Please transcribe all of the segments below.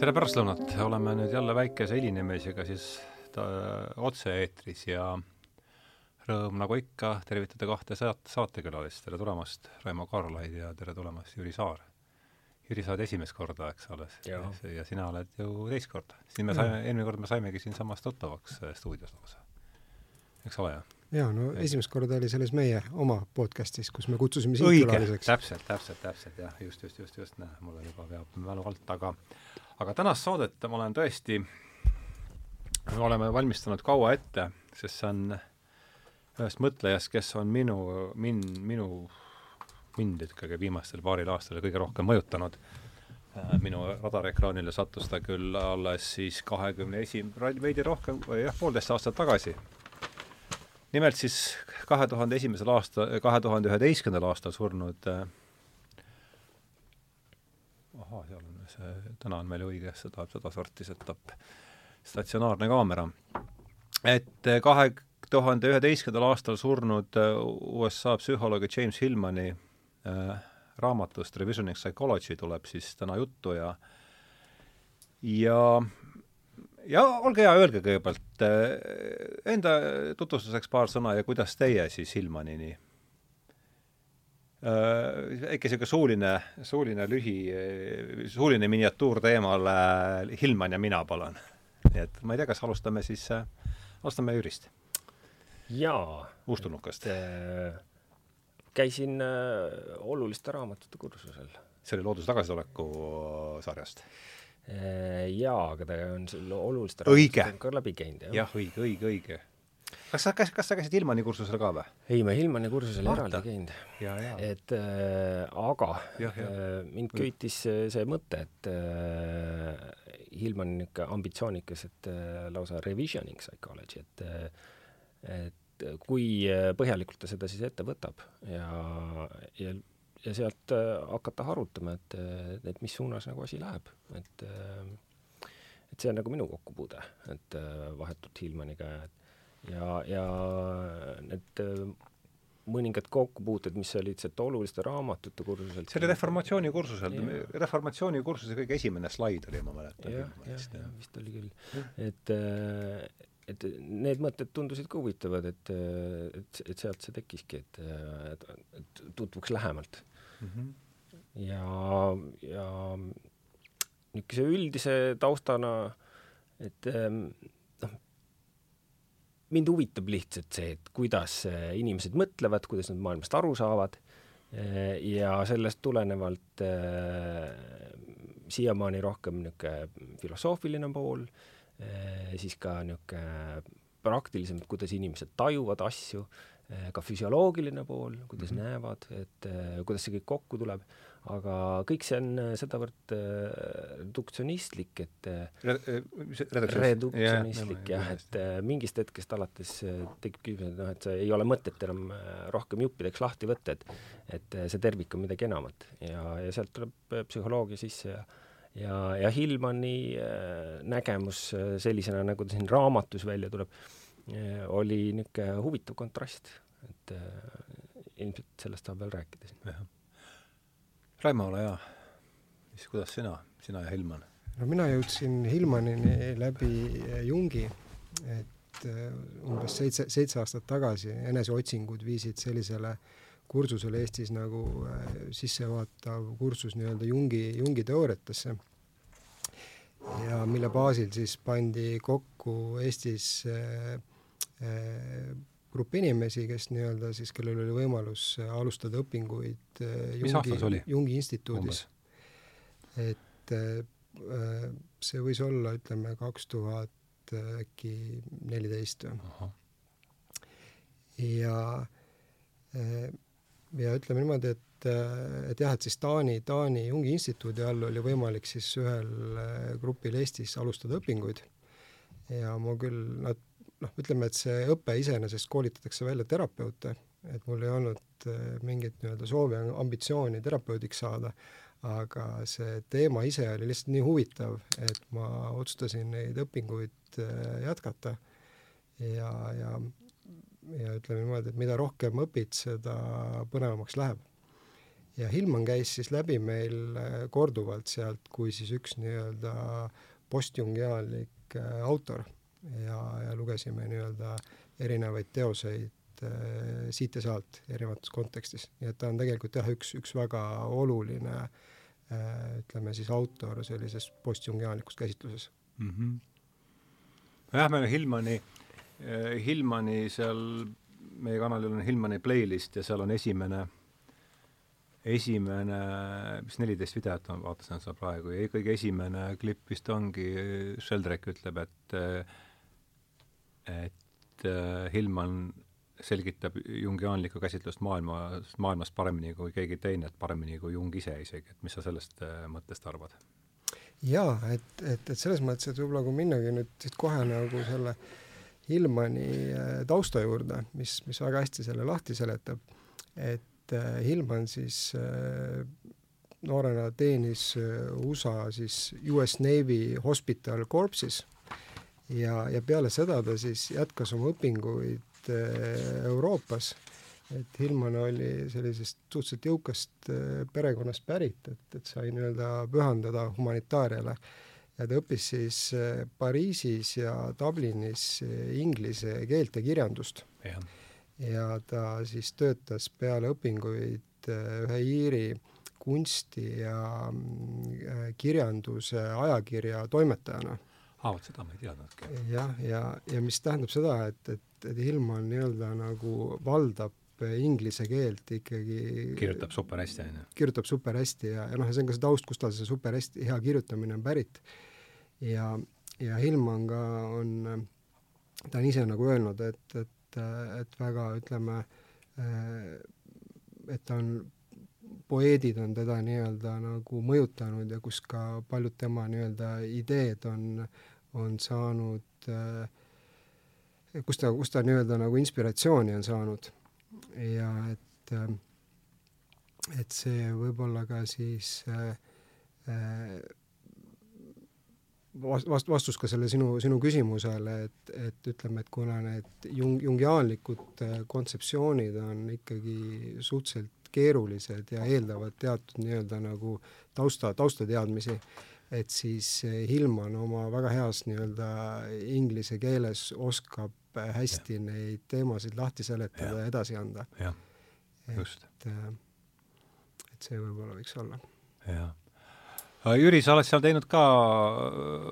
tere pärastlõunat, oleme nüüd jälle väikese helinemisega siis ta, otse-eetris ja rõõm nagu ikka tervitada kahte saat-, saatekülalist, tere tulemast, Raimo Kaarlaid ja tere tulemast, Jüri Saar. Jüri, sa oled esimest korda, eks alles? ja sina oled ju teist korda. siin me saime, eelmine kord me saimegi siinsamas tuttavaks äh, stuudios lausa. eks ole, jah? jaa, no esimest korda oli selles meie oma podcastis, kus me kutsusime sind külaliseks. täpselt, täpselt, täpselt, jah, just, just, just, just, näe, mul juba veab mälu alt, aga aga tänast saadet ma olen tõesti, me oleme valmistanud kaua ette, sest see on ühest mõtlejast, kes on minu, min-, minu, mind ikkagi viimastel paaril aastal kõige rohkem mõjutanud. minu radariekraanile sattus ta küll alles siis kahekümne esi-, veidi rohkem, jah, poolteist aastat tagasi. nimelt siis kahe tuhande esimesel aasta, kahe tuhande üheteistkümnendal aastal surnud äh, ahaa, seal on täna on meil õige seda, sedasorti setup, statsionaarne kaamera. et eh, kahe tuhande üheteistkümnendal aastal surnud eh, USA psühholoogi James Hillmani äh, raamatust Revisioning Psychology tuleb siis täna juttu ja ja ja olge hea, öelge kõigepealt äh, enda tutvustuseks paar sõna ja kuidas teie siis Hillmanini väike niisugune suuline, suuline lühi, suuline miniatuur teemal Hillman ja mina, palun. nii et ma ei tea, kas alustame siis, alustame Jürist. jaa. uustulnukast äh,. käisin äh, oluliste raamatute kursusel. see oli Looduse tagasisoleku sarjast äh,? jaa, aga ta on selle oluliste raamatutega ka läbi käinud, jah. jah, õige, õige, õige kas sa, kas, kas sa käisid Ilmani kursusel ka või? ei, ma Ilmani kursusel eraldi käinud. et äh, aga ja, ja. Äh, mind köitis see mõte, et äh, Ilman on niisugune ambitsioonikas, et äh, lausa revisioning psychology, et äh, et kui põhjalikult ta seda siis ette võtab ja, ja ja sealt äh, hakata harutama, et, et mis suunas nagu asi läheb, et äh, et see on nagu minu kokkupuude, et äh, vahetult Hillmaniga, et ja, ja need äh, mõningad kokkupuuted, mis olid sealt oluliste raamatute kursuselt. see oli reformatsiooni kursusel, reformatsiooni kursuse kõige esimene slaid oli, ma mäletan. jah, jah, jah, vist oli küll. et, äh, et need mõtted tundusid ka huvitavad, et, et, et sealt see tekkiski, et, et, tutvuks lähemalt mm. -hmm. ja, ja niisuguse üldise taustana, et noh, mind huvitab lihtsalt see, et kuidas äh, inimesed mõtlevad, kuidas nad maailmast aru saavad äh, ja sellest tulenevalt äh, siiamaani rohkem niisugune filosoofiline pool, siis ka niisugune praktilisem, et kuidas inimesed tajuvad asju, ka füsioloogiline pool, kuidas mm -hmm. näevad, et kuidas see kõik kokku tuleb aga kõik see on äh, sedavõrd äh, reduktsionistlik, et äh, reduktsionistlik jah, et mingist hetkest alates tekib küsimus, et noh, et see ei ole mõtet enam rohkem juppideks lahti võtta, et et see tervik on midagi enamat. Ja, ja sealt tuleb psühholoogia sisse ja ja, ja Hillmani nägemus sellisena, nagu ta siin raamatus välja tuleb, oli niisugune huvitav kontrast, et ilmselt sellest saab veel rääkida siin Raimo, ole hea. mis, kuidas sina, sina ja Hillman? no mina jõudsin Hillmanini läbi eh, Jungi, et eh, umbes seitse, seitse aastat tagasi eneseotsingud viisid sellisele kursusele Eestis nagu eh, sissejuhatav kursus nii-öelda Jungi, Jungi teooriatesse. ja mille baasil siis pandi kokku Eestis grupp inimesi, kes nii-öelda siis, kellel oli võimalus alustada õpinguid äh, Jungi, Jungi instituudis. et äh, see võis olla, ütleme, kaks tuhat äkki neliteist või. ja, äh, ja ütleme niimoodi, et, et jah, et siis Taani, Taani Jungi instituudi all oli võimalik siis ühel grupil Eestis alustada õpinguid ja ma küll, nad noh, ütleme, et see õpe iseenesest koolitatakse välja terapeute, et mul ei olnud äh, mingit nii-öelda soovi, ambitsiooni terapeudiks saada, aga see teema ise oli lihtsalt nii huvitav, et ma otsustasin neid õpinguid äh, jätkata ja, ja ja ütleme niimoodi, et mida rohkem õpid, seda põnevamaks läheb. ja Hillman käis siis läbi meil korduvalt sealt kui siis üks nii-öelda postjungiaallik autor ja, ja lugesime nii-öelda erinevaid teoseid siit ja sealt erinevates kontekstis, nii et ta on tegelikult jah, üks, üks väga oluline ütleme siis autor sellises postjungiaallikus käsitluses mm. -hmm Lähme Hillmani, eh, Hillmani seal, meie kanalil on Hillmani playlist ja seal on esimene, esimene, mis neliteist videot ma vaatasin seda praegu ja kõige esimene klipp vist ongi, Sheldrake ütleb, et et eh, Hillman selgitab jungiaanlikku käsitlust maailmas, maailmast paremini kui keegi teine, et paremini kui Jung ise isegi, et mis sa sellest eh, mõttest arvad? jaa, et, et, et selles mõttes, et võib-olla kui minnagi nüüd siit kohe nagu selle Hillmani äh, tausta juurde, mis, mis väga hästi selle lahti seletab, et äh, Hillman siis äh, noorena teenis USA siis US Navy Hospital Corps'is ja, ja peale seda ta siis jätkas oma õpinguid Euroopas et Hillman oli sellisest suhteliselt jõukast äh, perekonnast pärit, et, et sai nii-öelda pühendada humanitaariale. ja ta õppis siis äh, Pariisis ja Dublinis inglise keelt ja kirjandust. ja ta siis töötas peale õpinguid ühe Iiri kunsti ja kirjanduse ajakirja toimetajana aa, vot seda ma ei teadnudki. jah, ja, ja, ja mis tähendab seda, et, et, et Hillman nii-öelda nagu valdab inglise keelt ikkagi kirjutab super hästi, on ju? kirjutab super hästi ja, ja noh, ja see on ka see taust, kust tal see super hästi, hea kirjutamine on pärit. ja, ja Hillman ka on, ta on ise nagu öelnud, et, et, et väga ütleme, et ta on, poeedid on teda nii-öelda nagu mõjutanud ja kus ka paljud tema nii-öelda ideed on, on saanud kus ta, kus ta nii-öelda nagu inspiratsiooni on saanud. Ja et, äh, et see võib-olla ka siis äh, äh, vast-, vastus ka selle sinu, sinu küsimusele, et, et ütleme, et kuna need jung-, jungiaanlikud kontseptsioonid on ikkagi suhteliselt keerulised ja eeldavad teatud nii-öelda nagu tausta, taustateadmisi, et siis Hillman oma väga heas nii-öelda inglise keeles oskab hästi ja. neid teemasid lahti seletada ja, ja edasi anda. jah, just. Äh, et see võib-olla võiks olla. jah. Jüri, sa oled seal teinud ka,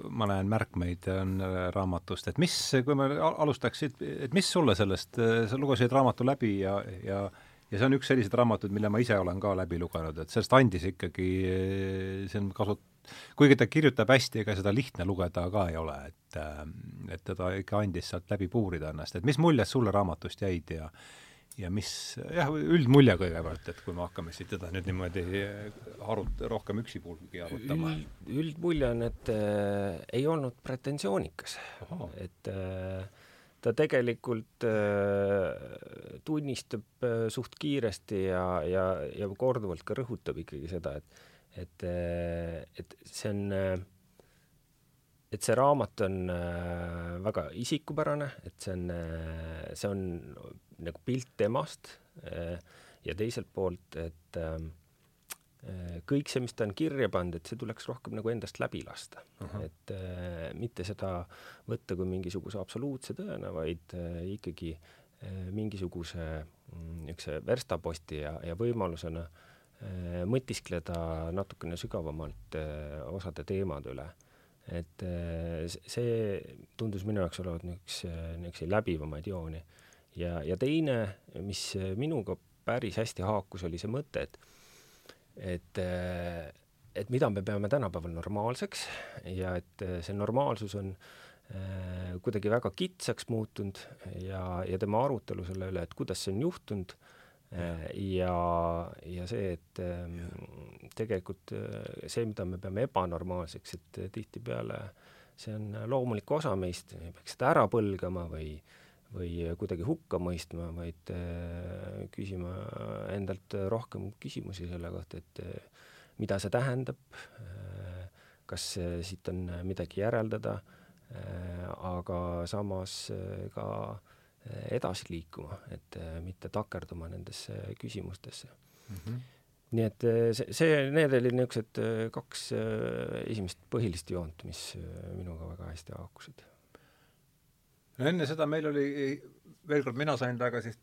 ma näen märkmeid on äh, raamatust, et mis, kui me alustaksid, et mis sulle sellest, sa lugesid raamatu läbi ja, ja ja see on üks selliseid raamatuid, mille ma ise olen ka läbi lugenud, et sellest andis ikkagi, see on kasu-, kuigi ta kirjutab hästi, ega seda lihtne lugeda ka ei ole, et et teda ikka andis sealt läbi puurida ennast, et mis muljed sulle raamatust jäid ja ja mis, jah, üldmulje kõigepealt, et kui me hakkame siis teda nüüd niimoodi arut-, rohkem üksipulgi arutama Üld,. üldmulje on, et äh, ei olnud pretensioonikas, et äh, ta tegelikult äh, tunnistab äh, suht kiiresti ja, ja, ja korduvalt ka rõhutab ikkagi seda, et et, et see on, et see raamat on äh, väga isikupärane, et see on, see on nagu pilt temast äh, ja teiselt poolt, et äh, kõik see, mis ta on kirja pannud, et see tuleks rohkem nagu endast läbi lasta uh. -huh. et äh, mitte seda võtta kui mingisuguse absoluutse tõena, vaid ikkagi mingisuguse mm, niisuguse verstaposti ja, ja võimalusena mõtiskleda natukene sügavamalt osade teemade üle. et see tundus minu jaoks olevat üks niisuguseid läbivamaid jooni. Ja, ja teine, mis minuga päris hästi haakus, oli see mõte, et et, et mida me peame tänapäeval normaalseks ja et see normaalsus on äh, kuidagi väga kitsaks muutunud ja, ja tema arutelu selle üle, et kuidas see on juhtunud äh,, ja, ja see, et ähm, tegelikult äh, see, mida me peame ebanormaalseks, et tihtipeale see on loomulik osa meist, ei peaks seda ära põlgama või või kuidagi hukka mõistma, vaid äh, küsima endalt rohkem küsimusi selle kohta, et äh, mida see tähendab, kas siit on midagi järeldada, aga samas ka äh, edasi liikuma, et äh, mitte takerduma nendesse küsimustesse mm. -hmm. nii et see, see, need olid niisugused kaks esimest põhilist joont, mis minuga väga hästi haakusid. No enne seda meil oli, veel kord, mina sain temaga siis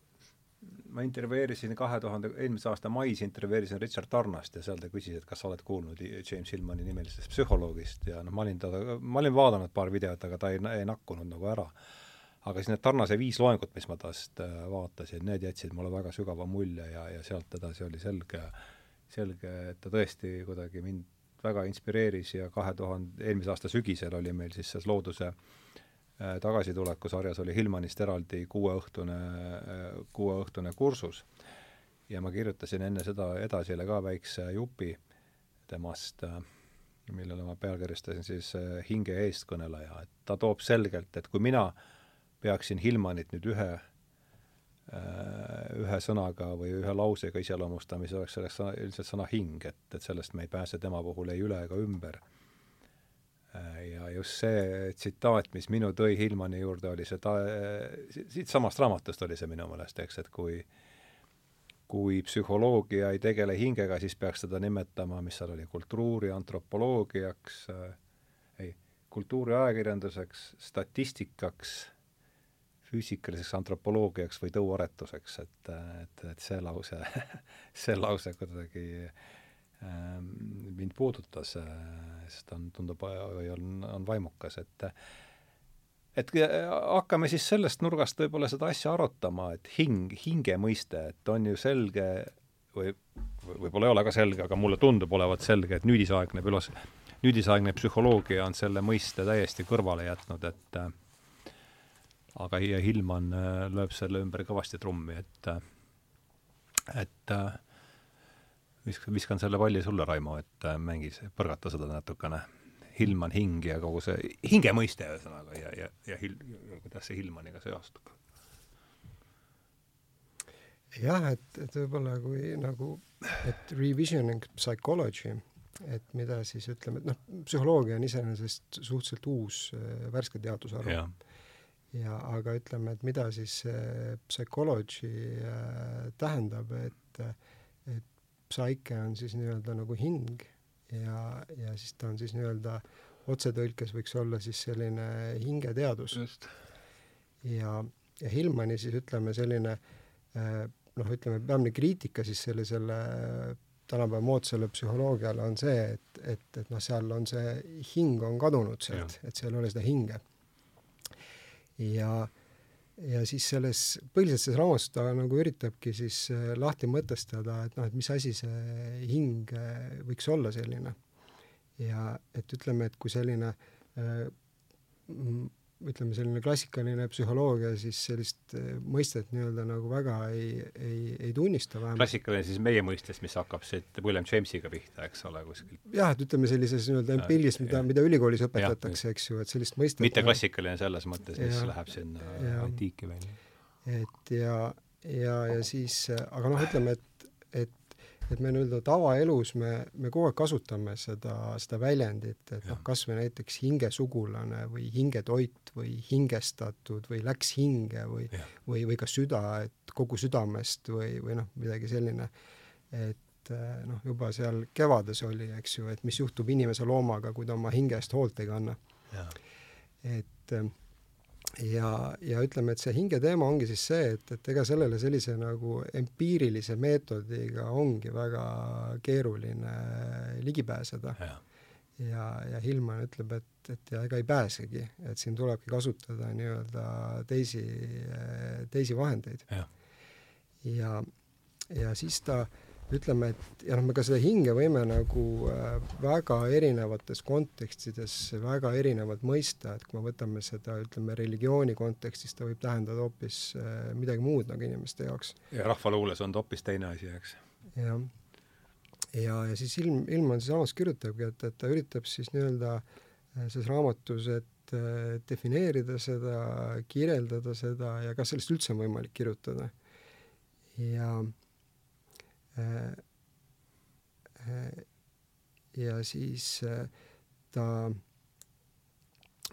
ma intervjueerisin kahe tuhande, eelmise aasta mais intervjueerisin Richard Tarnast ja seal ta küsis, et kas sa oled kuulnud James Hillmani nimelisest psühholoogist ja noh, ma olin teda, ma olin vaadanud paar videot, aga ta ei, ei nakkunud nagu ära. aga siis need Tarnase viis loengut, mis ma tast äh, vaatasin, need jätsid mulle väga sügava mulje ja, ja sealt edasi oli selge, selge, et ta tõesti kuidagi mind väga inspireeris ja kahe tuhande, eelmise aasta sügisel oli meil siis selles looduse äh, Äh, tagasituleku sarjas oli Hillmanist eraldi kuueõhtune, äh, kuueõhtune kursus. Ja ma kirjutasin enne seda Edasile ka väikse jupi temast, äh, millele ma pealkirjastasin siis Hinge eestkõneleja, et ta toob selgelt, et kui mina peaksin Hillmanit nüüd ühe, ühe sõnaga või ühe lausega iseloomustama, siis oleks selleks sõna, ilmselt sõna hing, et, et sellest me ei pääse tema puhul ei üle ega ümber ja just see tsitaat, mis minu tõi Hillmani juurde, oli see ta-, siitsamast raamatust oli see minu meelest, eks, et kui kui psühholoogia ei tegele hingega, siis peaks teda nimetama, mis seal oli, kultuuriantropoloogiaks äh,, ei, kultuuriajakirjanduseks, statistikaks, füüsikaliseks antropoloogiaks või tõuaretuseks, et, et, et see lause see lause kuidagi äh, mind puudutas, äh, sest on, tundub, on, on vaimukas, et et hakkame siis sellest nurgast võib-olla seda asja arutama, et hing, hinge mõiste, et on ju selge või võib-olla ei ole ka selge, aga mulle tundub olevat selge, et nüüdisaegne filos-, nüüdisaegne psühholoogia on selle mõiste täiesti kõrvale jätnud, et aga Hillman äh, lööb selle ümber kõvasti trummi, et et äh, viskan, viskan selle palli sulle, Raimo, et äh, mängis, põrgata seda natukene. Hilman hing ja kogu see hinge mõiste ühesõnaga ja, ja, ja hil-, kuidas see Hilmaniga seostub? jah, et, et võib-olla kui nagu, et revisioning psychology, et mida siis ütleme, et noh, psühholoogia on iseenesest suhteliselt uus äh, värske teadusharu ja. ja aga ütleme, et mida siis äh, psychology äh, tähendab, et äh, psaike on siis nii-öelda nagu hing ja, ja siis ta on siis nii-öelda otsetõlkes võiks olla siis selline hingeteadus. ja, ja Hillmani siis ütleme selline eh, noh, ütleme peamine kriitika siis sellisele tänapäeva moodsale psühholoogiale on see, et, et, et noh, seal on see hing on kadunud sealt, et seal ei ole seda hinge. ja äh, ja siis selles, põhiliselt selles raamatus ta nagu üritabki siis äh, lahti mõtestada, et noh, et mis asi see hing äh, võiks olla selline. ja et ütleme, et kui selline äh, ütleme, selline klassikaline psühholoogia siis sellist eh, mõistet nii-öelda nagu väga ei, ei, ei tunnista vähemalt. klassikaline siis meie mõistes, mis hakkab siit William Jamesiga pihta, eks ole, kuskilt. jah, et ütleme sellises nii-öelda empiilis, mida, mida ülikoolis õpetatakse, eks ju, et sellist mõistet mitte klassikaline selles mõttes, mis ja, läheb sinna antiiki välja. et ja, ja, ja siis, aga noh, ütleme, et, et et me nii-öelda tavaelus me, me kogu aeg kasutame seda, seda väljendit, et noh, kas või näiteks hingesugulane või hingetoit või hingestatud või läks hinge või, või, või ka süda, et kogu südamest või, või noh, midagi selline. et noh, juba seal kevades oli, eks ju, et mis juhtub inimese loomaga, kui ta oma hinge eest hoolt ei kanna. et ja, ja ütleme, et see hingeteema ongi siis see, et, et ega sellele sellise nagu empiirilise meetodiga ongi väga keeruline ligi pääseda. ja, ja, ja Hillman ütleb, et, et ja ega ei pääsegi, et siin tulebki kasutada nii-öelda teisi, teisi vahendeid. ja, ja, ja siis ta äh, ütleme, et ja noh, me ka seda hinge võime nagu äh, väga erinevates kontekstides väga erinevalt mõista, et kui me võtame seda, ütleme, religiooni kontekstis, ta võib tähendada hoopis äh, midagi muud nagu inimeste jaoks. ja rahvaluules on ta hoopis teine asi, eks. jah. ja, ja siis ilm, Ilman siis samas kirjutabki, et, et ta üritab siis nii-öelda äh, selles raamatus, et defineerida seda, kirjeldada seda ja kas sellest üldse on võimalik kirjutada. ja äh, ja siis äh, ta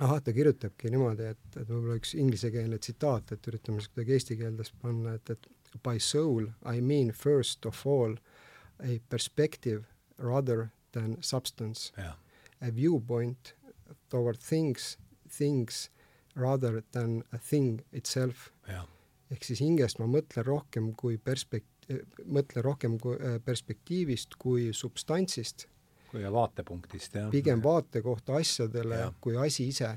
ahah, ta kirjutabki niimoodi, et, et võib-olla üks inglisekeelne tsitaat, et üritame siis kuidagi eesti keeldes panna, et, et by soul I mean first of all a perspective rather than substance. A viewpoint toward things, things rather than a thing itself. ehk siis hingest ma mõtlen rohkem kui perspekt-, mõtlen rohkem kui äh, perspektiivist kui substantsist. kui vaatepunktist, jah. pigem vaate kohta asjadele ja. kui asi ise.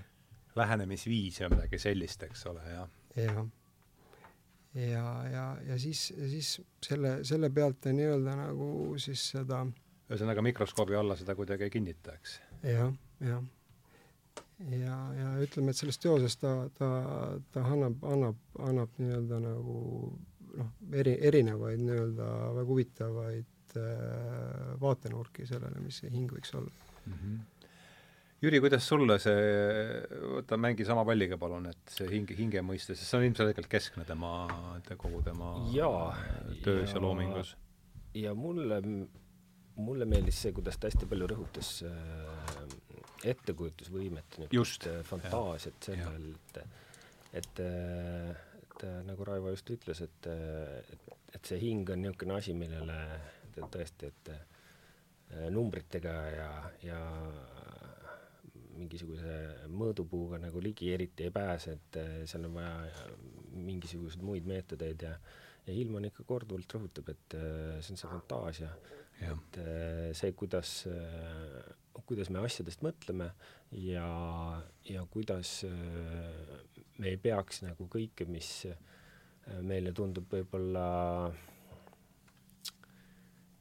lähenemisviis ja midagi sellist, eks ole, jah. jah. ja, ja, ja, ja siis, siis selle, selle pealt nii-öelda nagu siis seda ühesõnaga mikroskoobi alla seda kuidagi ei kinnita, eks ja,? jah, jah ja, ja ütleme, et selles teoses ta, ta, ta annab, annab, annab nii-öelda nagu noh, eri, erinevaid nii-öelda väga huvitavaid äh, vaatenurki sellele, mis see hing võiks olla mm. -hmm. Jüri, kuidas sulle see, võta mängi sama palliga palun, et see hinge, hinge mõiste, sest see on ilmselgelt keskne tema, kogu tema jaa, töös ja, ja loomingus. ja mulle, mulle meeldis see, kuidas ta hästi palju rõhutas äh, ettekujutusvõimet, niisugust äh, fantaasiat sellel, et et, äh, et äh, nagu Raivo just ütles, et, et, et see hing on niisugune asi, millele tõesti, et numbritega ja, ja mingisuguse mõõdupuuga nagu ligi eriti ei pääse, et seal on vaja mingisuguseid muid meetodeid ja ja Hillman ikka korduvalt rõhutab, et see on see fantaasia, et see, kuidas kuidas me asjadest mõtleme ja, ja kuidas äh, me ei peaks nagu kõike, mis äh, meile tundub võib-olla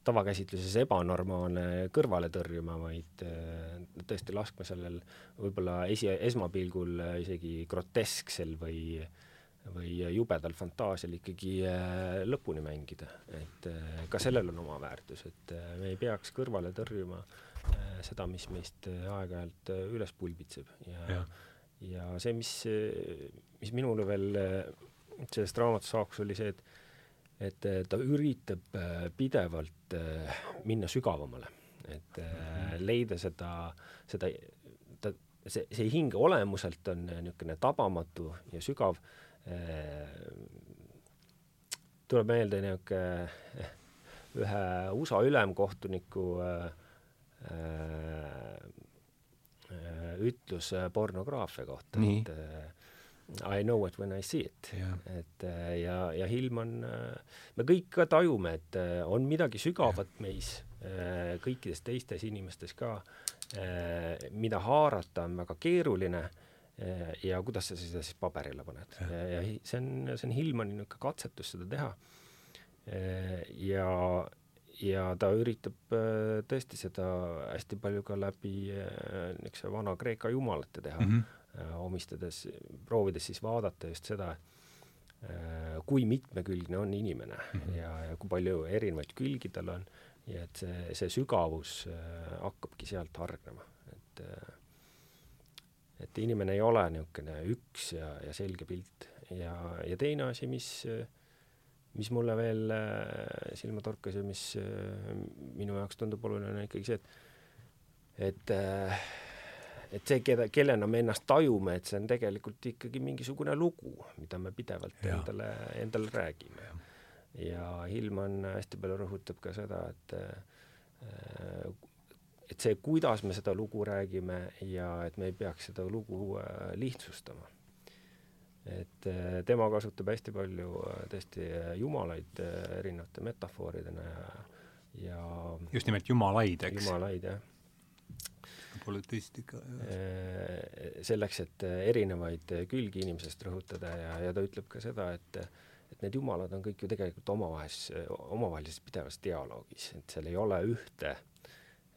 tavakäsitluses ebanormaalne kõrvale tõrjuma, vaid äh, tõesti laskma sellel võib-olla esi, esmapilgul isegi grotesksel või või jubedal fantaasial ikkagi lõpuni mängida, et ka sellel on oma väärtus, et me ei peaks kõrvale tõrjuma äh, Äh, seda, mis meist äh, aeg-ajalt äh, üles pulbitseb ja, ja., ja see, mis, mis minule veel sellest raamatust saakus, oli see, et et ta üritab pidevalt minna sügavamale, et mhm. leida seda, seda, ta, see, see hing olemuselt on niisugune tabamatu ja sügav, tuleb meelde niisugune ühe USA ülemkohtuniku äh, Äh, äh, ütlus äh, pornograafia kohta, et I know it when I see it. et ja, ja Hillman, me kõik ka tajume, et on midagi sügavat ja. meis, kõikides teistes inimestes ka, mida haarata on väga keeruline ja kuidas sa seda siis paberile paned. ja, ja see on, see on Hillmani niisugune katsetus seda teha. ja, ja ta üritab äh, tõesti seda hästi palju ka läbi äh, niisuguse Vana-Kreeka jumalate teha mm, -hmm. omistades, proovides siis vaadata just seda, kui mitmekülgne on inimene mm -hmm. ja, ja kui palju erinevaid külgi tal on ja et see, see sügavus hakkabki sealt hargnema, et et inimene ei ole niisugune üks ja, ja selge pilt ja, ja teine asi, mis äh, mis mulle veel äh, silma torkas ja mis äh, minu jaoks tundub oluline, on ikkagi see, et et äh, et see, keda, kellena me ennast tajume, et see on tegelikult ikkagi mingisugune lugu, mida me pidevalt ja. endale, endale räägime. ja Hillman hästi palju rõhutab ka seda, et et see, kuidas me seda lugu räägime ja et me ei peaks seda lugu lihtsustama et äh, tema kasutab hästi palju äh, tõesti äh, jumalaid erinevate metafooridena ja, ja just nimelt jumalaid, eks? jumalaid, jah. polüteistika, jah. selleks, et erinevaid külgi inimesest rõhutada ja, ja ta ütleb ka seda, et et need jumalad on kõik ju tegelikult omavahelises, omavahelises pidevas dialoogis, et seal ei ole ühte äh,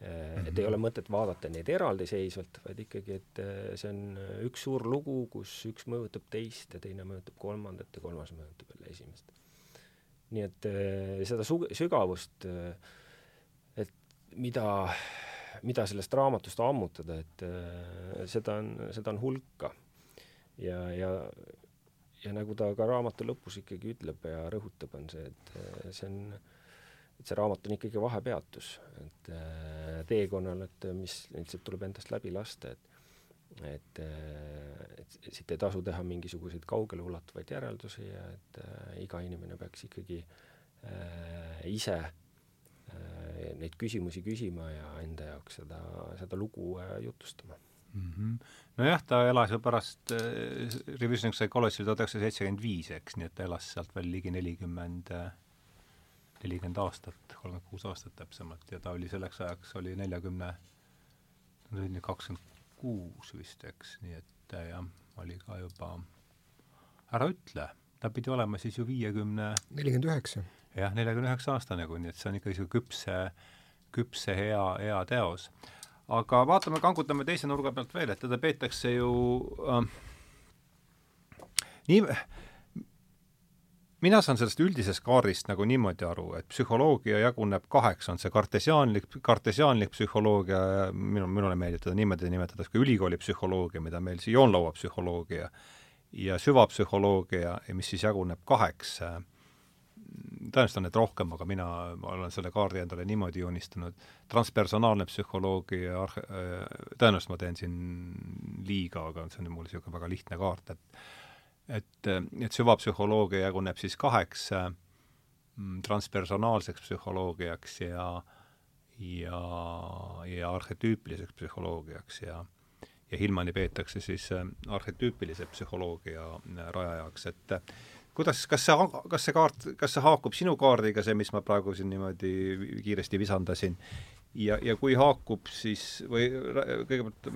et ei mhm. ole mõtet vaadata neid eraldiseisvalt, vaid ikkagi, et äh, see on äh, üks suur lugu, kus üks mõjutab teist ja teine mõjutab kolmandat ja kolmas mõjutab jälle esimest. nii et äh, seda su-, sügavust, et mida, mida sellest raamatust ammutada, et seda on, seda on hulka. ja, ja, ja nagu ta ka raamatu lõpus ikkagi ütleb ja rõhutab, on see, et see on et see raamat on ikkagi vahepeatus, et äh, teekonnal, et mis lihtsalt tuleb endast läbi lasta, et et, äh, et siit ei tasu teha mingisuguseid kaugeleulatuvaid järeldusi ja et äh, iga inimene peaks ikkagi äh, ise äh, neid küsimusi küsima ja enda jaoks seda, seda lugu jutustama mm. -hmm. nojah, ta elas ju pärast äh, Revision Psychology tuhat üheksasada seitsekümmend viis, eks, nii et ta elas sealt veel ligi nelikümmend, nelikümmend aastat, kolmkümmend kuus aastat täpsemalt ja ta oli selleks ajaks, oli neljakümne, ta oli kakskümmend kuus vist, eks, nii et jah, oli ka juba, ära ütle, ta pidi olema siis ju viiekümne nelikümmend üheksa. jah, neljakümne üheksa aastane kuni, et see on ikka niisugune küpse, küpse hea, hea teos aga vaatame, kangutame teise nurga pealt veel, et teda peetakse ju äh, nii, mina saan sellest üldisest kaardist nagu niimoodi aru, et psühholoogia jaguneb kaheks, on see kartesiaanlik, kartesiaanlik psühholoogia, minu, minule meeldib teda niimoodi nimetada, ka ülikooli psühholoogia, mida meil siin joonlaua psühholoogia ja süvapsühholoogia, mis siis jaguneb kaheks. Tõenäoliselt on neid rohkem, aga mina olen selle kaardi endale niimoodi joonistanud, transpersonaalne psühholoogia, tõenäoliselt ma teen siin liiga, aga see on mul niisugune väga lihtne kaart, et et, et süvapsühholoogia jaguneb siis kaheks äh, transpersonaalseks psühholoogiaks ja ja, ja arhetüüpiliseks psühholoogiaks ja ja Hillmani peetakse siis äh, arhetüüpilise psühholoogia rajajaks, et kuidas, kas see, kas see kaart, kas see haakub sinu kaardiga, see, mis ma praegu siin niimoodi kiiresti visandasin, ja, ja kui haakub, siis või kõigepealt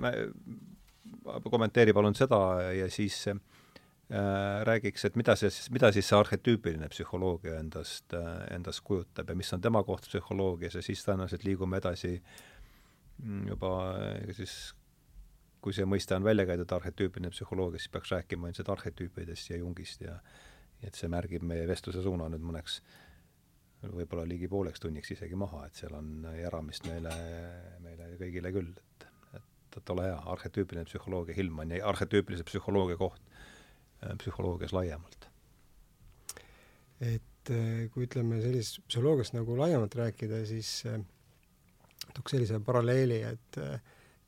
kommenteeri palun seda ja siis äh, räägiks, et mida see siis, mida siis see arhetüüpiline psühholoogia endast äh,, endast kujutab ja mis on tema koht psühholoogias ja siis tõenäoliselt liigume edasi mm, juba äh, siis kui see mõiste on välja käidud, arhetüüpiline psühholoogia, siis peaks rääkima ilmselt arhetüüpidest ja Jungist ja et see märgib meie vestluse suuna nüüd mõneks võib-olla ligi pooleks tunniks isegi maha, et seal on järamist meile, meile kõigile küll, et, et, et ole hea, arhetüüpiline psühholoogia, Hillmanni arhetüüpilise psühholoogia koht. äh, psühholoogias laiemalt. et äh, kui ütleme sellisest psühholoogiast nagu laiemalt rääkida, siis äh, tooks sellise paralleeli, et äh,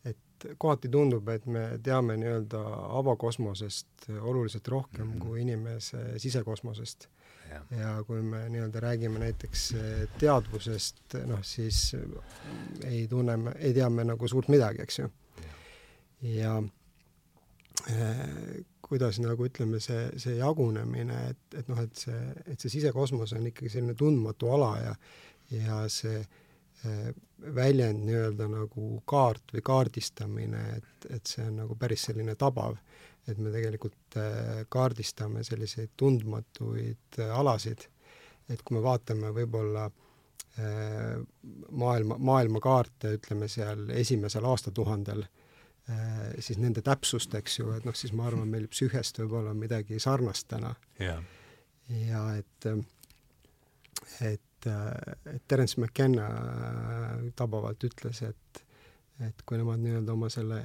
et kohati tundub, et me teame nii-öelda avakosmosest oluliselt rohkem mm -hmm. kui inimese sisekosmosest. ja kui me nii-öelda räägime näiteks teadvusest, noh siis ei tunne ei tea me nagu suurt midagi, eks ju. ja äh, kuidas nagu ütleme, see, see jagunemine, et, et noh, et see, et see sisekosmos on ikkagi selline tundmatu ala ja ja see äh, väljend nii-öelda nagu kaart või kaardistamine, et, et see on nagu päris selline tabav, et me tegelikult äh, kaardistame selliseid tundmatuid äh, alasid, et kui me vaatame võib-olla äh, maailma, maailmakaarte, ütleme seal esimesel aastatuhandel, siis nende täpsust, eks ju, et noh, siis ma arvan, meil psüühest võib olla midagi sarnast täna yeah.. ja et, et et, et Terence McKenna äh, tabavalt ütles, et et kui nemad nii-öelda oma selle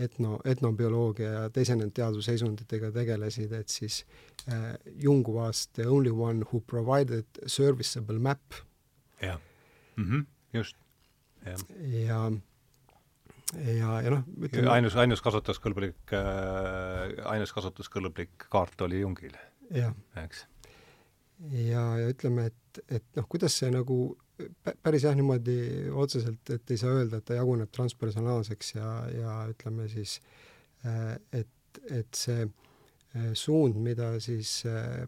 etno, etnobioloogia ja teisene teadusseisunditega tegelesid, et siis äh, Jung was the only one who provided serviceable map. jah mm -hmm., just, jah. ja ja, ja noh, ütleme ainus, ainus kasutuskõlblik äh,, ainus kasutuskõlblik kaart oli Jungil, eks? Ja, ja ütleme, et, et noh, kuidas see nagu päris jah, niimoodi otseselt, et ei saa öelda, et ta jaguneb transpersonaalseks ja, ja ütleme siis, äh, et, et see äh, suund, mida siis äh,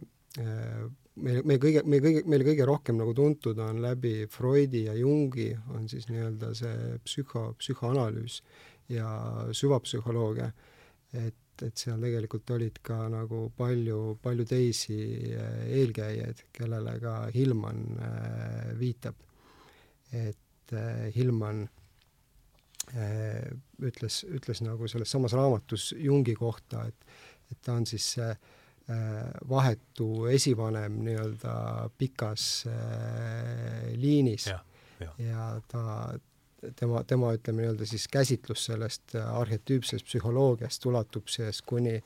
meil, meie kõige, meie kõige, meile kõige rohkem nagu tuntud on läbi Freudi ja Jungi, on siis nii-öelda see psühho, psühhoanalüüs ja süvapsühholoogia, et et, seal tegelikult olid ka nagu palju, palju teisi äh, eelkäijaid, kellele ka Hillman äh, viitab. et äh, Hillman ütles, ütles nagu selles samas raamatus Jungi kohta, et, et ta on siis see vahetu esivanem nii-öelda pikas liinis ja, ja. ja ta, tema, tema ütleme nii-öelda siis käsitlus sellest äh, arhetüüpsest psühholoogiast ulatub siis kuni,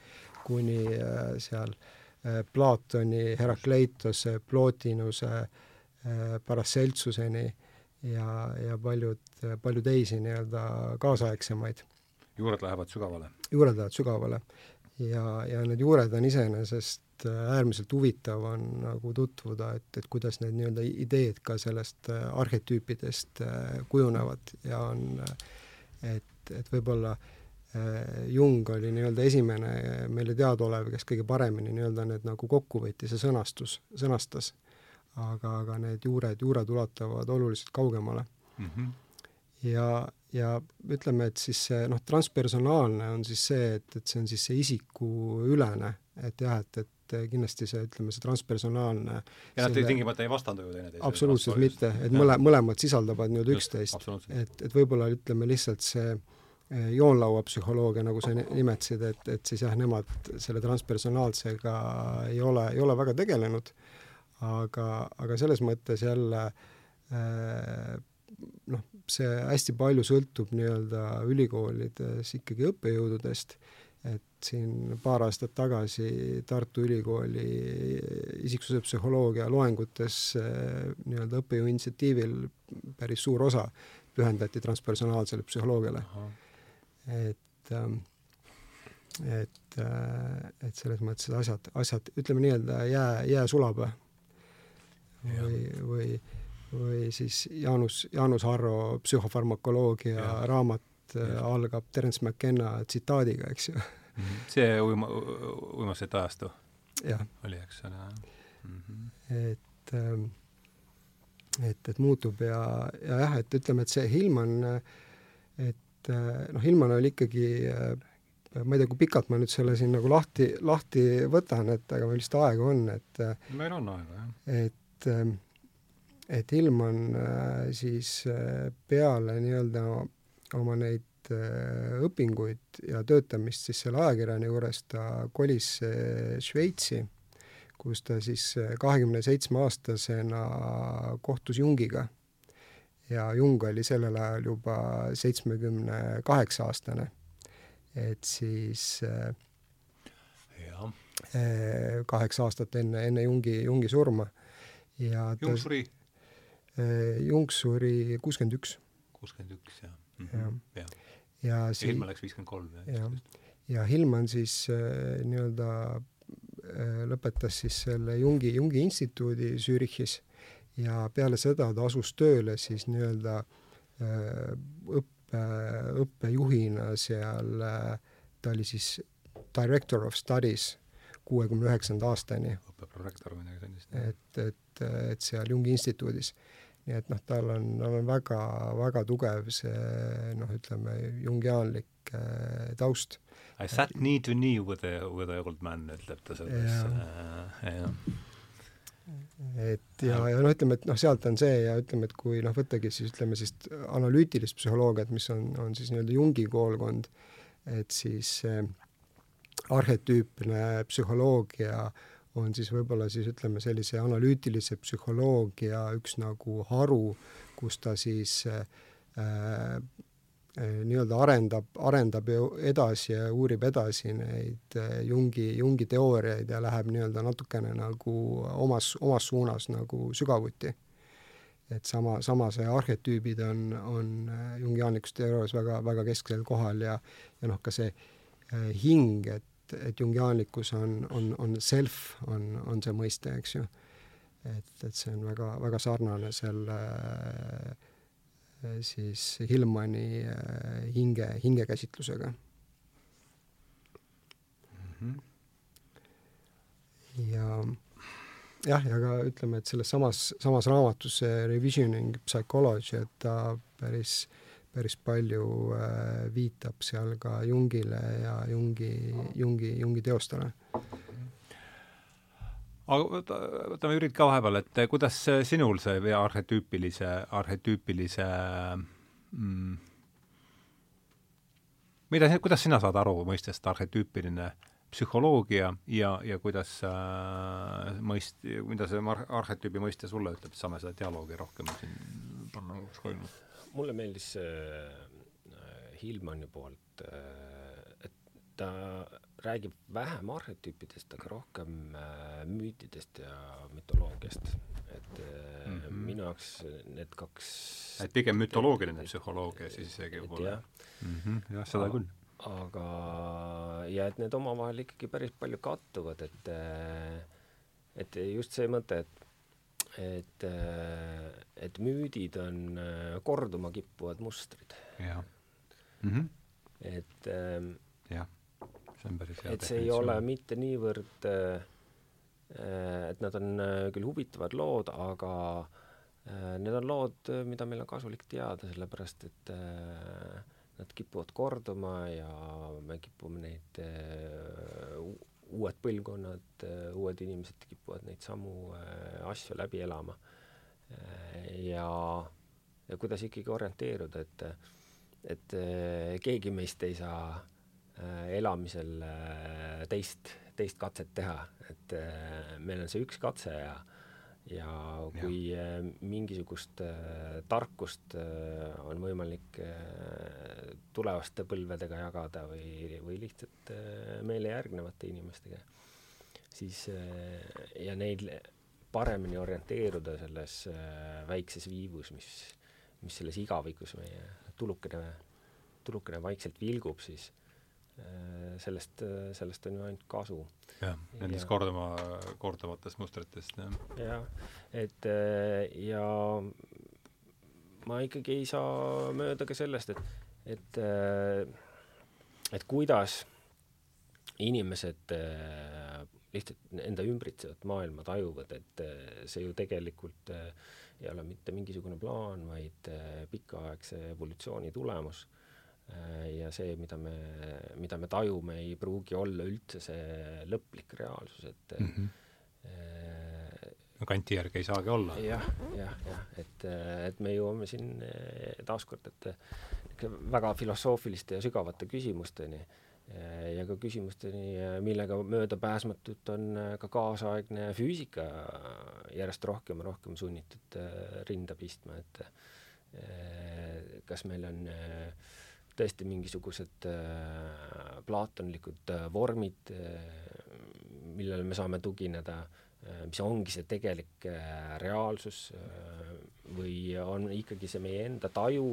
kuni äh, seal äh, Platoni, Herakleitose, Plotinuse, Paracelsuseni ja, ja paljud, palju teisi nii-öelda kaasaegsemaid. juured lähevad sügavale? juured lähevad sügavale ja, ja need juured on iseenesest äärmiselt huvitav on nagu tutvuda, et, et kuidas need nii-öelda ideed ka sellest äh, arhetüüpidest äh, kujunevad ja on, et, et võib-olla äh, Jung oli nii-öelda esimene meile teadaolev, kes kõige paremini nii-öelda need nagu kokku võttis ja sõnastus, sõnastas. aga, aga need juured, juured ulatuvad oluliselt kaugemale mm. -hmm. ja, ja ütleme, et siis see noh, transpersonaalne on siis see, et, et see on siis see isikuülene, et jah, et, et kindlasti see, ütleme, see transpersonaalne ja nad tingimata ei vastandu ju teineteisele? absoluutselt mitte, et mõle, mõlemad sisaldavad nii-öelda üksteist. et, et võib-olla ütleme lihtsalt see eh, joonlauapsühholoogia, nagu sa nimetasid, et, et siis jah, nemad selle transpersonaalsega ei ole, ei ole väga tegelenud, aga, aga selles mõttes jälle äh, noh, see hästi palju sõltub nii-öelda ülikoolides ikkagi õppejõududest, et siin paar aastat tagasi Tartu Ülikooli isiksuse psühholoogia loengutes nii-öelda õppejõu initsiatiivil päris suur osa pühendati transpersonaalsele psühholoogiale. et ähm, et, äh, et selles mõttes asjad, asjad, ütleme nii-öelda jää, jää sulab või, või või siis Jaanus, Jaanus Harro psühhofarmakoloogia ja. raamat ja. Äh, algab Terence McKenna tsitaadiga, eks ju. -hmm. see uima, uimasõidu ajastu oli, eks ole mm. -hmm. et ähm, et, et muutub ja, ja jah, et ütleme, et see Hillman, et äh, noh, Hillman oli ikkagi äh, ma ei tea, kui pikalt ma nüüd selle siin nagu lahti, lahti võtan, et aga meil vist aega on, et meil on aega, jah. et ähm, et Ilman äh, siis äh, peale nii-öelda oma neid äh, õpinguid ja töötamist siis selle ajakirjani juures ta kolis Šveitsi, kus ta siis kahekümne seitsme aastasena kohtus Jungiga. ja Jung oli sellel ajal juba seitsmekümne kaheksa aastane. et siis ja. kaheksa aastat enne, enne Jungi, Jungi surma ja ta Jung suri Jung suri kuuskümmend üks. kuuskümmend üks, jah mm. -hmm. ja, ja, ja si Hillman läks viiskümmend kolm, jah. ja Hillman siis äh, nii-öelda äh, lõpetas siis selle Jungi, Jungi instituudi Zürichis ja peale seda ta asus tööle siis nii-öelda äh, õppe, õppejuhina seal äh,, ta oli siis director of studies kuuekümne üheksanda aastani. õppeprorektor või midagi sellist. et, et, et seal Jungi instituudis nii et noh, tal on, tal on väga, väga tugev see noh, ütleme jungiaanlik äh, taust. I sat knee to knee with a, with a old man, ütleb ta selles äh,, jah et ja, ja noh, ütleme, et noh, sealt on see ja ütleme, et kui noh, võttagi siis ütleme siis analüütilist psühholoogiat, mis on, on siis nii-öelda Jungi koolkond, et siis äh, arhetüüpne psühholoogia äh, on siis võib-olla siis ütleme, sellise analüütilise psühholoogia üks nagu haru, kus ta siis äh, äh, nii-öelda arendab, arendab edasi ja uurib edasi neid äh, Jungi, Jungi teooriaid ja läheb nii-öelda natukene nagu omas, omas suunas nagu sügavuti. et sama, sama see arhetüübid on, on äh, jungiaanlikus teoorias väga, väga kesksel kohal ja, ja noh, ka see hing, et et, et jungiaanlikkus on, on, on self, on, on see mõiste, eks ju. et, et see on väga, väga sarnane selle siis Hillmani äh, hinge, hingekäsitlusega mm. -hmm. ja jah, ja ka ütleme, et selles samas, samas raamatus see Revisioning Psychology, et ta päris äh, päris palju äh, viitab seal ka Jungile ja Jungi, Jungi, Jungi teostele. aga võtame Jürit ka vahepeal, et kuidas sinul see arhetüüpilise, arhetüüpilise mm, mida, kuidas sina saad aru mõistest arhetüüpiline psühholoogia ja, ja kuidas äh, mõist-, mida see arhetüübi mõiste sulle ütleb, saame seda dialoogi rohkem siin panna koos mulle meeldis äh, Hillmani poolt äh,, et ta räägib vähem arhetüüpidest, aga rohkem äh, müütidest ja mütoloogiast. et äh, mm -hmm. minu jaoks need kaks et pigem mütoloogiline psühholoogia siis isegi võib-olla. jah mm -hmm,, jah, seda küll. aga, ja et need omavahel ikkagi päris palju kattuvad, et et just see mõte, et et, et müüdid on korduma kippuvad mustrid. jah. Mm -hmm.. et ähm, jah, see on päris hea et see ei ole mitte niivõrd äh, et nad on küll huvitavad lood, aga äh, need on lood, mida meil on kasulik teada, sellepärast et äh, nad kipuvad korduma ja me kipume neid uued põlvkonnad, uued inimesed kipuvad neid samu asju läbi elama. ja, ja kuidas ikkagi orienteeruda, et et äh, keegi meist ei saa äh, elamisel äh, teist, teist katset teha, et meil on see üks katse ja ja kui ja. mingisugust tarkust on võimalik tulevaste põlvedega jagada või, või lihtsalt meile järgnevate inimestega, siis ja neil paremini orienteeruda selles väikses viivus, mis, mis selles igavikus meie tulukene, tulukene vaikselt vilgub, siis äh, sellest, sellest on ju ainult kasu. jah, nendest ja, korduma, korduvatest mustritest, jah. jah, et äh, ja ma ikkagi ei saa mööda ka sellest, et, et, äh, et kuidas inimesed lihtsalt enda ümbritsevat maailma tajuvad, et see ju tegelikult äh, ei ole mitte mingisugune plaan, vaid äh, pikaaegse evolutsiooni tulemus. Äh, ja see, mida me, mida me tajume, ei pruugi olla üldse see lõplik reaalsus, et mm -hmm. no kanti järgi ei saagi olla ja,. jah, jah, jah, et, et me jõuame siin taaskord, et väga filosoofiliste ja sügavate küsimusteni ja ka küsimusteni, millega möödapääsmatult on äh, ka kaasaegne füüsika järjest rohkem ja rohkem sunnitud äh, rinda pistma, et äh, kas meil on tõesti mingisugused plaatonlikud vormid, millele me saame tugineda, mis ongi see tegelik reaalsus või on ikkagi see meie enda taju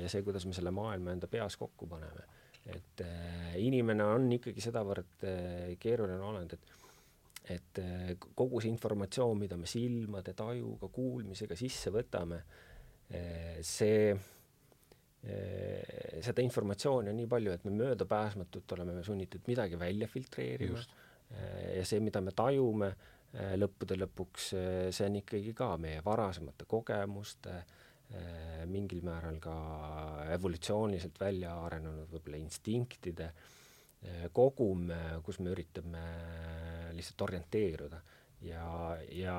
ja see, kuidas me selle maailma enda peas kokku paneme. Et äh, inimene on ikkagi sedavõrd äh, keeruline olend, et et äh, kogu see informatsioon, mida me silmade, tajuga, kuulmisega sisse võtame, see, seda informatsiooni on nii palju, et me möödapääsmatult oleme sunnitud midagi välja filtreerima. Ja see, mida me tajume lõppude lõpuks, see on ikkagi ka meie varasemate kogemuste mingil määral ka evolutsiooniliselt välja arenenud võib-olla instinktide kogum, kus me üritame lihtsalt orienteeruda. Ja, ja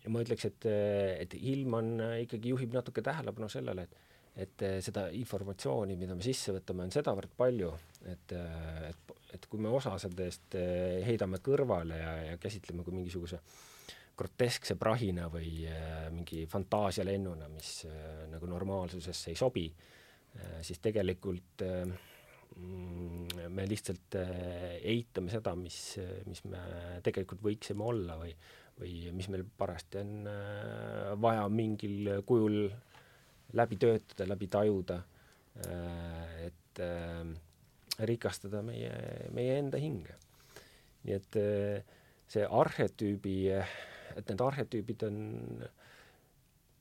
ja ma ütleks, et, et ilm on ikkagi, juhib natuke tähelepanu sellele, et et seda informatsiooni, mida me sisse võtame, on sedavõrd palju, et, et, et kui me osa sellest heidame kõrvale ja, ja käsitleme kui mingisuguse groteskse prahina või mingi fantaasialennuna, mis nagu normaalsusesse ei sobi, siis tegelikult mm, me lihtsalt eitame seda, mis, mis me tegelikult võiksime olla või, või mis meil parajasti on vaja mingil kujul läbi töötada, läbi tajuda, et rikastada meie, meie enda hinge. nii et see arhetüübi et need arhetüübid on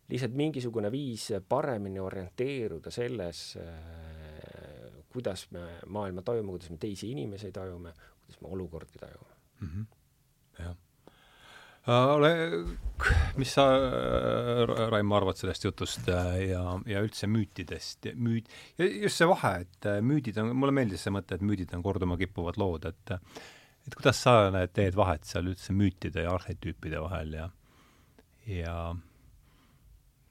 lihtsalt mingisugune viis paremini orienteeruda selles, äh, kuidas me maailma tajume, kuidas me teisi inimesi tajume, kuidas me olukordi tajume mm. -hmm. jah äh, ole, mis sa, Raimo, arvad sellest jutust äh, ja, ja üldse müütidest, müüd, just see vahe, et müüdid on, mulle meeldis see mõte, et müüdid on korduma kippuvad lood, et et kuidas sa näed, teed vahet seal üldse müütide ja arhetüüpide vahel ja ja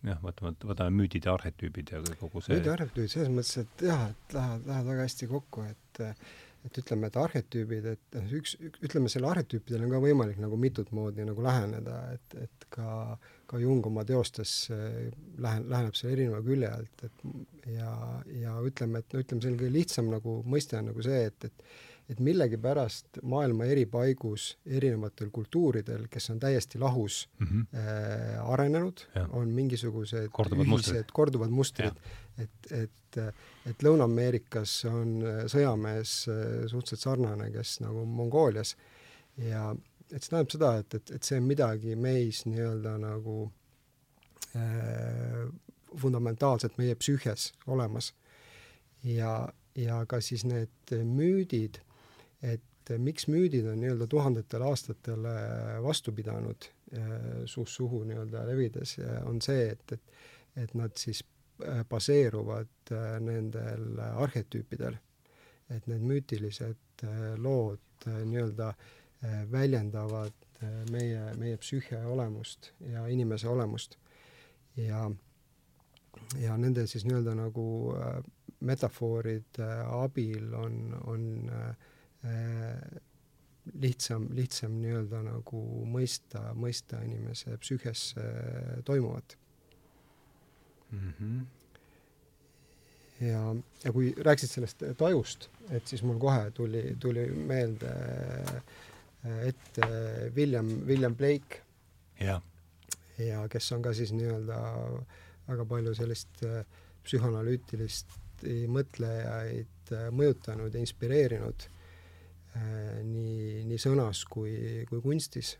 jah, võtame, võtame müüdid ja arhetüübid ja kogu see müüdi ja arhetüübid selles mõttes, et jah, et lähevad, lähevad väga hästi kokku, et et ütleme, et arhetüübid, et noh, üks, ütleme, selle arhetüüpidel on ka võimalik nagu mitut moodi nagu läheneda, et, et ka, ka Jung oma teostes lähen-, läheneb selle erineva külje alt, et ja, ja ütleme, et no ütleme, selline kõige lihtsam nagu mõiste on nagu see, et, et et millegipärast maailma eri paigus erinevatel kultuuridel, kes on täiesti lahus mm -hmm. äh, arenenud, on mingisugused korduvad ühised, mustrid, korduvad mustrid, et, et, et Lõuna-Ameerikas on sõjamees äh, suhteliselt sarnane, kes nagu Mongoolias ja et see tähendab seda, et, et, et see on midagi meis nii-öelda nagu äh, fundamentaalselt meie psüühias olemas. ja, ja ka siis need müüdid, et miks müüdid on nii-öelda tuhandetel aastatel vastu pidanud äh, suust suhu nii-öelda levides, on see, et, et et nad siis äh, baseeruvad äh, nendel arhetüüpidel. et need müütilised lood nii-öelda väljendavad meie, meie psüühia olemust ja inimese olemust. ja ja nende siis nii-öelda nagu äh, metafooride abil on, on äh, lihtsam, lihtsam nii-öelda nagu mõista, mõista inimese psüühias äh, toimuvat mm. -hmm. ja, ja kui rääkisid sellest tajust, et siis mul kohe tuli, tuli meelde ette William, William Blake. ja, ja kes on ka siis nii-öelda äh, väga palju sellist äh, psühhanalüütilist mõtlejaid äh, mõjutanud ja inspireerinud äh, nii, nii sõnas kui, kui kunstis.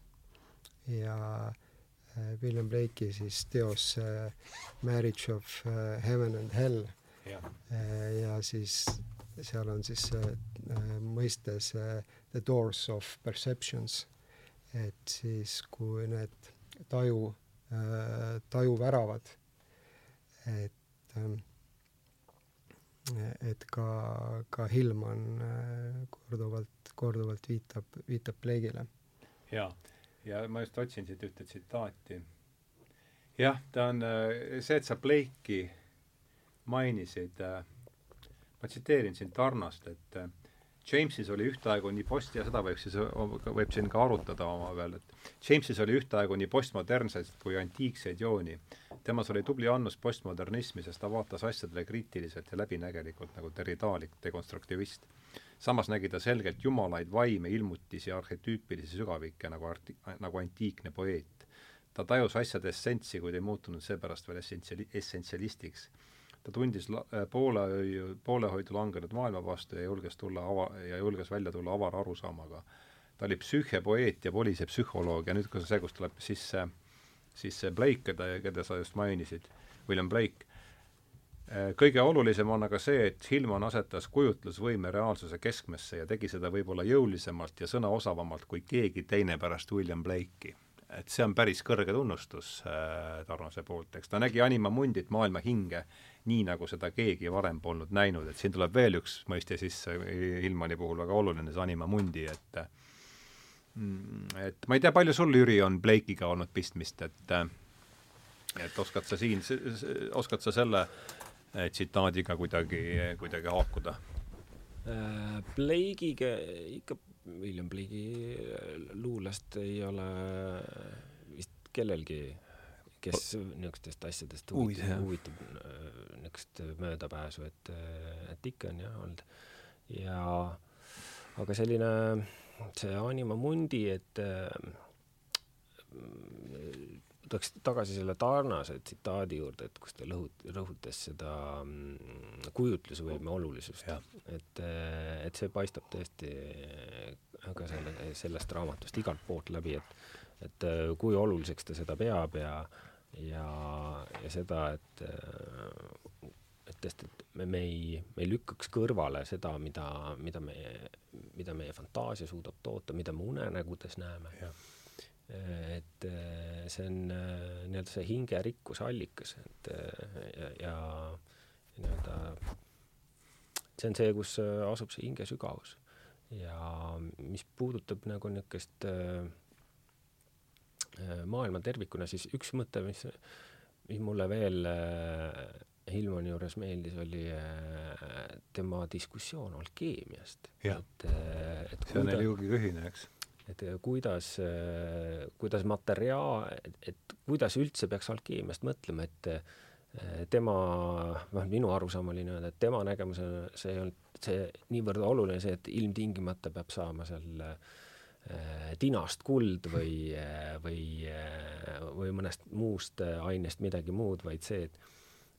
ja William Blake'i siis teos Marriage of Heaven and Hell. Ja, ja siis seal on siis mõistes The Doors of Perceptions, et siis kui need taju, tajuväravad et ähm, et ka, ka Hillman äh, korduvalt, korduvalt viitab, viitab Blake'ile. jaa, ja ma just otsin siit ühte tsitaati. jah, ta on, äh, see, et sa Blake'i mainisid, äh, ma tsiteerin siin Tarnast, et Jamesis oli ühtaegu nii post- ja seda võib siis, võib siin ka arutada omavahel, et Jamesis oli ühtaegu nii postmodernseid kui antiikseid jooni. temas oli tubli annus postmodernismi, sest ta vaatas asjadele kriitiliselt ja läbinägelikult nagu derridaalik dekonstruktivist. Samas nägi ta selgelt jumalaid, vaime, ilmutisi ja arhetüüpilisi sügavikke nagu arti-, nagu antiikne poeet. ta tajus asjade essentsi, kuid ei muutunud seepärast veel essentsiali-, essentsialistiks ta tundis la-, äh, poolehoiu, poolehoidu langenud maailma vastu ja julges tulla ava-, ja julges välja tulla avara arusaamaga. ta oli psüühiapoeet ja polise psühholoog ja nüüd, kui see, kus tuleb sisse siis see Blake, keda, keda sa just mainisid, William Blake, kõige olulisem on aga see, et Hillman asetas kujutlusvõime reaalsuse keskmesse ja tegi seda võib-olla jõulisemalt ja sõnaosavamalt kui keegi teine pärast William Blake'i. Et see on päris kõrge tunnustus äh, Tarnase poolt, eks ta nägi Anima Mundit, maailma hinge, nii nagu seda keegi varem polnud näinud, et siin tuleb veel üks mõiste sisse Ilmani puhul väga oluline, see Anima Mundi, et mm, et ma ei tea, palju sul, Jüri, on Blake'iga olnud pistmist, et et oskad sa siin, oskad sa selle äh, tsitaadiga kuidagi, kuidagi haakuda? Äh, Blake'iga ikka William Blake'i luulest ei ole vist kellelgi, kes niisugustest asjadest huvitab, huvitab niisugust möödapääsu, et, et ikka on jah olnud. ja aga selline, see Anima Mundi, et tuleks tagasi selle Tarnase tsitaadi juurde, et kus ta lõhut-, rõhutas seda mm, kujutlusvõime olulisust. et, et see paistab tõesti ka selle, sellest raamatust igalt poolt läbi, et et kui oluliseks ta seda peab ja ja, ja seda, et et tõesti, et me, me ei, me ei lükkaks kõrvale seda, mida, mida meie, mida meie fantaasia suudab toota, mida me unenägudes näeme et äh, see on äh, nii-öelda see hingerikkuse allikas, et äh, ja, ja nii-öelda see on see, kus asub see hinge sügavus. ja mis puudutab nagu niisugust maailma tervikuna, siis üks mõte, mis, mis mulle veel Hilmani juures meeldis, oli tema diskussioon alkeemiast. et, et see on neil juugi ühine, eks et kuidas, kuidas materiaal, et kuidas üldse peaks alkeemiast mõtlema, et äh, tema, noh, minu arusaam oli niimoodi, et tema nägemus, see ei olnud, see niivõrd oluline see, et ilmtingimata peab saama seal äh, tinast kuld või, või, või mõnest muust ainest midagi muud, vaid see, et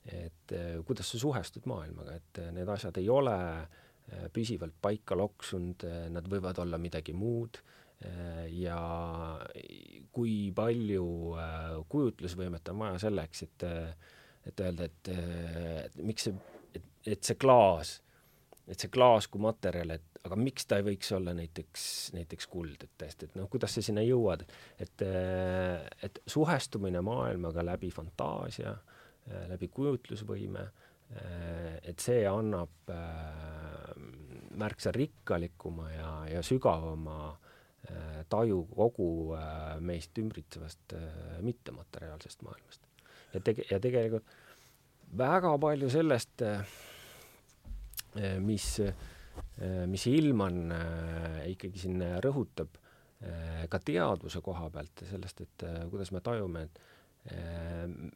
et kuidas sa suhestud maailmaga, et need asjad ei ole püsivalt paika loksunud, nad võivad olla midagi muud ja kui palju kujutlusvõimet on vaja selleks, et et öelda, et, et miks see, et, et see klaas, et see klaas kui materjal, et aga miks ta ei võiks olla näiteks, näiteks kuld, et tõesti, et noh, kuidas sa sinna jõuad, et, et suhestumine maailmaga läbi fantaasia, läbi kujutlusvõime, et see annab märksa rikkalikuma ja, ja sügavama taju kogu meist ümbritsevast mittemateriaalsest maailmast. Ja tege-, ja tegelikult väga palju sellest, mis, mis Ilman ikkagi siin rõhutab ka teadvuse koha pealt ja sellest, et kuidas me tajume, et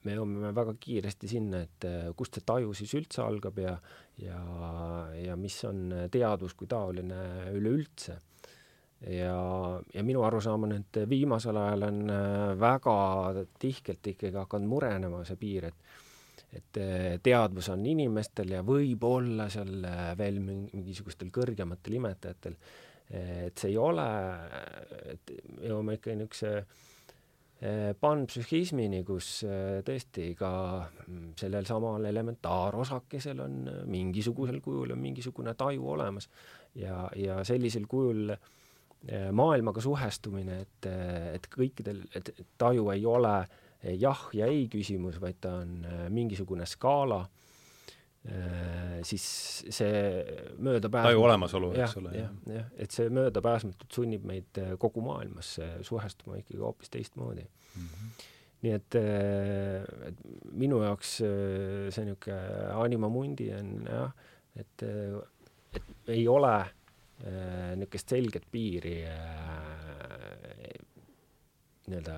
me jõuame väga kiiresti sinna, et kust see taju siis üldse algab ja, ja, ja mis on teadvus kui taoline üleüldse ja, ja minu arusaam on, et viimasel ajal on äh, väga tihkelt ikkagi hakanud murenema see piir, et et äh, teadvus on inimestel ja võib-olla seal äh, veel mingisugustel kõrgematel imetajatel, et see ei ole, et jõuame ikka niisuguse panpsühhismini, kus tõesti ka mm, sellel samal elementaarosakesel on mingisugusel kujul on mingisugune taju olemas ja, ja sellisel kujul äh, maailmaga suhestumine, et, et kõikidel, et taju ei ole jah ja ei küsimus, vaid ta on äh, mingisugune skaala, siis see möödapääs-. taju olemasolu, eks ole. jah, jah, et see möödapääsmatult sunnib meid kogu maailmas suhestuma ikkagi hoopis teistmoodi mm. -hmm nii et, et minu jaoks see niisugune anima mundi on jah, et, et ei ole Äh, niisugust selget piiri äh, nii-öelda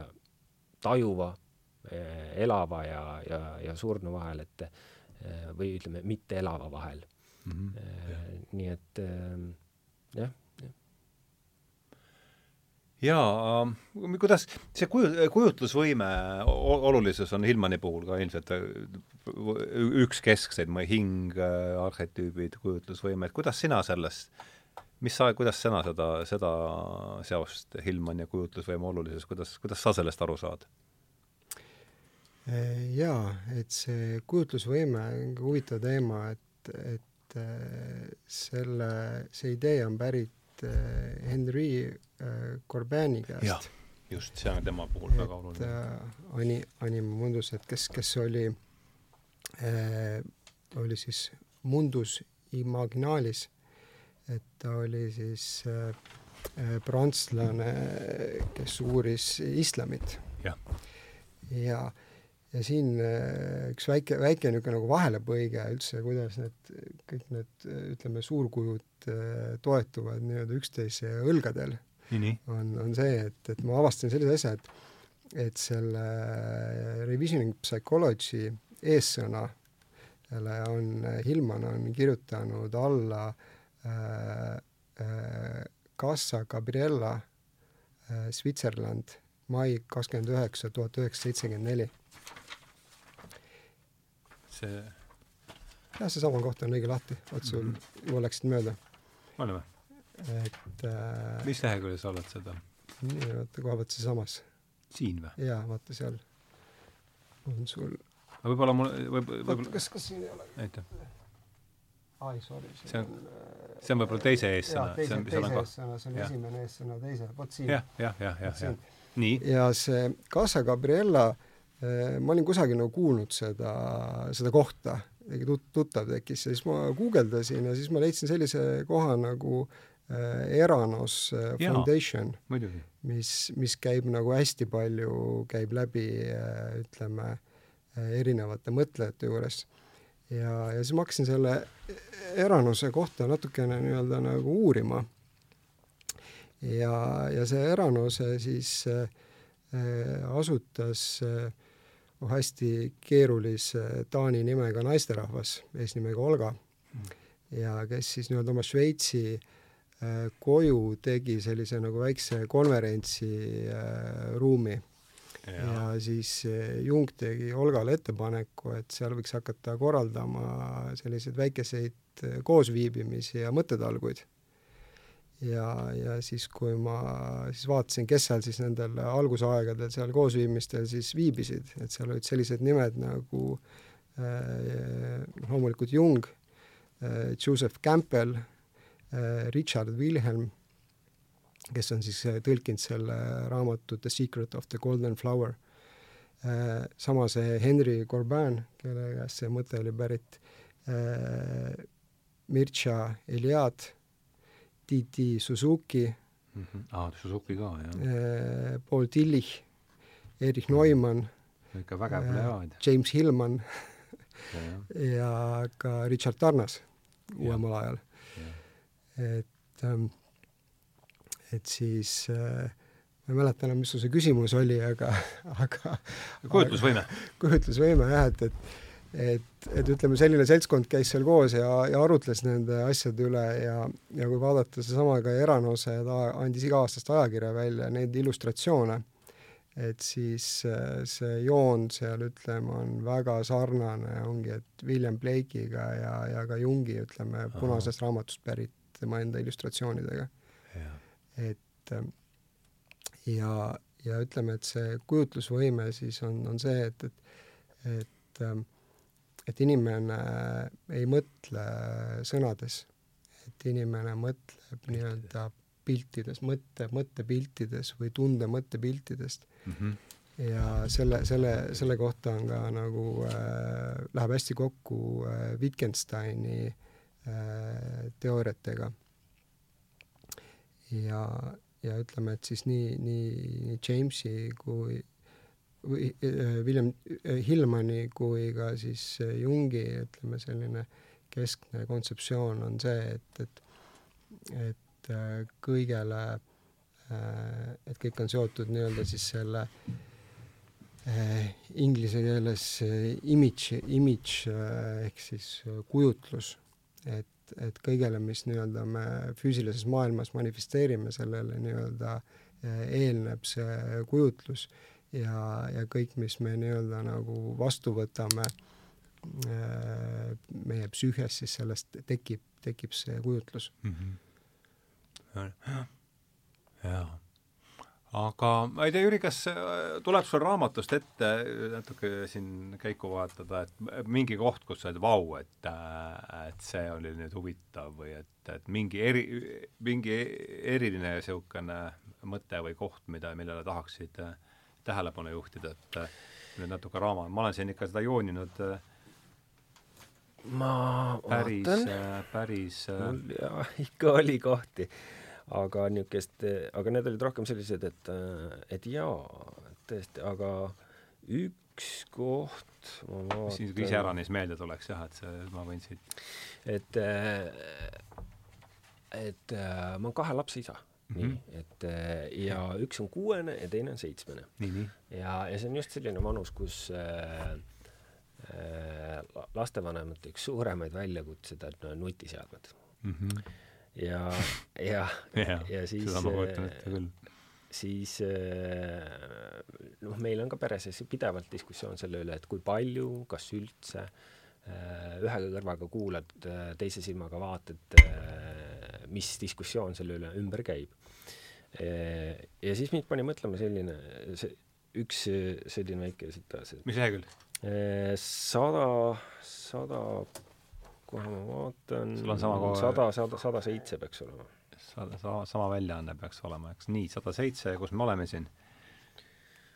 tajuva, äh, elava ja, ja, ja surnu vahel, et või ütleme, mitte elava vahel mm. -hmm. nii et jah, jaa, kuidas see kuju, kujutlusvõime olulisus on Hillmani puhul ka ilmselt üks keskseid, hing, arhetüübid, kujutlusvõime, et kuidas sina sellest mis sa, kuidas sina seda, seda seost Hillman ja kujutlusvõime olulisus, kuidas, kuidas sa sellest aru saad? jaa, et see kujutlusvõime on huvitav teema, et, et äh, selle, see idee on pärit äh, Henry äh, Corbani käest. just, see on tema puhul et, väga oluline. Ani-, Anima Mundus, et kes, kes oli äh,, oli siis Mundus Imaginalis et ta oli siis äh, äh, prantslane, kes uuris islamit. ja, ja, ja siin äh, üks väike, väike niisugune nagu vahelepõige üldse, kuidas need, kõik need ütleme, suurkujud toetuvad nii-öelda üksteise õlgadel, on, on see, et, et ma avastasin sellise asja, et et selle revisioning psychology eessõna on Hillman on kirjutanud alla äh, Äh, äh, Casa Gabriella, äh, Switzerland, mai kakskümmend üheksa, tuhat üheksasada seitsekümmend neli. see jah, seesama koht on õige lahti, vot sul mm -hmm. juba läksid mööda. või? et äh, mis leheküljel sa oled seda? nii, vaata koha pealt sealsamas. siin või? jaa, vaata seal on sul aga võib-olla mul võib, võib-olla kas, kas siin ei ole? aitäh ai, sorry. see on, see on võib-olla teise eessõna. teise, teise eessõna, see on ja. esimene eessõna teise, vot siin. jah, jah, jah, jah, jah. nii. ja see Casa Gabriella eh,, ma olin kusagil nagu kuulnud seda, seda kohta, mingi tut-, tuttav tekkis ja siis ma guugeldasin ja siis ma leidsin sellise koha nagu eh, Eranos Foundation, mis, mis käib nagu hästi palju, käib läbi ütleme, erinevate mõtlejate juures ja, ja siis ma hakkasin selle Eranuse kohta natukene nii-öelda nagu uurima. ja, ja see Eranuse siis äh, asutas äh, hästi keerulise taani nimega naisterahvas, eesnimega Olga mm., ja kes siis nii-öelda oma Šveitsi äh, koju tegi sellise nagu väikse konverentsiruumi ja. ja siis Jung tegi Olgale ettepaneku, et seal võiks hakata korraldama selliseid väikeseid koosviibimisi ja mõttetalguid ja, ja siis, kui ma siis vaatasin, kes seal siis nendel algusaegadel seal koosviibimistel siis viibisid, et seal olid sellised nimed nagu äh, loomulikult Jung Joseph Campbell Richard Wilhelm, kes on siis äh, tõlkinud selle raamatu The Secret of the Golden Flower äh,, sama see Henry Corbin, kelle käest see mõte oli pärit äh,, Mircea Eliade Titi Suzuki mm. -hmm. Ah, Suzuki ka, jah. Paul Tillich, Erich Neumann. ikka vägev plejaad. James Hillman ja, ja ka Richard Tarnas uuemal ajal. et, ähm, et siis äh, ma ei mäleta enam, mis sul see küsimus oli, aga, aga kujutlusvõime. kujutlusvõime jah, et, et et, et ütleme, selline seltskond käis seal koos ja, ja arutles nende asjade üle ja, ja kui vaadata seesama ka Eranose, ta andis iga-aastast ajakirja välja neid illustratsioone, et siis äh, see joon seal, ütleme, on väga sarnane, ongi, et William Blake'iga ja, ja ka Jungi, ütleme, punasest raamatust pärit tema enda illustratsioonidega. Et ähm, ja, ja ütleme, et see kujutlusvõime siis on, on see, et, et, et ähm, et inimene ei mõtle sõnades, et inimene mõtleb nii-öelda piltides, mõtte, mõttepiltides või tunde mõttepiltidest mm. -hmm. ja selle, selle, selle kohta on ka nagu äh,, läheb hästi kokku äh, Wittgensteini äh, teooriatega. Ja, ja ütleme, et siis nii, nii Jamesi kui või äh, William äh, Hillmani kui ka siis äh, Jungi, ütleme, selline keskne kontseptsioon on see, et, et et kõigele, et kõik on seotud nii-öelda siis selle inglise keeles image, image ehk siis kujutlus, et, et kõigele, mis nii-öelda me füüsilises maailmas manifesteerime, sellele nii-öelda eelneb see kujutlus ja, ja kõik, mis me nii-öelda nagu vastu võtame äh, meie psüühias, siis sellest tekib, tekib see kujutlus mm. -hmm. jaa. Aga ma ei tea, Jüri, kas äh, tuleb sul raamatust ette natuke siin käiku vahetada, et mingi koht, kus sa oled vau, et, äh, et see oli nüüd huvitav või et, et mingi eri, mingi eriline niisugune mõte või koht, mida, millele tahaksid äh, tähelepanu juhtida, et äh, nüüd natuke raama, ma olen siin ikka seda jooninud äh, ma päris, äh, päris mul jaa, ikka oli kohti, aga niisugust, aga need olid rohkem sellised, et, et jaa, tõesti, aga üks koht ma vaatan mis siin iseäranis meelde tuleks jah, et see, ma võin siit et et ma olen kahe lapse isa Mm -hmm. nii, et ja üks on kuuene ja teine on seitsmene. ja, ja see on just selline vanus, kus äh, äh, lastevanemate üks suuremaid väljakutseid on nutiseadmed mm. -hmm. Ja, ja ja, ja siis seda ma kujutan ette küll siis äh, noh, meil on ka peres pidevalt diskussioon selle üle, et kui palju, kas üldse äh, ühe kõrvaga kuulad, teise silmaga vaatad mis diskussioon selle üle ümber käib. ja siis mind pani mõtlema selline, see üks selline väike tsitaat. mis lehekülg? sada, sada, kohe ma vaatan. sul on sama kohe? sada, sada, sada seitse peaks olema. sada, sama, sama väljaanne peaks olema, eks. nii, sada seitse, kus me oleme siin?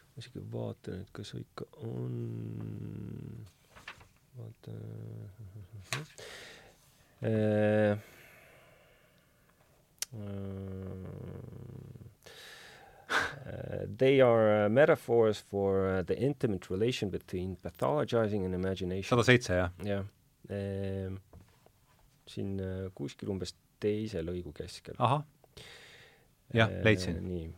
ma isegi vaatan, et kas ikka on, vaata Uh, they are uh, metaphors for uh, the intimate relation between pathologizing and imagination. sada seitse, jah? jah. Siin uh, kuskil umbes teise lõigu keskel. ahah. jah, leidsin. nii.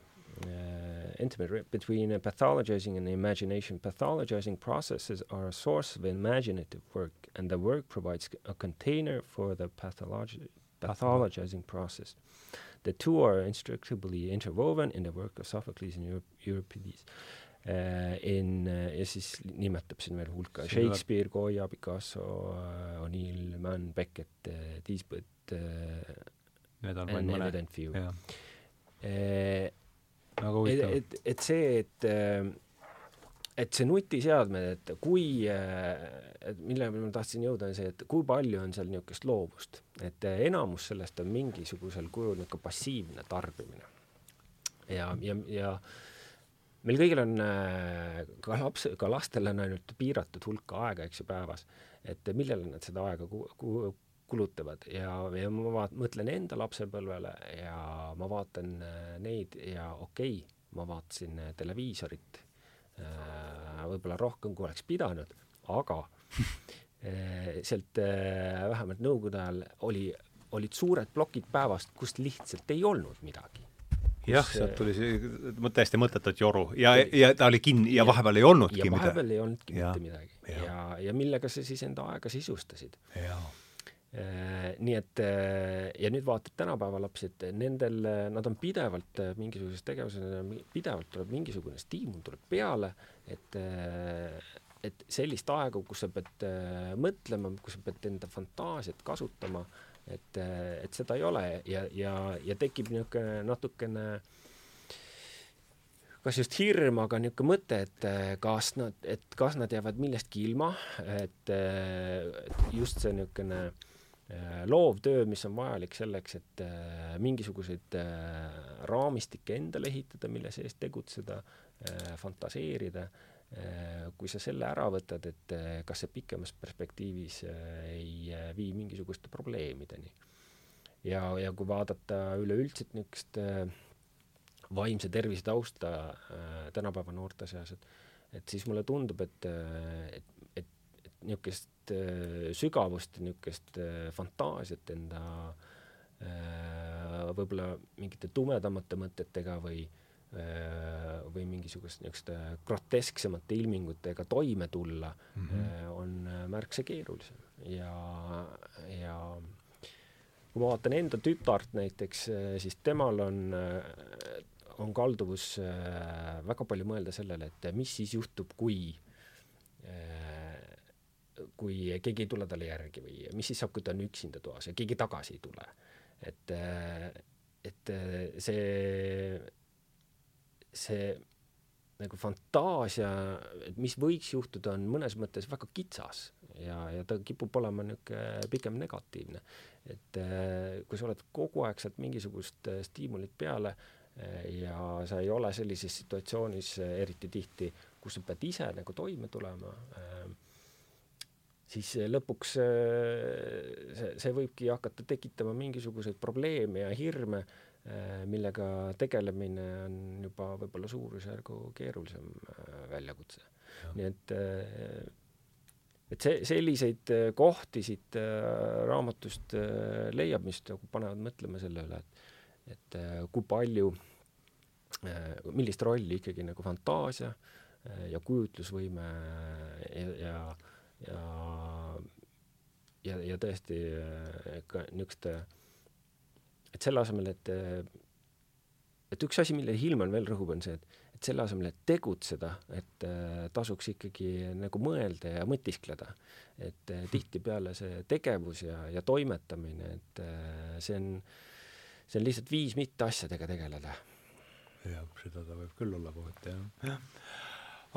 intimate between uh, pathologizing and imagination. Pathologizing processes are a source of imaginative work, and the work provides a container for the pathologi- pathologizing process. The two are inextricably interwoven in the work of Sophocles and Eurip- Euripides. Uh, in uh, ja siis nimetab siin veel hulka Shakespeare, Goya, Picasso uh,, O'Neill, Mann, Beckett uh, Need on vaid mõned. Eh, väga huvitav. et, et, see, et et see nutiseadmed, et kui, et millele ma tahtsin jõuda, on see, et kui palju on seal niisugust loovust, et enamus sellest on mingisugusel kujul niisugune passiivne tarbimine. ja, ja, ja meil kõigil on ka laps, ka lastel on ainult piiratud hulk aega, eks ju, päevas, et millele nad seda aega ku-, ku-, kulutavad. Ja, ja ma vaat-, mõtlen enda lapsepõlvele ja ma vaatan äh, neid ja okei okay,, ma vaatasin äh, televiisorit äh, võib-olla rohkem, kui oleks pidanud, aga sealt vähemalt nõukogude ajal oli, olid suured plokid päevast, kust lihtsalt ei olnud midagi jah, sealt tuli see täiesti mõttetut joru ja, ja ta oli kinni ja vahepeal ei olnudki midagi. ja vahepeal ei olnudki mitte midagi. ja, ja, ja millega sa siis enda aega sisustasid. Äh, nii et äh, ja nüüd vaatad tänapäeva lapsi, et nendel, nad on pidevalt äh, mingisuguses tegevuses, pidevalt tuleb mingisugune stiimul tuleb peale, et et sellist aega, kus sa pead mõtlema, kus sa pead enda fantaasiat kasutama, et, et seda ei ole ja, ja, ja tekib niisugune natukene kas just hirm, aga niisugune mõte, et kas nad, et kas nad jäävad millestki ilma, et, just see niisugune Äh, loovtöö, mis on vajalik selleks, et äh, mingisuguseid äh, raamistikke endale ehitada, mille sees tegutseda, fantaseerida, kui sa selle ära võtad, et kas see pikemas perspektiivis ei vii mingisuguste probleemideni. ja, ja kui vaadata üleüldiselt niisugust vaimse tervise tausta tänapäeva noorte seas, et et siis mulle tundub, et, et, et, et niisugust äh, sügavust niisugust äh, fantaasiat enda äh, võib-olla mingite tumedamate mõtetega või või mingisugust niisuguste grotesksemate ilmingutega toime tulla mm -hmm. on märksa keerulisem ja, ja kui ma vaatan enda tütart näiteks, siis temal on, on kalduvus väga palju mõelda sellele, et mis siis juhtub, kui kui keegi ei tule talle järgi või mis siis saab, kui ta on üksinda toas ja keegi tagasi ei tule. et, et see, see nagu fantaasia, et mis võiks juhtuda, on mõnes mõttes väga kitsas ja, ja ta kipub olema niisugune pigem negatiivne. et kui sa oled kogu aeg saad mingisugust stiimulit peale ja sa ei ole sellises situatsioonis eriti tihti, kus sa pead ise nagu toime tulema siis lõpuks see, see võibki hakata tekitama mingisuguseid probleeme ja hirme, millega tegelemine on juba võib-olla suurusjärgu keerulisem äh, väljakutse. nii et et see, selliseid kohti siit raamatust leiab, mis nagu panevad mõtlema selle üle, et et kui palju, millist rolli ikkagi nagu fantaasia ja kujutlusvõime ja, ja ja, ja, ja tõesti ka niisuguste, et selle asemel, et et üks asi, millele Hillman veel rõhub, on see, et, et selle asemel, et tegutseda, et äh, tasuks ikkagi nagu mõelda ja mõtiskleda. et äh, tihtipeale see tegevus ja, ja toimetamine, et äh, see on, see on lihtsalt viis mitte asjadega tegeleda. jah, seda ta võib küll olla kohati, jah.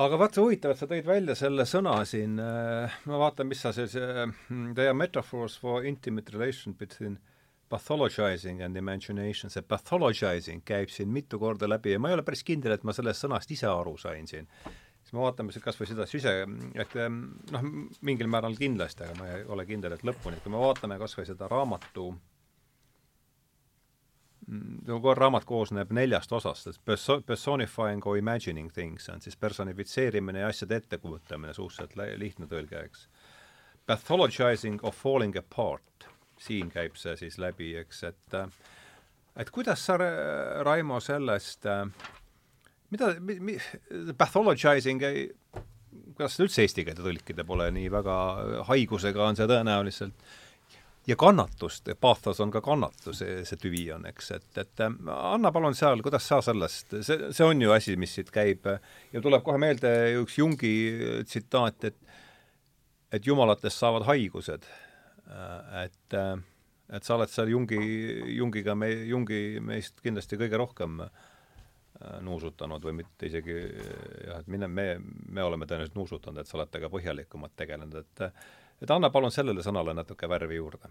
aga vaata, huvitav, et sa tõid välja selle sõna siin, ma vaatan, mis sa see, see They are metaphors for intimate relation between pathologizing and imagination, see pathologizing käib siin mitu korda läbi ja ma ei ole päris kindel, et ma sellest sõnast ise aru sain siin. siis me vaatame kas või seda sise, et ähm, noh, mingil määral kindlasti, aga ma ei ole kindel, et lõpuni, et kui me vaatame kas või seda raamatu äh, nagu raamat koosneb neljast osast, et perso-, personifying or imagining things on siis personifitseerimine ja asjade ettekujutamine, suhteliselt lihtne tõlge, eks. Pathologizing or falling apart, siin käib see siis läbi, eks, et et kuidas sa, Raimo, sellest, mida mi,, mi, pathologizing ei, kuidas seda üldse eesti keelde tõlkida pole nii väga, haigusega on see tõenäoliselt ja kannatust, pathos on ka kannatus, see tüvi on, eks, et, et anna palun seal, kuidas sa sellest, see, see on ju asi, mis siit käib ja tuleb kohe meelde üks Jungi tsitaat, et et jumalatest saavad haigused. Et, et sa oled seal Jungi, Jungiga, me, Jungi meist kindlasti kõige rohkem nuusutanud või mitte isegi jah, et mine, me, me oleme tõenäoliselt nuusutanud, et sa oled temaga põhjalikumalt tegelenud, et et anna palun sellele sõnale natuke värvi juurde.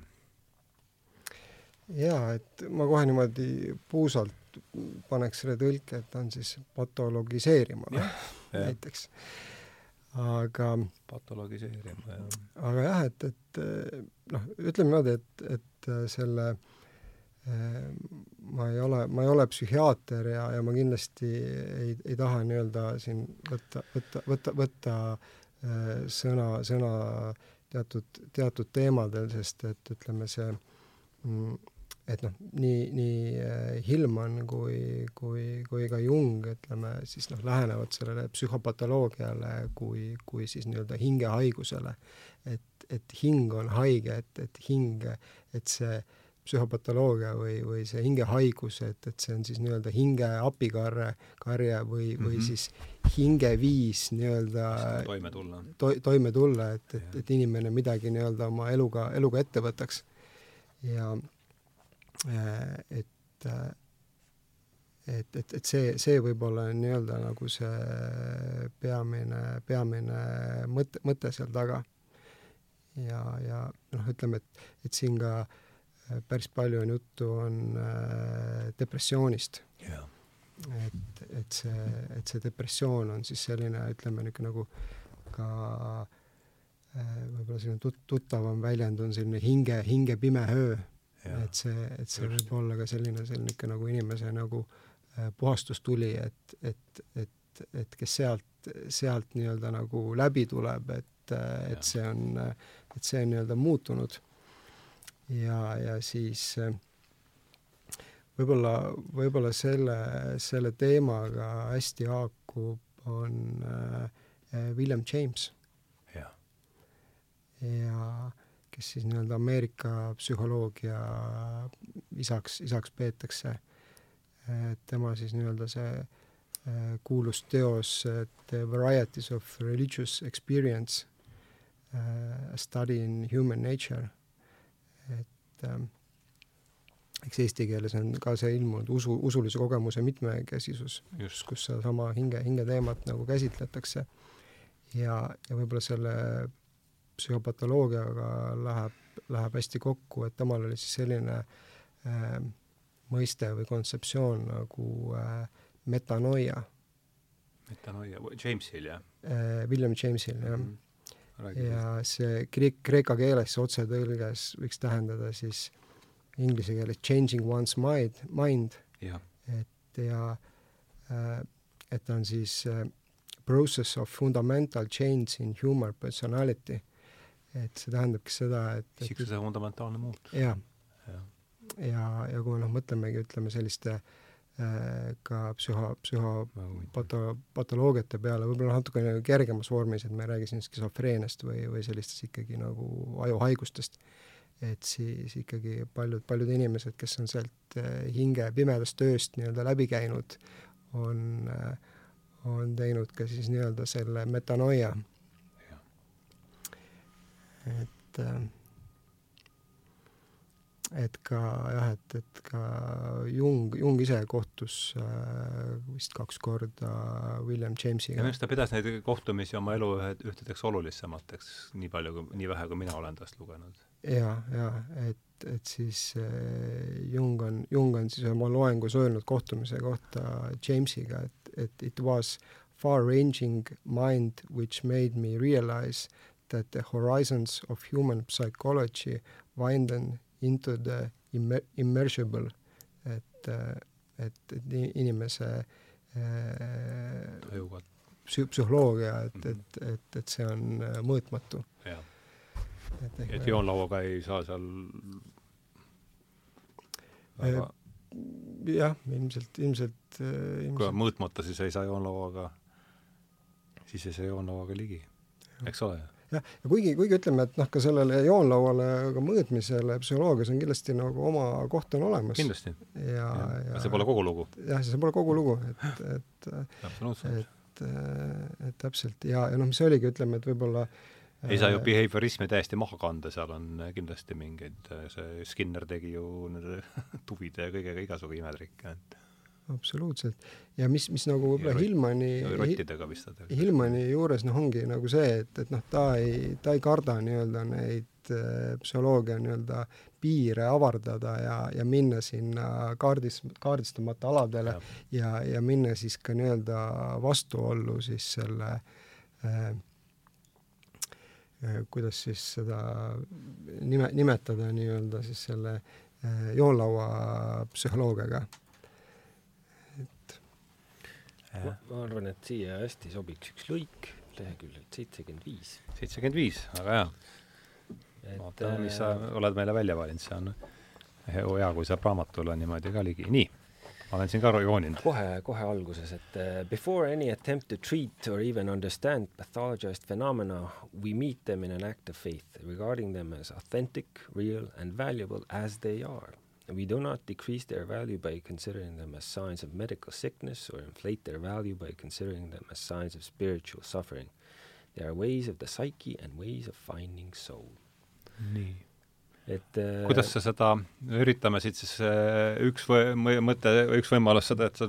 jaa, et ma kohe niimoodi puusalt paneks selle tõlke, et ta on siis patologiseerima näiteks. Aga patologiseerima, jah. aga jah, et, et noh, ütleme niimoodi, et, et selle ma ei ole, ma ei ole psühhiaater ja, ja ma kindlasti ei, ei taha nii-öelda siin võtta, võtta, võtta, võtta sõna, sõna teatud, teatud teemadel, sest et ütleme, see mm, et noh, nii, nii äh, Hillman kui, kui, kui ka Jung, ütleme siis noh, lähenevad sellele psühhopatoloogiale kui, kui siis nii-öelda hingehaigusele. et, et hing on haige, et, et hing, et see psühhopatoloogia või, või see hingehaigus, et, et see on siis nii-öelda hinge apikarre, karje või mm, -hmm. või mhm. siis hingeviis nii-öelda toime tulla to,. toime tulla, et, et, et inimene midagi nii-öelda oma eluga, eluga ette võtaks. ja et, äh, et, et, et see, see võib olla nii-öelda nagu see peamine, peamine mõte, mõte seal taga. ja, ja noh, ütleme, et, et siin ka äh, päris palju on juttu, on äh, depressioonist yeah.. et, et see, et see depressioon on siis selline, ütleme niisugune nagu ka äh, võib-olla selline tut-, tuttavam väljend on selline hinge, hinge pime öö. Et see, et see Just. võib olla ka selline, selline niisugune nagu inimese nagu äh, puhastustuli, et, et, et, et kes sealt, sealt nii-öelda nagu läbi tuleb, et, et see on, et see on nii-öelda muutunud ja, ja siis äh, võib-olla, võib-olla selle, selle teemaga hästi haakub, on äh, William James. ja, ja kes siis nii-öelda Ameerika psühholoogia isaks, isaks peetakse. tema siis nii-öelda see äh, kuulus teos The Varieties of Religious Experience uh,, A Study in Human Nature et äh, eks eesti keeles on ka see ilmunud usu, usulise kogemuse mitmekesisus, kus sedasama hinge, hingeteemat nagu käsitletakse. ja, ja võib-olla selle psühhopatoloogiaga läheb, läheb hästi kokku, et temal oli siis selline äh, mõiste või kontseptsioon nagu äh, metanoia. metanoia, Jamesil, jah äh,? William Jamesil, jah mm. -hmm ja see kreek-, kreeka keeles otsetõlges võiks tähendada siis inglise keeles changing one's mind, mind, et ja äh, et on siis äh, process of fundamental change in human personality. Et see tähendabki seda, et, et isiksuse fundamentaalne muutus. jah. ja, ja, ja kui me noh, mõtlemegi, ütleme selliste äh, ka psühho, psühhopato-, patoloogiate peale, võib-olla natukene kergemas vormis, et me ei räägi siin skisofreeniast või, või sellistest ikkagi nagu ajuhaigustest, et siis ikkagi paljud, paljud inimesed, kes on sealt äh, hinge pimedast tööst nii-öelda läbi käinud, on, äh, on teinud ka siis nii-öelda selle metanoia. Et äh, et ka jah, et, et ka Jung, Jung ise kohtus äh, vist kaks korda William Jamesiga. ja minu arust ta pidas neid kohtumisi oma elu ühe, ühtedeks olulisemateks, nii palju kui, nii vähe, kui mina olen tast lugenud. ja, ja et, et siis äh, Jung on, Jung on siis oma loengus öelnud kohtumise kohta Jamesiga, et, et it was far-ranging mind which made me realize that the horizons of human psychology widen into the immer-, immersible, et, et, et inimese äh, psü-, psühholoogia, et mm, -hmm. et, et, et see on äh, mõõtmatu. et, et joonlauaga ei saa seal väga jah, ilmselt, ilmselt, ilmselt. kui on mõõtmata, siis ei saa joonlauaga, siis ei saa joonlauaga ligi, eks ole jah, ja kuigi, kuigi ütleme, et noh, ka sellele joonlauale ka mõõtmisele psühholoogias on kindlasti nagu oma koht on olemas. kindlasti. ja, ja, ja see pole kogu lugu. jah, see pole kogu lugu, et, et et, et täpselt ja, ja noh, mis oligi, ütleme, et võib-olla ei saa ju äh, behaviorismi täiesti maha kanda, seal on kindlasti mingeid, see Skinner tegi ju nende tuvide ja kõigega igasugu imetrikke, et absoluutselt. ja mis, mis nagu võib-olla Hillmani, Hillmani juures noh, ongi nagu see, et, et noh, ta ei, ta ei karda nii-öelda neid äh, psühholoogia nii-öelda piire avardada ja, ja minna sinna kaardis, kaardistamata aladele ja, ja, ja minna siis ka nii-öelda vastuollu siis selle äh, äh, kuidas siis seda nime, nimetada nii-öelda siis selle äh, joonlaua psühholoogiaga ma, ma arvan, et siia hästi sobiks üks lõik leheküljelt seitsekümmend viis. seitsekümmend viis, väga hea. vaatame, mis sa äh, oled meile välja valinud, see on hea, kui saab raamatule niimoodi ka ligi. nii, ma olen siin ka jooninud. kohe, kohe alguses, et uh, before any attempt to treat or even understand pathologized phenomena, we meet them in an act of faith, regarding them as authentic, real and valuable as they are We do not decrease their value by considering them as signs of medical sickness or inflate their value by considering them as signs of spiritual suffering. They are ways of the psyche and ways of finding soul. nii. et äh, kuidas sa seda, üritame siit siis äh, üks või, mõte, üks võimalus seda, et sa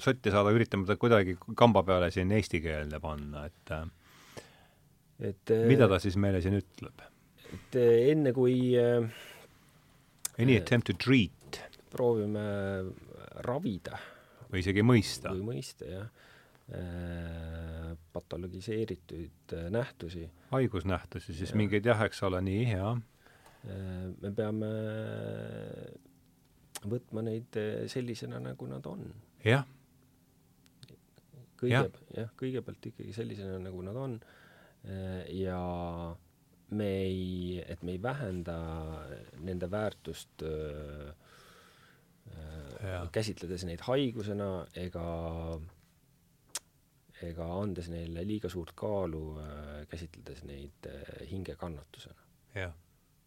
sotti saada, üritame ta kuidagi kamba peale siin eestikeelne panna, et äh, et äh, mida ta siis meile siin ütleb? et äh, enne, kui äh, Any attempt to treat. proovime ravida. või isegi mõista. või mõista, jah. Äh, patologiseeritud äh, nähtusi. haigusnähtusi, siis ja. mingeid jah, eks ole, nii, jah. Äh, me peame võtma neid sellisena, nagu nad on. jah. kõige, jah, kõigepealt ikkagi sellisena, nagu nad on ja me ei, et me ei vähenda nende väärtust öö, öö, käsitledes neid haigusena ega, ega andes neile liiga suurt kaalu, käsitledes neid hingekannatusena. jah,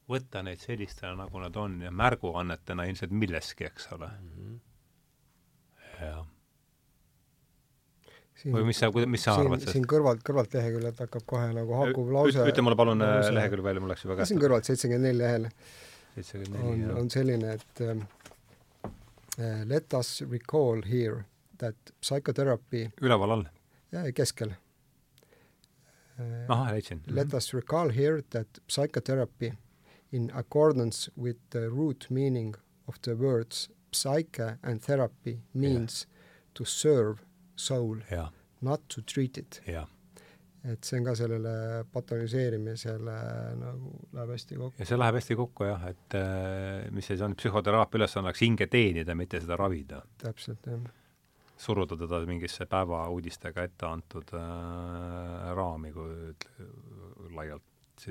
võtta neid sellistena, nagu nad on ja märguannetena ilmselt milleski, eks ole mm. -hmm. jah siin, või mis sa, mis sa arvad sellest? siin kõrvalt, kõrvalt leheküljelt hakkab kohe nagu haakuv lause ütle mulle palun äh, lause, lehekülg välja, mul läks juba käest. siin kõrvalt seitsekümmend neli lehel on, on selline, et uh, let us recall here that psychotherapy üleval all? keskel uh,. ahah, leidsin. Let us recall here that psychotherapy in accordance with the root meaning of the words psyche and therapy means yeah. to serve soul, not to treat it. et see on ka sellele patologiseerimisele nagu läheb hästi kokku. ja see läheb hästi kokku jah, et äh, mis siis on, psühhoteraapia ülesanne oleks hinge teenida, mitte seda ravida. täpselt, jah. suruda teda mingisse päevauudistega ette antud äh, raami, kui laialt,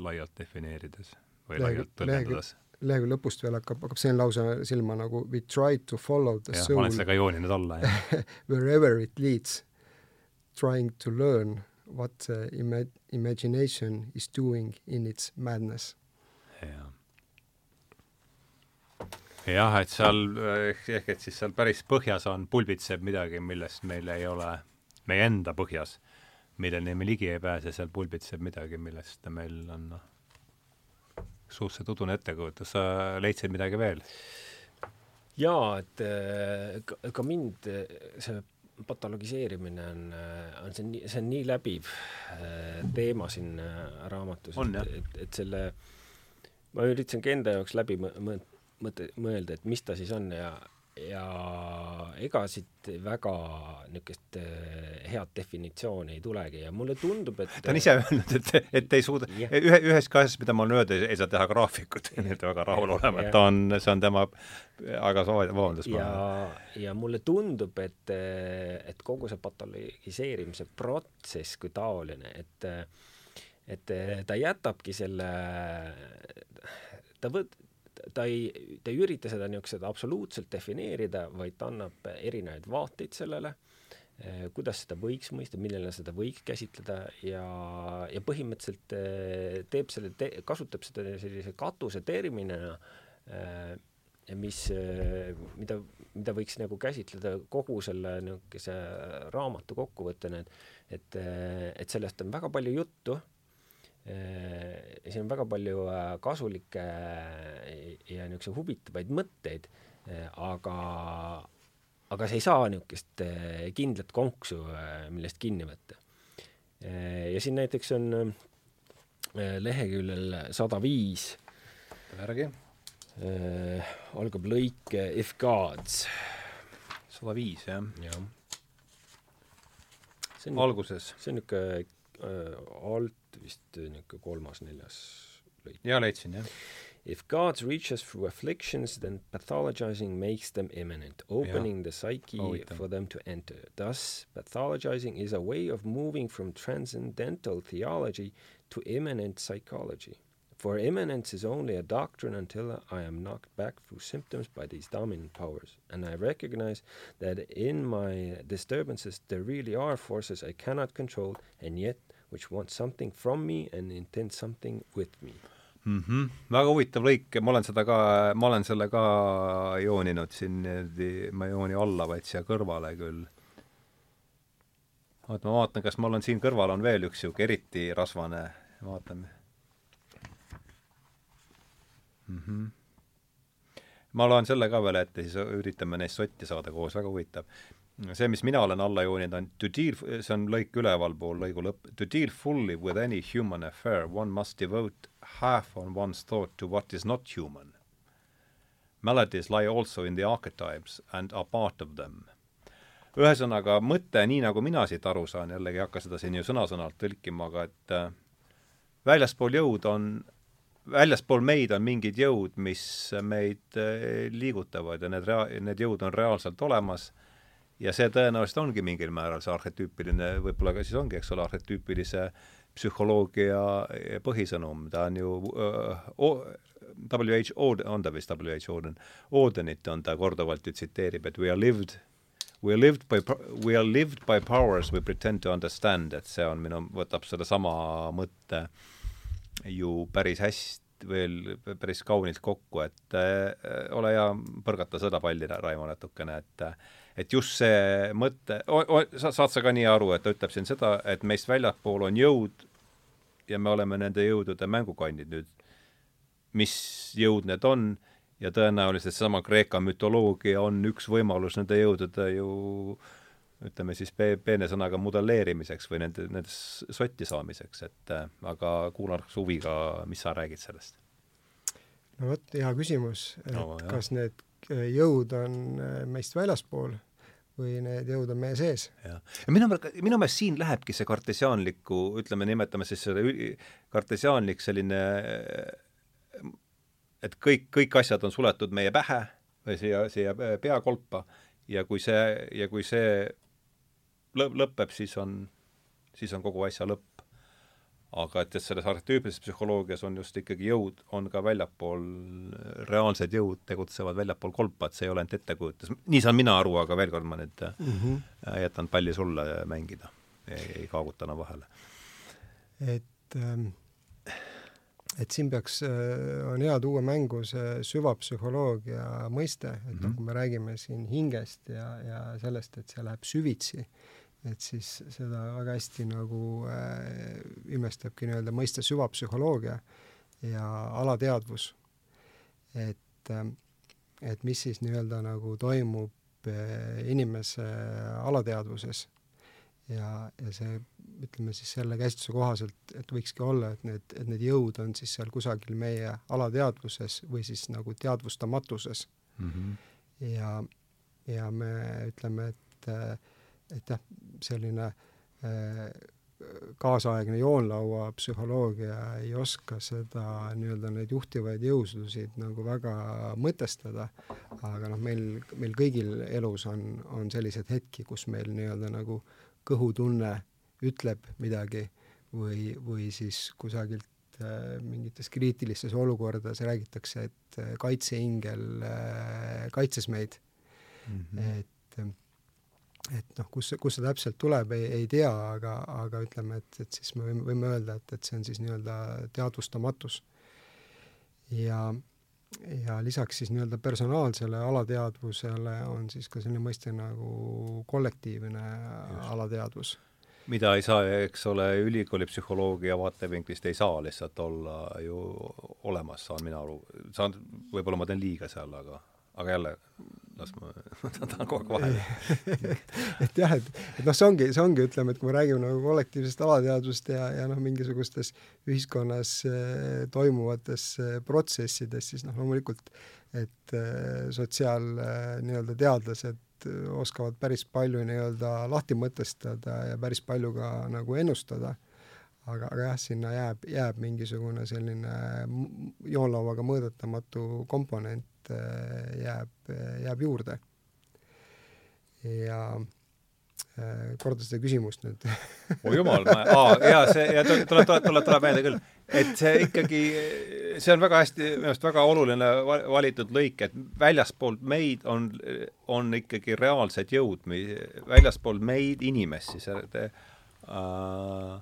laialt defineerides või laialt tõlgendades lehekülje lõpust veel hakkab, hakkab selline lause silma nagu we try to follow the ja, soul. ma olen seda ka jooninud alla, jah Wherever it leads, trying to learn what the ima-, imagination is doing in its madness. jah. jah, et seal ehk, ehk et siis seal päris põhjas on, pulbitseb midagi, millest meil ei ole, meie enda põhjas, milleni me ligi ei pääse, seal pulbitseb midagi, millest meil on noh suhteliselt udune ettekujutus, sa leidsid midagi veel? jaa, et äh, ka, ka mind see patologiseerimine on, äh, on see nii, see on nii läbiv teema siin raamatus, et, et, et selle, ma üritasingi enda jaoks läbi mõte, mõelda, et mis ta siis on ja, ja ega siit väga niisugust äh, head definitsiooni ei tulegi ja mulle tundub, et ta on ise öelnud, et, et ei suuda, ühe, üheski asjas, mida ma olen öelnud, ei saa teha graafikut, nii et väga rahul olema, et ta on, see on tema, aga vabandust. ja, ja mulle tundub, et, et kogu see patologiseerimise protsess kui taoline, et et ta jätabki selle, ta võt-, ta ei, ta ei ürita seda niisugust absoluutselt defineerida, vaid ta annab erinevaid vaateid sellele, eh, kuidas seda võiks mõista, millena seda võiks käsitleda ja, ja põhimõtteliselt eh, teeb selle te,, kasutab seda sellise katuseterminina, eh, mis, mida, mida võiks nagu käsitleda kogu selle niisuguse raamatu kokkuvõttena, et et, et sellest on väga palju juttu siin on väga palju äh, kasulikke äh, ja niisuguseid huvitavaid mõtteid, aga, aga see ei saa niisugust kindlat konksu, millest kinni võtta. ja siin näiteks on leheküljel sada viis järgi algab lõik If Gods. sada viis, jah? jah. alguses? see on niisugune äh, alt vist äh, niisugune kolmas-neljas lõik. jaa, leidsin, jah. If God reaches through afflictions, then pathologizing makes them imminent, opening ja. the psyche for them to enter. Thus, pathologizing is a way of moving from transcendental theology to immanent psychology. For immanence is only a doctrine until I am knocked back through symptoms by these dominant powers, and I recognize that in my disturbances there really are forces I cannot control, and yet which want something from me and intend something with me mm. -hmm. väga huvitav lõik, ma olen seda ka, ma olen selle ka jooninud siin niimoodi, ma ei jooni alla, vaid siia kõrvale küll. oot, ma vaatan, kas mul on siin kõrval on veel üks niisugune eriti rasvane, vaatame mm. -hmm ma loen selle ka veel ette, siis üritame neist sotti saada koos, väga huvitav see, mis mina olen alla jooninud, on to deal, see on lõik ülevalpool, lõigu lõpp, to deal fully with any human affair, one must devote half on one's thought to what is not human. Maladies lie also in the archetypes and are part of them. ühesõnaga, mõte, nii nagu mina siit aru saan, jällegi ei hakka seda siin ju sõna-sõnalt tõlkima, aga et äh, väljaspool jõud on, väljaspool meid on mingid jõud, mis meid äh, liigutavad ja need rea-, need jõud on reaalselt olemas ja see tõenäoliselt ongi mingil määral see arhetüüpiline, võib-olla ka siis ongi, eks ole, arhetüüpilise psühholoogia põhisõnum, ta on ju uh, WH Auden, on ta vist WH Auden, Audenit on ta korduvalt ju tsiteerib, et we are lived We are lived by, we are lived by powers we pretend to understand, et see on minu, võtab sedasama mõtte ju päris hästi veel päris kaunilt kokku, et äh, ole hea, põrgata seda palli, Raimo, natukene, et äh, et just see mõte, saad sa ka nii aru, et ta ütleb siin seda, et meist väljapool on jõud ja me oleme nende jõudude mängukandid nüüd. mis jõud need on ja tõenäoliselt seesama Kreeka mütoloogia on üks võimalus nende jõudude ju ütleme siis pe-, peene sõnaga modelleerimiseks või nende, nendest sotti saamiseks, et äh, aga kuulan huviga, mis sa räägid sellest. no vot, hea küsimus, et no, kas need jõud on äh, meist väljaspool või need jõud on meie sees. ja minu meelest, minu meelest siin lähebki see kartesiaanliku, ütleme, nimetame siis selle kartesiaanlik selline et kõik, kõik asjad on suletud meie pähe või siia, siia peakolpa ja kui see, ja kui see lõpeb, siis on, siis on kogu asja lõpp aga et, et selles arhetüüpilises psühholoogias on just ikkagi jõud, on ka väljapool, reaalsed jõud tegutsevad väljapool kolpa, et see ei ole ainult ettekujutus, nii saan mina aru, aga veel kord ma nüüd mm -hmm. jätan palli sulle mängida, ei kaaguta enam vahele. et ähm, et siin peaks, äh, on hea tuua mängu see süvapsühholoogia mõiste, et mm -hmm. kui me räägime siin hingest ja, ja sellest, et see läheb süvitsi, et siis seda väga hästi nagu äh, imestabki nii-öelda mõiste süvapsühholoogia ja alateadvus. et äh,, et mis siis nii-öelda nagu toimub äh, inimese alateadvuses ja, ja see, ütleme siis selle käsitluse kohaselt, et võikski olla, et need, et need jõud on siis seal kusagil meie alateadvuses või siis nagu teadvustamatuses mm. -hmm. ja, ja me ütleme, et äh, et jah, selline äh, kaasaegne joonlaua psühholoogia ei oska seda nii-öelda neid juhtivaid jõudusid nagu väga mõtestada, aga noh, meil, meil kõigil elus on, on selliseid hetki, kus meil nii-öelda nagu kõhutunne ütleb midagi või, või siis kusagilt mingites kriitilistes olukordades räägitakse, et kaitseingel kaitses meid mm. -hmm. et et noh, kus kust see täpselt tuleb, ei, ei tea, aga, aga ütleme, et, et siis me võime, võime öelda, et, et see on siis nii-öelda teadvustamatus. ja, ja lisaks siis nii-öelda personaalsele alateadvusele on siis ka selline mõiste nagu kollektiivne Just. alateadvus mida ei saa, eks ole, ülikooli psühholoogia vaatevinklist ei saa lihtsalt olla ju olemas, saan mina aru. saan, võib-olla ma teen liiga seal, aga, aga jälle las ma, ma tahan kogu aeg vahele. Et jah, et, et noh, see ongi, see ongi, ütleme, et kui me räägime nagu kollektiivsest alateadvust ja, ja noh, mingisugustes ühiskonnas äh, toimuvates äh, protsessides, siis noh, loomulikult et äh, sotsiaal nii-öelda teadlased oskavad päris palju nii-öelda lahti mõtestada ja päris palju ka nagu ennustada. Aga, aga jah, sinna jääb, jääb mingisugune selline joonlauaga mõõdetamatu komponent Äh, jääb, jääb juurde. ja äh, korda seda küsimust nüüd oi jumal, ma, aa, jaa, see, ja tuleb, tuleb, tuleb, tuleb meelde küll, et see ikkagi, see on väga hästi, minu arust väga oluline valitud lõik, et väljaspoolt meid on, on ikkagi reaalsed jõud, väljaspool meid inimesi, see äh, Äh,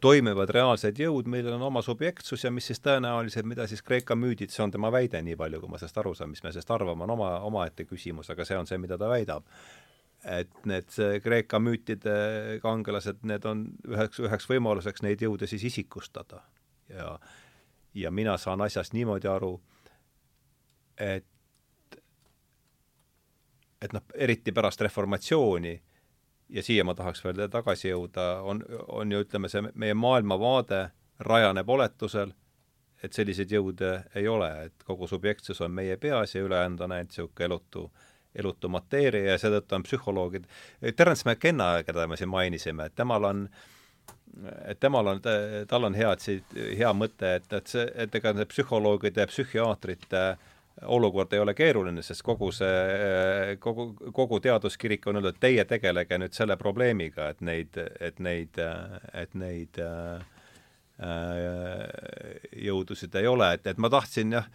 toimivad reaalsed jõud, millel on oma subjektsus ja mis siis tõenäoliselt, mida siis Kreeka müüdid, see on tema väide, nii palju kui ma sellest aru saan, mis me sellest arvame, on oma, omaette küsimus, aga see on see, mida ta väidab. et need Kreeka müütide kangelased, need on üheks, üheks võimaluseks neid jõude siis isikustada. ja, ja mina saan asjast niimoodi aru, et et noh, eriti pärast reformatsiooni ja siia ma tahaks veel tagasi jõuda, on, on ju ütleme, see meie maailmavaade rajaneb oletusel, et selliseid jõude ei ole, et kogu subjektsus on meie peas ja ülejäänud on ainult niisugune elutu, elutu mateeria ja seetõttu on psühholoogid, Terence McKenna, keda me siin mainisime, et temal on et temal on, tal on hea, et siit, hea mõte, et, et see, et ega need psühholoogide ja psühhiaatrite äh, olukord ei ole keeruline, sest kogu see, kogu, kogu teaduskirik on öelnud, et teie tegelege nüüd selle probleemiga, et neid, et neid, et neid äh, jõudusid ei ole, et, et ma tahtsin jah,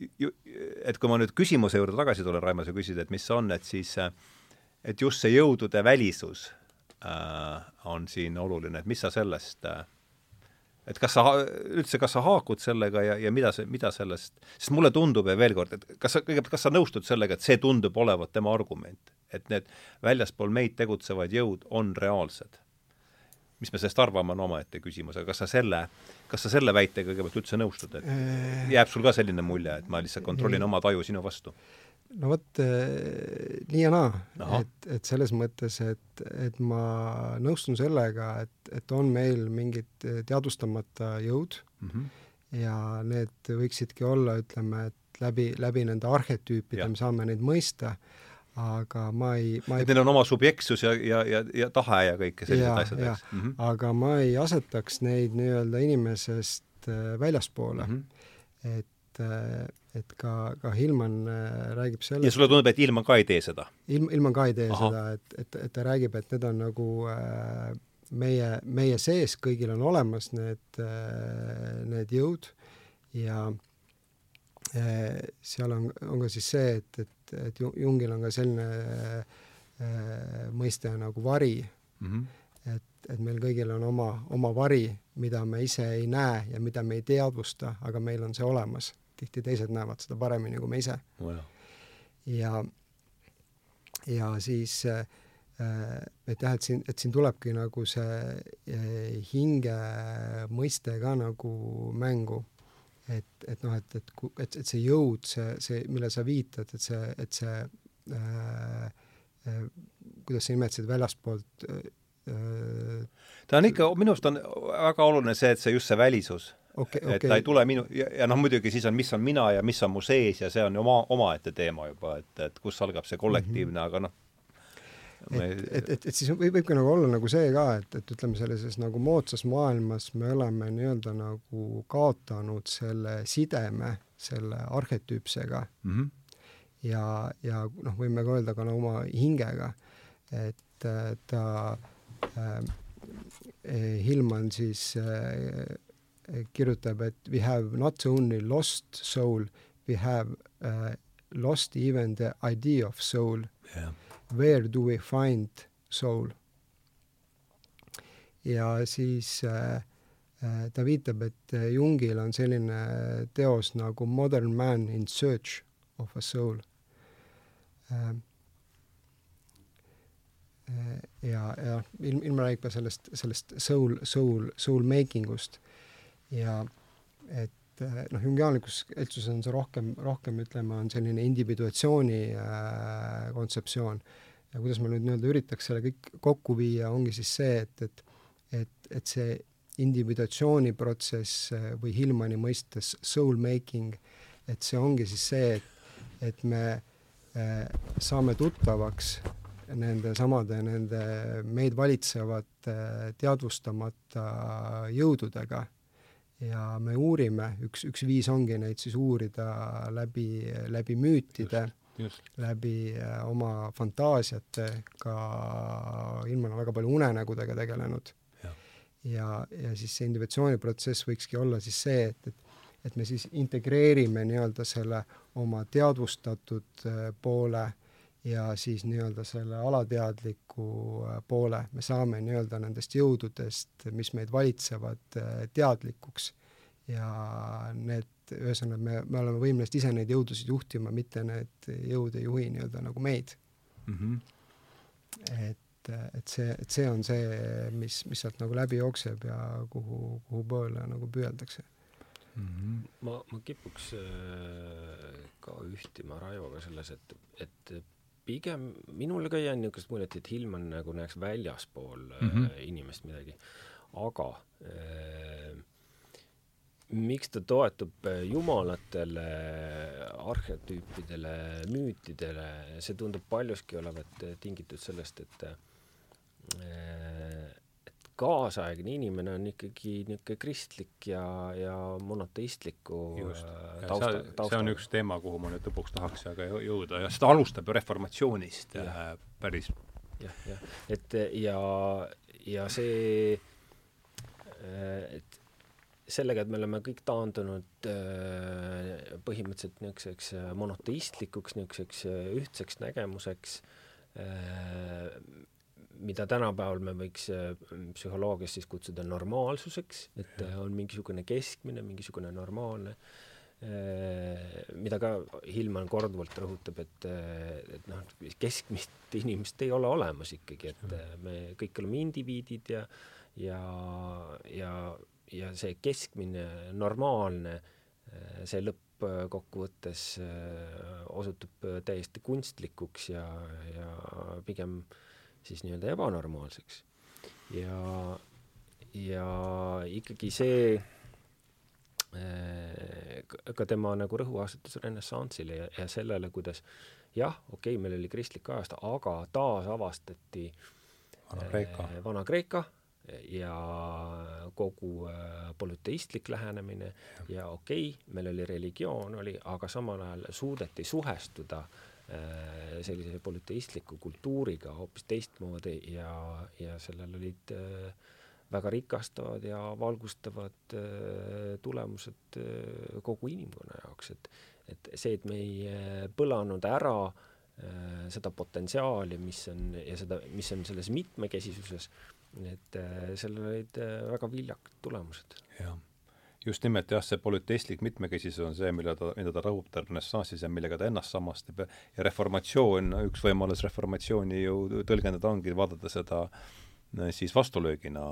et kui ma nüüd küsimuse juurde tagasi tulen, Raimo, sa küsisid, et mis see on, et siis et just see jõudude välisus äh, on siin oluline, et mis sa sellest äh, et kas sa üldse, kas sa haakud sellega ja, ja mida see, mida sellest, sest mulle tundub ja veel kord, et kas sa, kõigepealt, kas sa nõustud sellega, et see tundub olevat tema argument, et need väljaspool meid tegutsevad jõud on reaalsed? mis me sellest arvame, on omaette küsimus, aga kas sa selle, kas sa selle väitega kõigepealt üldse nõustud, et äh. jääb sul ka selline mulje, et ma lihtsalt kontrollin oma taju sinu vastu? No vot eh, nii ja naa, et, et selles mõttes, et, et ma nõustun sellega, et, et on meil mingid eh, teadvustamata jõud mm -hmm. ja need võiksidki olla, ütleme, et läbi, läbi nende arhetüüpide me saame neid mõista, aga ma ei, ma ei et neil on oma subjektsus ja, ja, ja, ja tahe ja kõik sellised ja, asjad, eks mm? -hmm. aga ma ei asetaks neid nii-öelda inimesest äh, väljaspoole mm. -hmm. et et, ka, ka Hillman äh, räägib sellest ja sulle tundub, et Hillman ka ei tee seda? ilm, Hillman ka ei tee Aha. seda, et, et, et ta räägib, et need on nagu äh, meie, meie sees kõigil on olemas need äh,, need jõud ja äh, seal on, on ka siis see, et, et, et Jungil on ka selline äh, mõiste nagu vari mm. -hmm et, et meil kõigil on oma, oma vari, mida me ise ei näe ja mida me ei teadvusta, aga meil on see olemas tihti teised näevad seda paremini kui me ise. Wow.. ja, ja siis äh, et jah, et siin, et siin tulebki nagu see äh, hinge mõiste ka nagu mängu. et, et noh, et, et, et, et see jõud, see, see, millele sa viitad, et see, et see äh, äh, kuidas sa nimetasid, väljaspoolt äh, ta on ikka, minu arust on väga oluline see, et see just see välisus okay,. Okay. et ta ei tule minu, ja, ja noh, muidugi siis on, mis on mina ja mis on mu sees ja see on oma, omaette teema juba, et, et kus algab see kollektiivne mm, -hmm. aga noh, et, et, et, et siis võib, võibki nagu olla nagu see ka, et, et ütleme, sellises nagu moodsas maailmas me oleme nii-öelda nagu kaotanud selle sideme selle arhetüüpsega mm. -hmm. ja, ja noh, võime ka öelda ka no oma hingega, et ta äh, Hillman siis äh, kirjutab, et we have not only lost soul, we have uh, lost even the idea of soul. Yeah.. Where do we find soul? ja siis äh, ta viitab, et Jungil on selline teos nagu Modern Man in search of a soul. Äh, ja, ja ilm, ilma räägib ka sellest, sellest soul, soul, soul making ust ja et noh, jungiaanlikus eltsuses on see rohkem, rohkem ütleme, on selline individuatsiooni äh, kontseptsioon. ja kuidas ma nüüd nii-öelda üritaks selle kõik kokku viia, ongi siis see, et, et et, et see individuatsiooni protsess äh, või Hillmani mõistes soul making, et see ongi siis see, et, et me äh, saame tuttavaks nende samade, nende meid valitsevate teadvustamata jõududega ja me uurime, üks, üks viis ongi neid siis uurida läbi, läbi müütide, läbi äh, oma fantaasiate, ka Ilman on väga palju unenägudega tegelenud. ja, ja siis see individuatsiooniprotsess võikski olla siis see, et, et et me siis integreerime nii-öelda selle oma teadvustatud äh, poole ja siis nii-öelda selle alateadliku äh, poole me saame nii-öelda nendest jõududest, mis meid valitsevad, äh, teadlikuks. ja need, ühesõnaga, me, me oleme võimelised ise neid jõudusid juhtima, mitte need jõud ei juhi nii-öelda nagu meid mm. -hmm. et, et see, et see on see, mis, mis sealt nagu läbi jookseb ja kuhu, kuhu poole nagu püüeldakse mm. -hmm. ma, ma kipuks äh, ka ühtima Raivoga selles, et, et pigem minule ka ei jäänud niisugust muljet, et Hillman nagu näeks väljaspool mm -hmm. inimest midagi, aga äh, miks ta toetub äh, jumalatele, arhetüüpidele, müütidele, see tundub paljuski olevat äh, tingitud sellest, et äh, kaasaegne inimene on ikkagi niisugune kristlik ja, ja monoteistliku Just. Äh, tausta, tausta. see on üks teema, kuhu ma nüüd lõpuks tahaks aga jõuda ja seda alustab ju reformatsioonist ja. äh, päris. jah, jah, et ja, ja see, äh, et sellega, et me oleme kõik taandunud äh, põhimõtteliselt niisuguseks monoteistlikuks, niisuguseks ühtseks nägemuseks, mida tänapäeval me võiks äh, psühholoogias siis kutsuda normaalsuseks, et ja. on mingisugune keskmine, mingisugune normaalne, äh, mida ka Hillman korduvalt rõhutab, et, äh, et noh, keskmist inimest ei ole olemas ikkagi, et me kõik oleme indiviidid ja ja, ja, ja see keskmine, normaalne, see lõppkokkuvõttes osutub täiesti kunstlikuks ja, ja pigem äh, siis nii-öelda ebanormaalseks. ja, ja ikkagi see äh, ka tema nagu rõhuasetus renessanssile ja, ja sellele, kuidas jah, okei okay,, meil oli kristlik ajastu, aga taasavastati Vana-Kreeka äh, Vana-Kreeka ja kogu äh, polüteistlik lähenemine. Ja, ja okei okay,, meil oli religioon oli, aga samal ajal suudeti suhestuda Äh, sellise polüteistliku kultuuriga hoopis teistmoodi ja, ja sellel olid äh, väga rikastavad ja valgustavad äh, tulemused kogu inimkonna jaoks, et et see, et me ei põlanud ära seda potentsiaali, mis on ja seda, mis on selles mitmekesisuses, et sellel olid väga viljakad tulemused. jah just nimelt jah, see polüteistlik mitmekesisus on see, mille ta, mida ta rõhutab renessansis ja millega ta ennast samastab. Ja, ja reformatsioon, üks võimalus reformatsiooni ju tõlgendada ongi vaadata seda äh, siis vastulöögina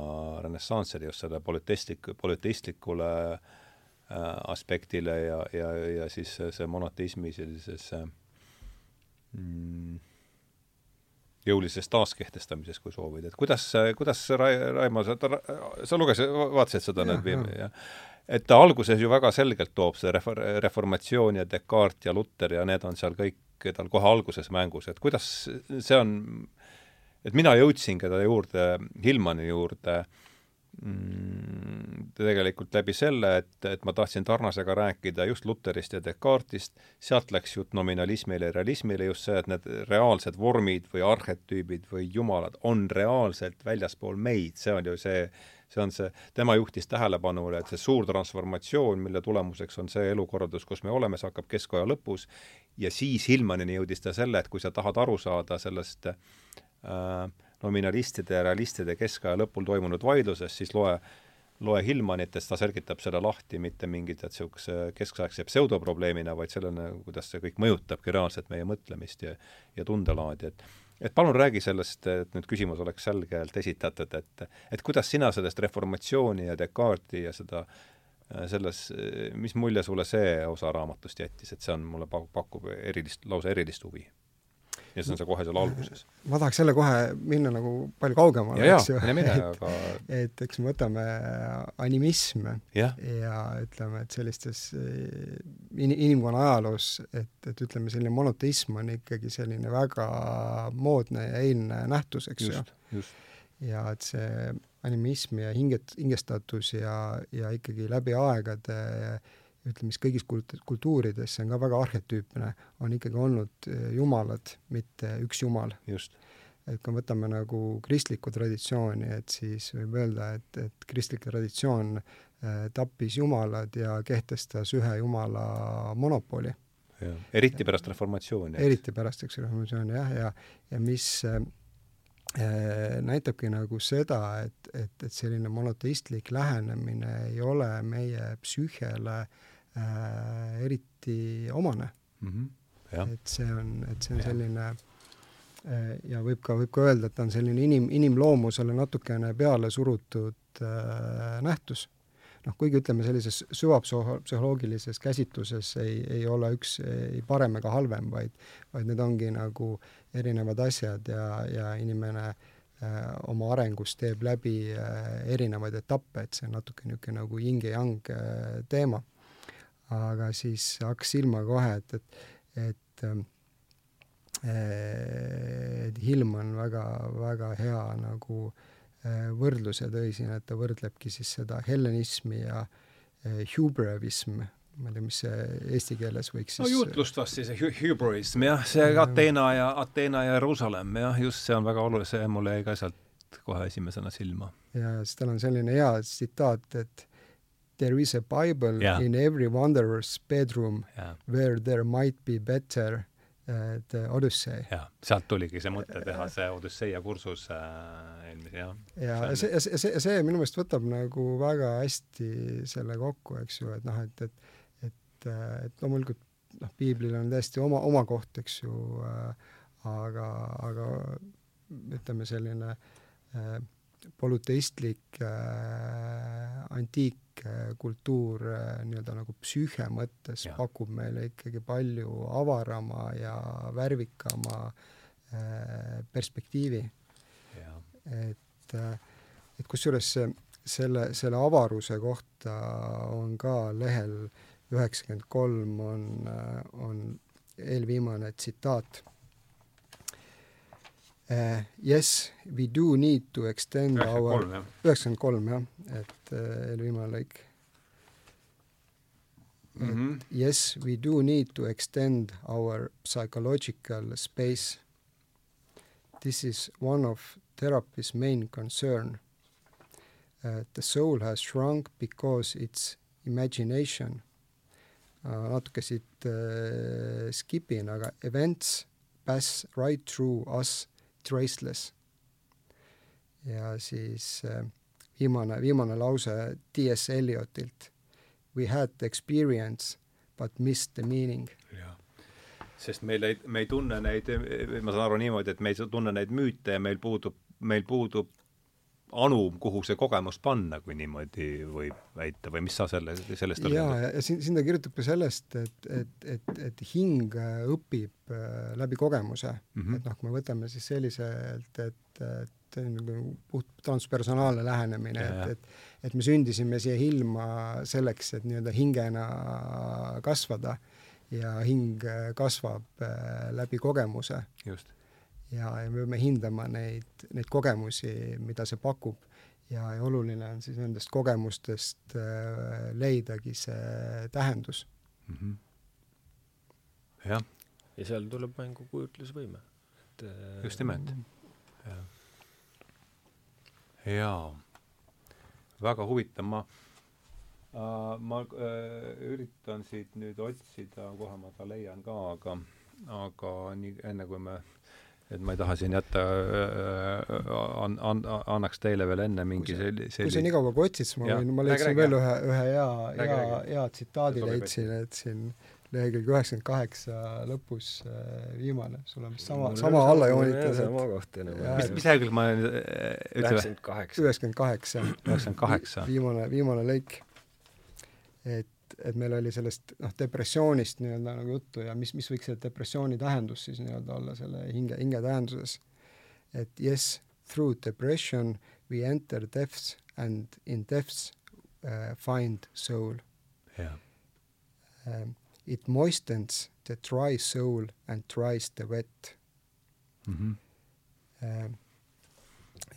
renessanssile, just selle polüteistlik, polüteistlikule äh, aspektile ja, ja, ja siis see monoteismi sellisesse mm, jõulises taaskehtestamises, kui soovid, et kuidas, kuidas Ra-, Raimo, sa, sa lugesid, vaatasid seda nüüd viim-, jah? Et ta alguses ju väga selgelt toob see refor-, reformatsioon ja Descartes ja Luter ja need on seal kõik tal kohe alguses mängus, et kuidas see on, et mina jõudsin ta juurde, Hillmani juurde mm, tegelikult läbi selle, et, et ma tahtsin Tarnasega rääkida just Luterist ja Descartesist, sealt läks jutt nominalismile ja realismile, just see, et need reaalsed vormid või arhetüübid või jumalad on reaalselt väljaspool meid, see on ju see see on see, tema juhtis tähelepanule, et see suur transformatsioon, mille tulemuseks on see elukorraldus, kus me oleme, see hakkab keskaja lõpus, ja siis Hillmanini jõudis ta selle, et kui sa tahad aru saada sellest äh, nominalistide ja realistide keskaja lõpul toimunud vaidlusest, siis loe loe Hillmanitest, ta selgitab selle lahti mitte mingi tead niisuguse keskaegse pseudoprobleemina, vaid sellena, kuidas see kõik mõjutabki reaalselt meie mõtlemist ja ja tundelaadi, et et palun räägi sellest, et nüüd küsimus oleks selgelt esitatud, et et kuidas sina sellest reformatsiooni ja Descartesi ja seda selles, mis mulje sulle see osa raamatust jättis, et see on, mulle pakub erilist, lausa erilist huvi? Ja see on see kohe seal alguses. ma tahaks jälle kohe minna nagu palju kaugemale, eks ju. aga et eks me võtame animism ja, ja ütleme, et sellistes eh, in-, inimkonna ajaloos, et, et ütleme, selline monoteism on ikkagi selline väga moodne ja eilne nähtus, eks ju. ja et see animism ja hinget-, hingestatus ja, ja ikkagi läbi aegade äh, ütleme siis kõigis kult-, kultuurides, see on ka väga arhetüüpne, on ikkagi olnud eh, jumalad, mitte üks jumal. et kui võtame nagu kristlikku traditsiooni, et siis võib öelda, et, et kristlik traditsioon äh, tappis jumalad ja kehtestas ühe jumala monopoli. eriti pärast reformatsiooni. eriti pärast, eks, reformatsiooni jah, ja, ja mis äh, näitabki nagu seda, et, et, et selline monoteistlik lähenemine ei ole meie psüühiale äh, äh, eriti omane mm. -hmm. et see on, et see on ja. selline äh, ja võib ka, võib ka öelda, et ta on selline inim, inimloomusele natukene peale surutud äh, nähtus. noh, kuigi ütleme, sellises süvapsühholoogilises käsitluses ei, ei ole üks ei parem ega halvem, vaid, vaid need ongi nagu erinevad asjad ja, ja inimene äh, oma arengus teeb läbi äh, erinevaid etappe, et see on natuke niisugune nagu yin ja yang äh, teema. Aga siis hakkas silma kohe, et, et, et ähm, et Hilm on väga, väga hea nagu võrdluse tõi siin, et ta võrdlebki siis seda hellenismi ja hubrevism, ma ei tea, mis see eesti keeles võiks siis no jutlustust siis, hubrism jah, see Ateena ja, Ateena ja Jeruusalemm jah, just see on väga oluline, see mulle jäi ka sealt kohe esimesena silma. ja siis tal on selline hea tsitaat, et there is a Bible yeah. in every wanderer's bedroom yeah. where there might be better uh, the Odyssey. jah, sealt tuligi see mõte teha see Odüsseia kursus äh, eelmise, jah. ja see, see, see, see, see minu meelest võtab nagu väga hästi selle kokku, eks ju, et noh, et, et et, et loomulikult noh, piiblil on täiesti oma, oma koht, eks ju äh,, aga, aga ütleme, selline äh, polüteistlik äh, antiik kultuur äh, nii-öelda nagu psüühia mõttes ja. pakub meile ikkagi palju avarama ja värvikama äh, perspektiivi. et, äh, et kusjuures selle, selle avaruse kohta on ka lehel üheksakümmend kolm on, on eelviimane tsitaat uh,. Yes, we do need to extend our üheksakümmend kolm jah, et uh, eelviimane lõik mm. -hmm. Yes, we do need to extend our psychological space. This is one of therapy's main concern. Uh, the soul has shrunk because its imagination natuke siit uh, skipin, aga events pass right through us traceless. ja siis äh, viimane, viimane lause T.S. Eliotilt. We had the experience but missed the meaning. sest meil ei, me ei tunne neid, ma saan aru niimoodi, et me ei tunne neid müüte ja meil puudub, meil puudub anum, kuhu see kogemus panna, kui niimoodi võib väita või mis sa selle, sellest jaa, ja, ja siin, siin ta kirjutab ka sellest, et, et, et, et hing õpib äh, läbi kogemuse mm. -hmm. et noh, kui me võtame siis selliselt, et, et nagu puht transpersonaalne lähenemine, et, et et me sündisime siia ilma selleks, et nii-öelda hingena kasvada ja hing kasvab äh, läbi kogemuse. just ja, ja me peame hindama neid, neid kogemusi, mida see pakub ja, ja oluline on siis nendest kogemustest äh, leidagi see tähendus mm. -hmm. jah. ja seal tuleb mängu kujutlusvõime, et äh, just nimelt, jah. jaa väga huvitav, ma uh, ma uh, üritan siit nüüd otsida, kohe ma ta leian ka, aga aga nii, enne kui me et ma ei taha siin jätta äh,, an-, an-, annaks teile veel enne mingi selli-, selli-. kui sa nii kaua kui otsid, siis ma võin, ma leidsin veel ühe, ühe hea, hea, hea tsitaadi leidsin, et siin lehekülg üheksakümmend kaheksa lõpus äh, viimane, sul on vist sama, sama alla joonitud. sama koht enam. mis, mis lehekülg ma olen, ütle või? üheksakümmend kaheksa. üheksakümmend kaheksa. viimane, viimane lõik. et, et meil oli sellest noh, depressioonist nii-öelda nagu juttu ja mis, mis võiks selle depressiooni tähendus siis nii-öelda olla selle hinge, hinge tähenduses. et yes, through depression we enter depths and in depths uh, find soul. jah um, it moistens the dry soul and dries the wet mm. -hmm.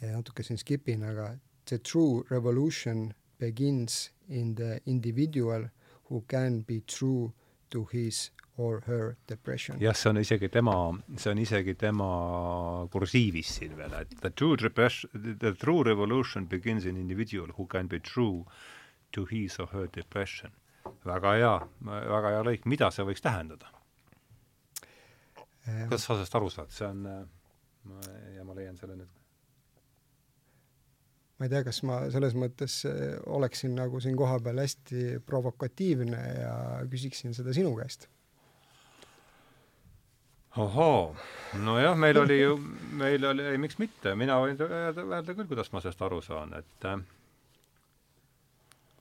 ja natuke siin skip in, aga the true revolution begins in the individual who can be true to his or her depression. jah, see on isegi tema, see on isegi tema kursiivis siin veel, et the true depression, the true revolution begins in individual who can be true to his or her depression väga hea, väga hea lõik, mida see võiks tähendada? kuidas sa sellest aru saad, see on, ja ma leian selle nüüd. Ma ei tea, kas ma selles mõttes eh, oleksin nagu siin kohapeal hästi provokatiivne ja küsiksin seda sinu käest. ohoo, nojah, meil oli ju, meil oli, ei miks mitte, mina võin öelda, öelda küll, kuidas ma sellest aru saan, et äh,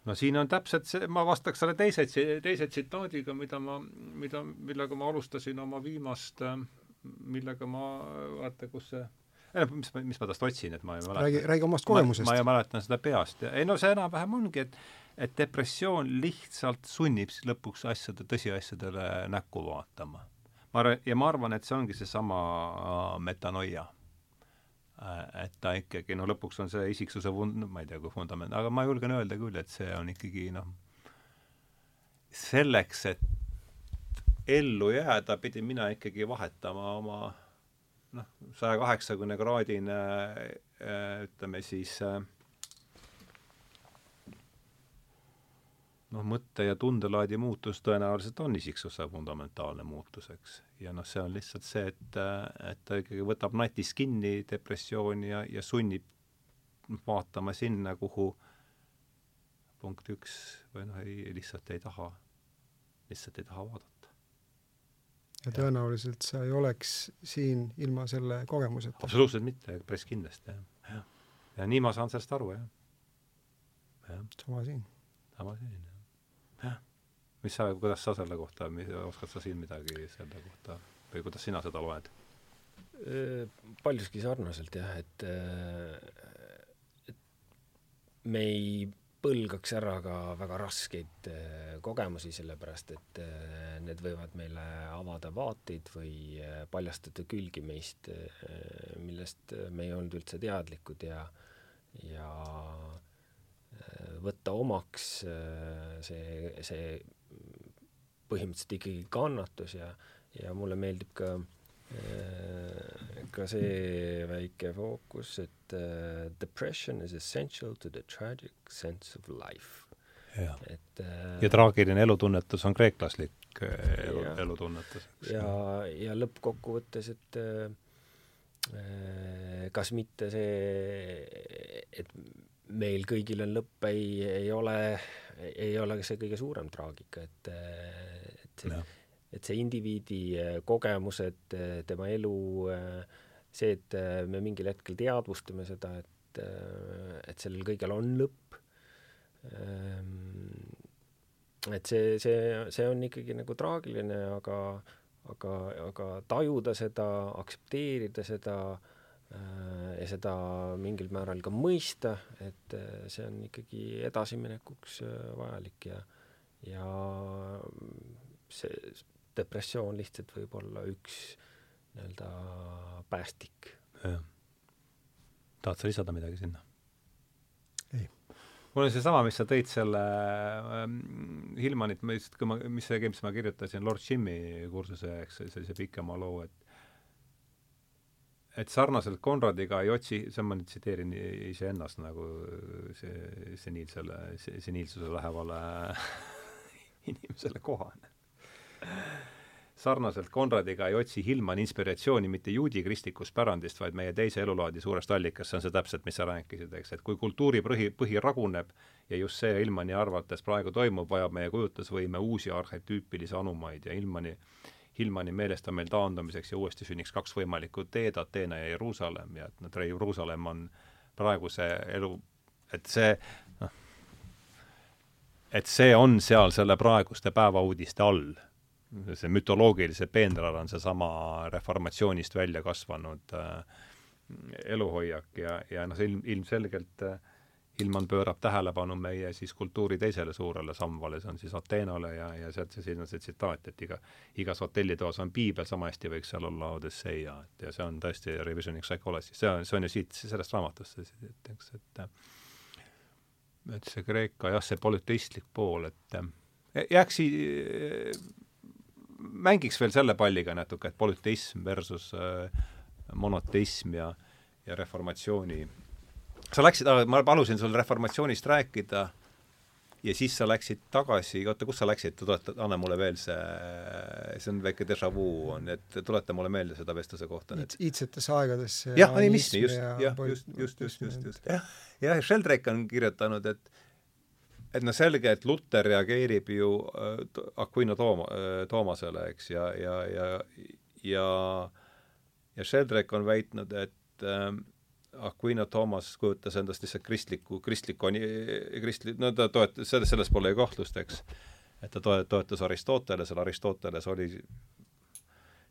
no siin on täpselt see, ma vastaks selle teise, teise tsitaadiga, mida ma, mida, millega ma alustasin oma viimast, millega ma, vaata, kus see mis, mis ma tast otsin, et ma ei mäleta. räägi, räägi omast kogemusest. ma ei mäleta seda peast ei no see enam-vähem ongi, et et depressioon lihtsalt sunnib lõpuks asjade, tõsiasjadele näkku vaatama. ma arvan, ja ma arvan, et see ongi seesama metanoia Äh, et ta ikkagi, no lõpuks on see isiksuse vund-, ma ei tea, kui vundament, aga ma julgen öelda küll, et see on ikkagi noh, selleks, et ellu jääda, pidin mina ikkagi vahetama oma noh, saja kaheksakümne kraadine äh, ütleme siis äh, noh, mõtte- ja tundelaadi muutus tõenäoliselt on isiksuse fundamentaalne muutus, eks. ja noh, see on lihtsalt see, et, et ta ikkagi võtab natist kinni, depressiooni ja, ja sunnib vaatama sinna, kuhu punkt üks või noh, ei, lihtsalt ei taha, lihtsalt ei taha vaadata. Ja tõenäoliselt sa ei oleks siin ilma selle kogemuseta? absoluutselt mitte, päris kindlasti, jah. jah. ja nii ma saan sellest aru, jah. jah. sama siin. sama siin, jah jah. mis sa, kuidas sa selle kohta, oskad sa siin midagi selle kohta või kuidas sina seda loed? paljuski sarnaselt jah, et, et me ei põlgaks ära ka väga raskeid kogemusi, sellepärast et need võivad meile avada vaateid või paljastada külgi meist, millest me ei olnud üldse teadlikud ja, ja võtta omaks äh, see, see põhimõtteliselt ikkagi kannatus ja, ja mulle meeldib ka äh, ka see väike fookus, et uh, depression is essential to the tragic sense of life. et uh, ja traagiline elutunnetus on kreeklaslik elu, elutunnetus. ja, ja lõppkokkuvõttes, et uh, kas mitte see, et meil kõigil on lõpp, ei, ei ole, ei ole see kõige suurem traagika, et, et see, et see indiviidi äh, kogemused, äh, tema elu, äh, see, et me mingil hetkel teadvustame seda, et, et sellel kõigel on lõpp, ähm, et see, see, see on ikkagi nagu traagiline, aga, aga, aga tajuda seda, aktsepteerida seda ja seda mingil määral ka mõista, et see on ikkagi edasiminekuks vajalik ja, ja see depressioon lihtsalt võib olla üks nii-öelda päästik. tahad sa lisada midagi sinna? ei. mul on seesama, mis sa tõid selle ähm, Hillmanit, ma lihtsalt, kui ma, mis see, mis ma kirjutasin Lord Jimmy kursuse, eks, sellise pikema loo, et et sarnaselt Konradiga ei otsi, see ma nüüd tsiteerin iseennast nagu see seniilsele, seniilsuse lähevale inimesele kohane sarnaselt Konradiga ei otsi Hillman inspiratsiooni mitte juudi kristlikust pärandist, vaid meie teise elulaadi suurest allikast, see on see täpselt, mis sa rääkisid, eks, et kui kultuuri põhi, põhi raguneb ja just see Hillmani arvates praegu toimub, vajab meie kujutlusvõime uusi arhetüüpilisi anumaid ja Hillmani Hillmani meelest on meil taandumiseks ja uuesti sünniks kaks võimalikku teed, Ateena ja Jeruusalemm. Ja et noh, Jeruusalemm on praeguse elu, et see noh, et see on seal selle praeguste päevauudiste all see mütoloogilise peenral on seesama reformatsioonist välja kasvanud äh, eluhoiak ja, ja noh, see ilm, ilmselgelt äh, Ilman pöörab tähelepanu meie siis kultuuri teisele suurele sambale, see on siis Ateenale ja, ja sealt see, on see tsitaat, et iga, igas hotellitoas on piibel, sama hästi võiks seal olla Odesseia, et ja see on tõesti Revisioning Psychology, see on, see on ju siit, sellest raamatust, et eks, et et see Kreeka jah, see polüteistlik pool, et jääks mängiks veel selle palliga natuke, et polüteism versus äh, monoteism ja, ja reformatsiooni. sa läksid, ma palusin sul reformatsioonist rääkida ja siis sa läksid tagasi, oota, kus sa läksid, tuleta, anna mulle veel see, see on väike déjà vu on, et tuleta mulle meelde seda vestluse kohta nüüd. iidsetesse aegadesse. jah, animismi, just, jah, just, just, just, just, just, jah. jah, Sheldrake on kirjutanud, et et noh, selge, et Luter reageerib ju äh, Aquino Tooma äh,, Toomasele, eks, ja, ja, ja ja ja Sheldrake on väitnud, et äh, Aquino Toomas kujutas endast lihtsalt kristlikku, kristlikku, kristli-, no ta toetas, selles, selles pole ju kahtlust, eks. et ta toe-, toetas Aristotelesele, Aristoteles oli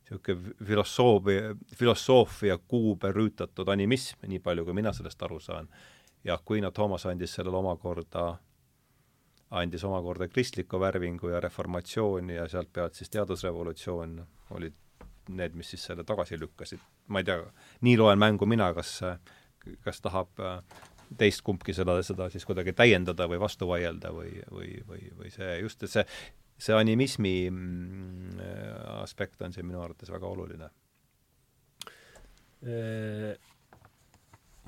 niisugune filosoofia, filosoofia kuube rüütatud animism, nii palju kui mina sellest aru saan. ja Aquino Toomas andis sellele omakorda andis omakorda kristliku värvingu ja reformatsiooni ja sealt pealt siis teadusrevolutsioon olid need, mis siis selle tagasi lükkasid. ma ei tea, nii loen mängu mina, kas, kas tahab äh, teist kumbki seda, seda siis kuidagi täiendada või vastu vaielda või, või, või, või see just, et see, see animismi mm, aspekt on siin minu arvates väga oluline. Äh,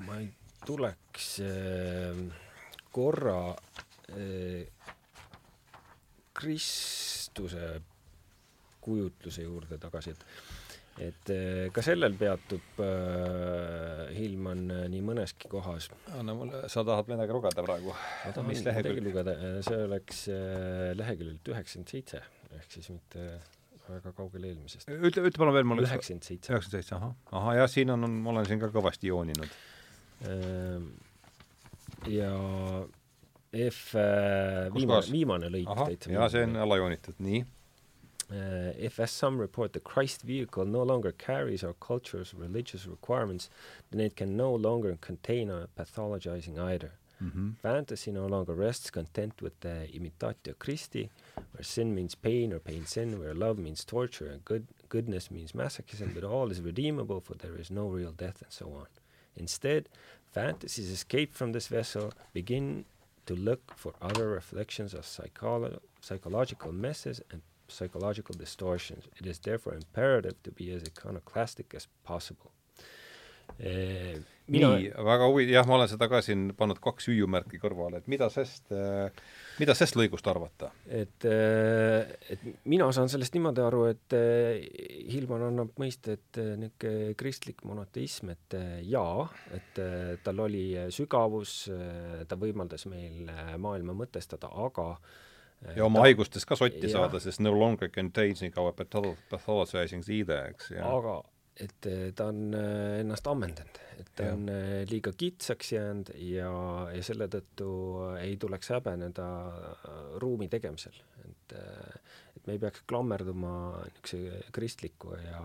ma ei tuleks äh, korra Kristuse kujutluse juurde tagasi, et et eh, ka sellel peatub äh, Hillman nii mõneski kohas. anna mulle, sa tahad midagi lugeda praegu? ma tahan midagi lugeda, see oleks äh, leheküljelt üheksakümmend seitse, ehk siis mitte väga kaugel eelmisest. ütle, ütle palun veel mulle. üheksakümmend seitse. üheksakümmend seitse, ahah. ahah, jah, siin on, on, ma olen siin ka kõvasti jooninud. Ja F äh, viimane, viimane lõik täitsa. jaa, see on alla joonitud, nii uh, if as some report the Christ vehicle no longer carries our culture's religious requirements, then it can no longer contain a pathologizing either. Mm -hmm. Fantasy no longer rests content with the imitatio Christi, where sin means pain or pain sin, where love means torture and good goodness means masochism, but all is redeemable, for there is no real death and so on. Instead, fantasies escape from this vessel, begin to look for other reflections of psycholo psychological messes and psychological distortions. It is therefore imperative to be as iconoclastic as possible. Eh, nii, väga huvi-, jah, ma olen seda ka siin pannud kaks hüüumärki kõrvale, et mida sest, mida sest lõigust arvata? et, eh, et mina saan sellest niimoodi aru, et eh, Hilman annab mõista, et niisugune kristlik monoteism, et jaa, et tal oli sügavus, ta võimaldas meil maailma mõtestada, aga ja oma ta, haigustest ka sotti ja, saada, sest no longer containing our pathologizing either, eks, aga et eh, ta on eh, ennast ammendanud, et ta ja. on eh, liiga kitsaks jäänud ja, ja selle tõttu ei tuleks häbeneda ruumi tegemisel, et et me ei peaks klammerduma niisuguse kristliku ja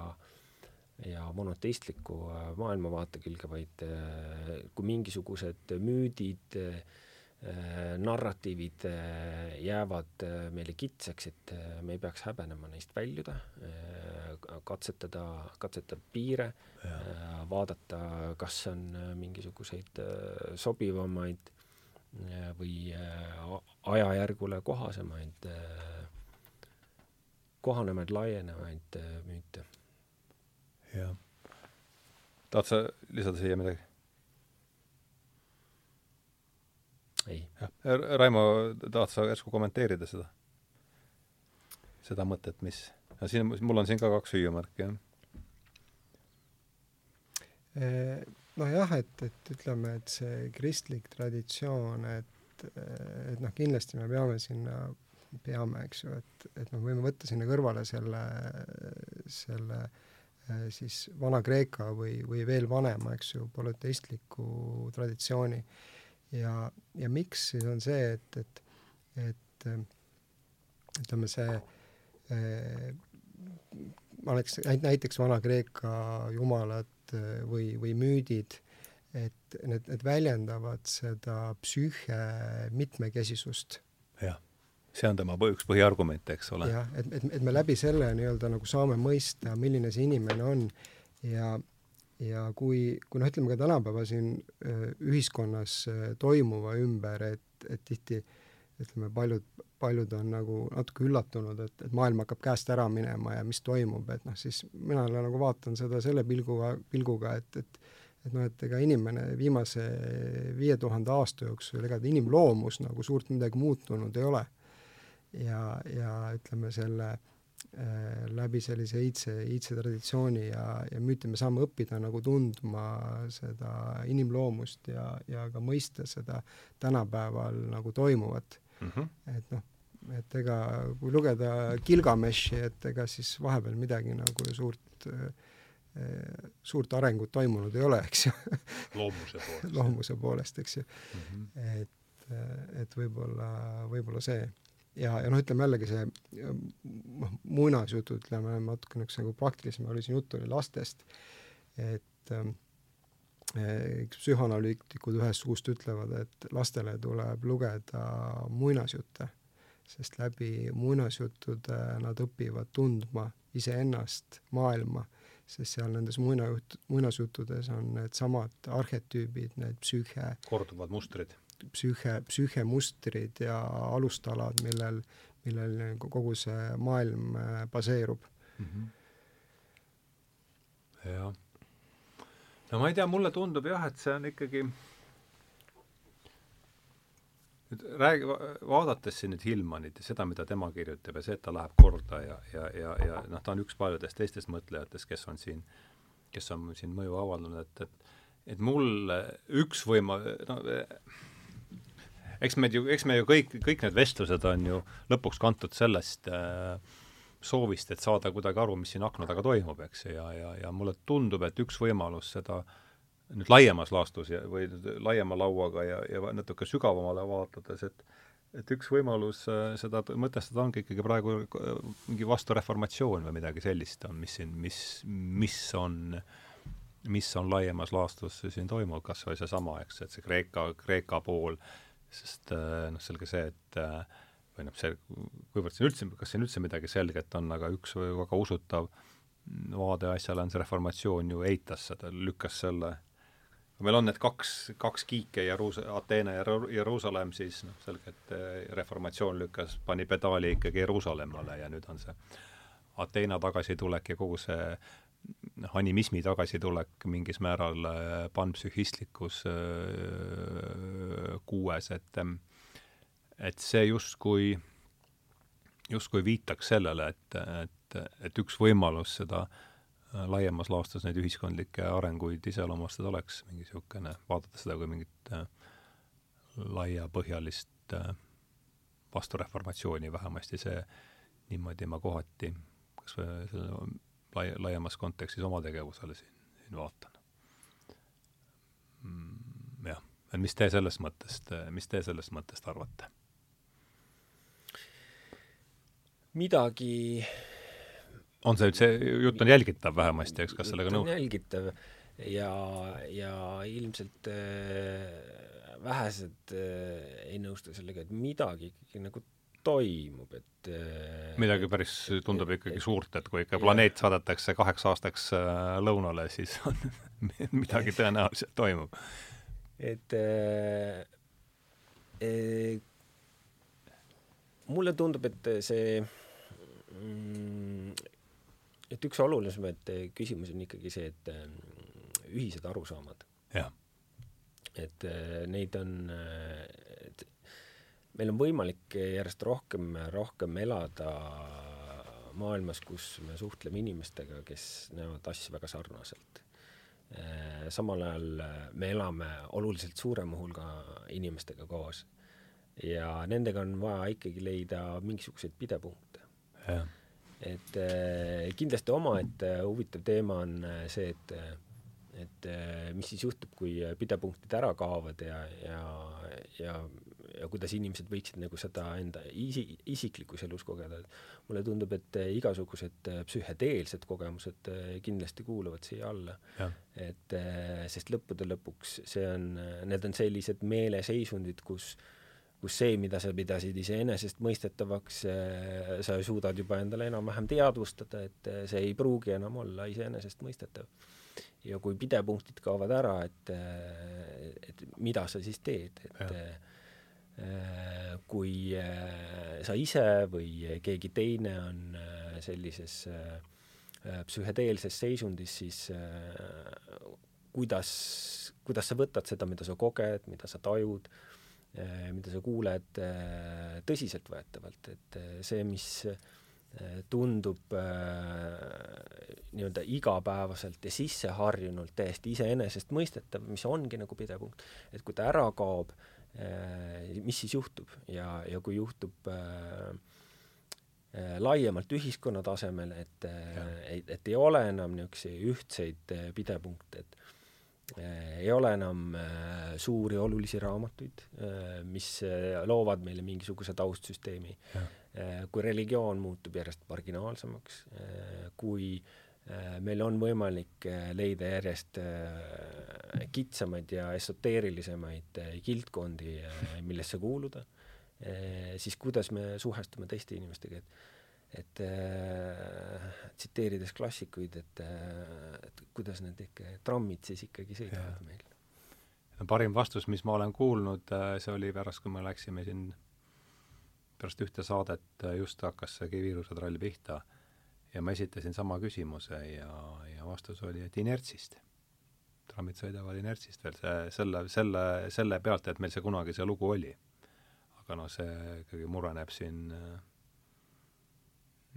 ja monoteistliku maailmavaate külge, vaid kui mingisugused müüdid äh, Äh, narratiivid äh, jäävad äh, meile kitsaks, et me ei peaks häbenema neist väljuda, katsetada, katsetada piire, vaadata, kas on mingisuguseid sobivamaid või ajajärgule kohasemaid, kohanemaid, laienevaid müüte. jah tahad sa lisada siia midagi? Ei. Raimo, tahad sa järsku kommenteerida seda? seda mõtet, mis, siin, mul on siin ka kaks hüüumärki, jah nojah, et, et ütleme, et see kristlik traditsioon, et, et noh, kindlasti me peame sinna, peame, eks ju, et, et noh, võime võtta sinna kõrvale selle, selle siis Vana-Kreeka või, või veel vanema, eks ju, polüteistliku traditsiooni. Ja, ja miks siis on see, et, et, et ütleme, see ma oleks näiteks Vana-Kreeka jumalad Eh, või, või müüdid, et need, need väljendavad seda psüühe mitmekesisust. jah, see on tema üks põhiargumente, eks ole. jah, et, et, et me läbi selle nii-öelda nagu saame mõista, milline see inimene on ja ja kui, kui noh, ütleme ka tänapäeva siin eh, ühiskonnas eh, toimuva ümber, et, et tihti ütleme, paljud, paljud on nagu natuke üllatunud, et, et maailm hakkab käest ära minema ja mis toimub, et noh, siis mina nagu vaatan seda selle pilguga, pilguga, et, et et noh, et ega inimene viimase viie tuhande aasta jooksul, ega ta inimloomus nagu suurt midagi muutunud ei ole. ja, ja ütleme, selle äh, läbi sellise iidse, iidse traditsiooni ja, ja müüti me saame õppida nagu tundma seda inimloomust ja, ja ka mõista seda tänapäeval nagu toimuvat mm. -hmm. et noh, et ega kui lugeda Gilgameshi, et ega siis vahepeal midagi nagu suurt suurt arengut toimunud ei ole, eks ju loomuse poolest loomuse poolest, eks ju mm. -hmm. et, et võib-olla, võib-olla see. Ja, ja noh, ütleme jällegi see noh, muinasjutud, ütleme natuke niisuguse nagu praktilisem oli siin juttu oli lastest, et ähm, psühhanalüütikud ühest suust ütlevad, et lastele tuleb lugeda muinasjutte, sest läbi muinasjuttude nad õpivad tundma iseennast, maailma, sest seal nendes muinajutt, muinasjuttudes on needsamad arhetüübid, need psüühe korduvad mustrid. Psüühe, psüühemustrid ja alustalad, millel, millel kogu see maailm äh, baseerub mm. -hmm. jah no ma ei tea, mulle tundub jah, et see on ikkagi nüüd räägi, vaadates siin nüüd Hillmanit ja seda, mida tema kirjutab ja see, et ta läheb korda ja, ja, ja, ja noh, ta on üks paljudest teistest mõtlejatest, kes on siin, kes on siin mõju avaldanud, et, et et mul üks võima-, no eks me ju, eks me ju kõik, kõik need vestlused on ju lõpuks kantud sellest äh, soovist, et saada kuidagi aru, mis siin akna taga toimub, eks, ja, ja, ja mulle tundub, et üks võimalus seda nüüd laiemas laastus ja, või laiema lauaga ja, ja natuke sügavamale vaatades, et et üks võimalus äh, seda mõtestada ongi ikkagi praegu äh, mingi vastureformatsioon või midagi sellist on, mis siin, mis, mis on, mis on laiemas laastus siin toimub, kas või seesama, eks, et see Kreeka, Kreeka pool, sest äh, noh, selge see, et äh, või noh, see, kuivõrd siin üldse, kas siin üldse midagi selget on, aga üks väga usutav vaade asjale on see reformatsioon ju eitas seda, lükkas selle, meil on need kaks, kaks kiike, Jeruus-, Ateene ja Jeruusalemm, siis noh, selge, et eh, reformatsioon lükkas, pani pedaali ikkagi Jeruusalemmale ja nüüd on see Ateena tagasitulek ja kogu see noh, animismi tagasitulek mingis määral eh, panpsühhistlikus äh, kuues, et äh, et see justkui, justkui viitaks sellele, et, et, et üks võimalus seda äh, laiemas laastus neid ühiskondlikke arenguid iseloomustada oleks mingi niisugune, vaadata seda kui mingit äh, laiapõhjalist äh, vastureformatsiooni, vähemasti see, niimoodi ma kohati kas või selle lai-, laiemas kontekstis oma tegevusele siin, siin vaatan mm,. jah, et mis te sellest mõttest, mis te sellest mõttest arvate? midagi on see, see jutt on jälgitav vähemasti, eks, kas sellega nõus? jälgitav ja, ja ilmselt äh, vähesed äh, ei nõustu sellega, et midagi ikkagi nagu toimub, et äh, midagi päris tundub et, ikkagi et, suurt, et kui ikka planeet saadetakse kaheks aastaks äh, lõunale, siis on midagi tõenäoliselt toimub. et äh, äh, mulle tundub, et see mm, et üks olulisemaid küsimusi on ikkagi see, et ühised arusaamad. et neid on, et meil on võimalik järjest rohkem, rohkem elada maailmas, kus me suhtleme inimestega, kes näevad asju väga sarnaselt Äh, samal ajal äh, me elame oluliselt suurema hulga inimestega koos ja nendega on vaja ikkagi leida mingisuguseid pidepunkte. et äh, kindlasti omaette huvitav teema on see, et et mis siis juhtub, kui pidepunktid ära kaovad ja, ja, ja ja kuidas inimesed võiksid nagu seda enda isi-, isiklikus elus kogeda, et mulle tundub, et igasugused psühhedeelsed kogemused eh, kindlasti kuuluvad siia alla. et eh, sest lõppude lõpuks see on, need on sellised meeleseisundid, kus kus see, mida sa pidasid iseenesestmõistetavaks, eh, sa suudad juba endale enam-vähem teadvustada, et see ei pruugi enam olla iseenesestmõistetav. ja kui pidepunktid kaovad ära, et, et mida sa siis teed, et ja kui äh, sa ise või keegi teine on äh, sellises psühhedeelses seisundis, siis kuidas, kuidas sa võtad seda, mida sa koged, mida sa tajud, mida sa kuuled, tõsiseltvõetavalt, et see, mis tundub nii-öelda igapäevaselt ja sisseharjunult täiesti iseenesestmõistetav, mis ongi nagu pidepunkt, et kui ta ära kaob, Äh, mis siis juhtub? Ja, ja kui juhtub äh, äh, laiemalt ühiskonna tasemel, et, et, et ei ole enam niisuguseid ühtseid äh, pidepunkte, et äh, ei ole enam äh, suuri olulisi raamatuid, mis loovad meile mingisuguse taustsüsteemi. kui religioon muutub järjest marginaalsemaks, kui äh, Äh, meil on võimalik äh, leida järjest äh, kitsamaid ja esoteerilisemaid kildkondi, millesse kuuluda, siis kuidas me suhestume teiste inimestega, et et äh, tsiteerides klassikuid, et äh,, et kuidas need ikka, trammid siis ikkagi sõidavad meil. parim vastus, mis ma olen kuulnud, see oli pärast, kui me läksime siin pärast ühte saadet, just hakkas see viiruse trall pihta ja ma esitasin sama küsimuse ja, ja vastus oli, et inertsist. trammid sõidavad inertsist veel, see, selle, selle, selle pealt, et meil see kunagi see lugu oli. aga noh, see ikkagi mureneb siin äh,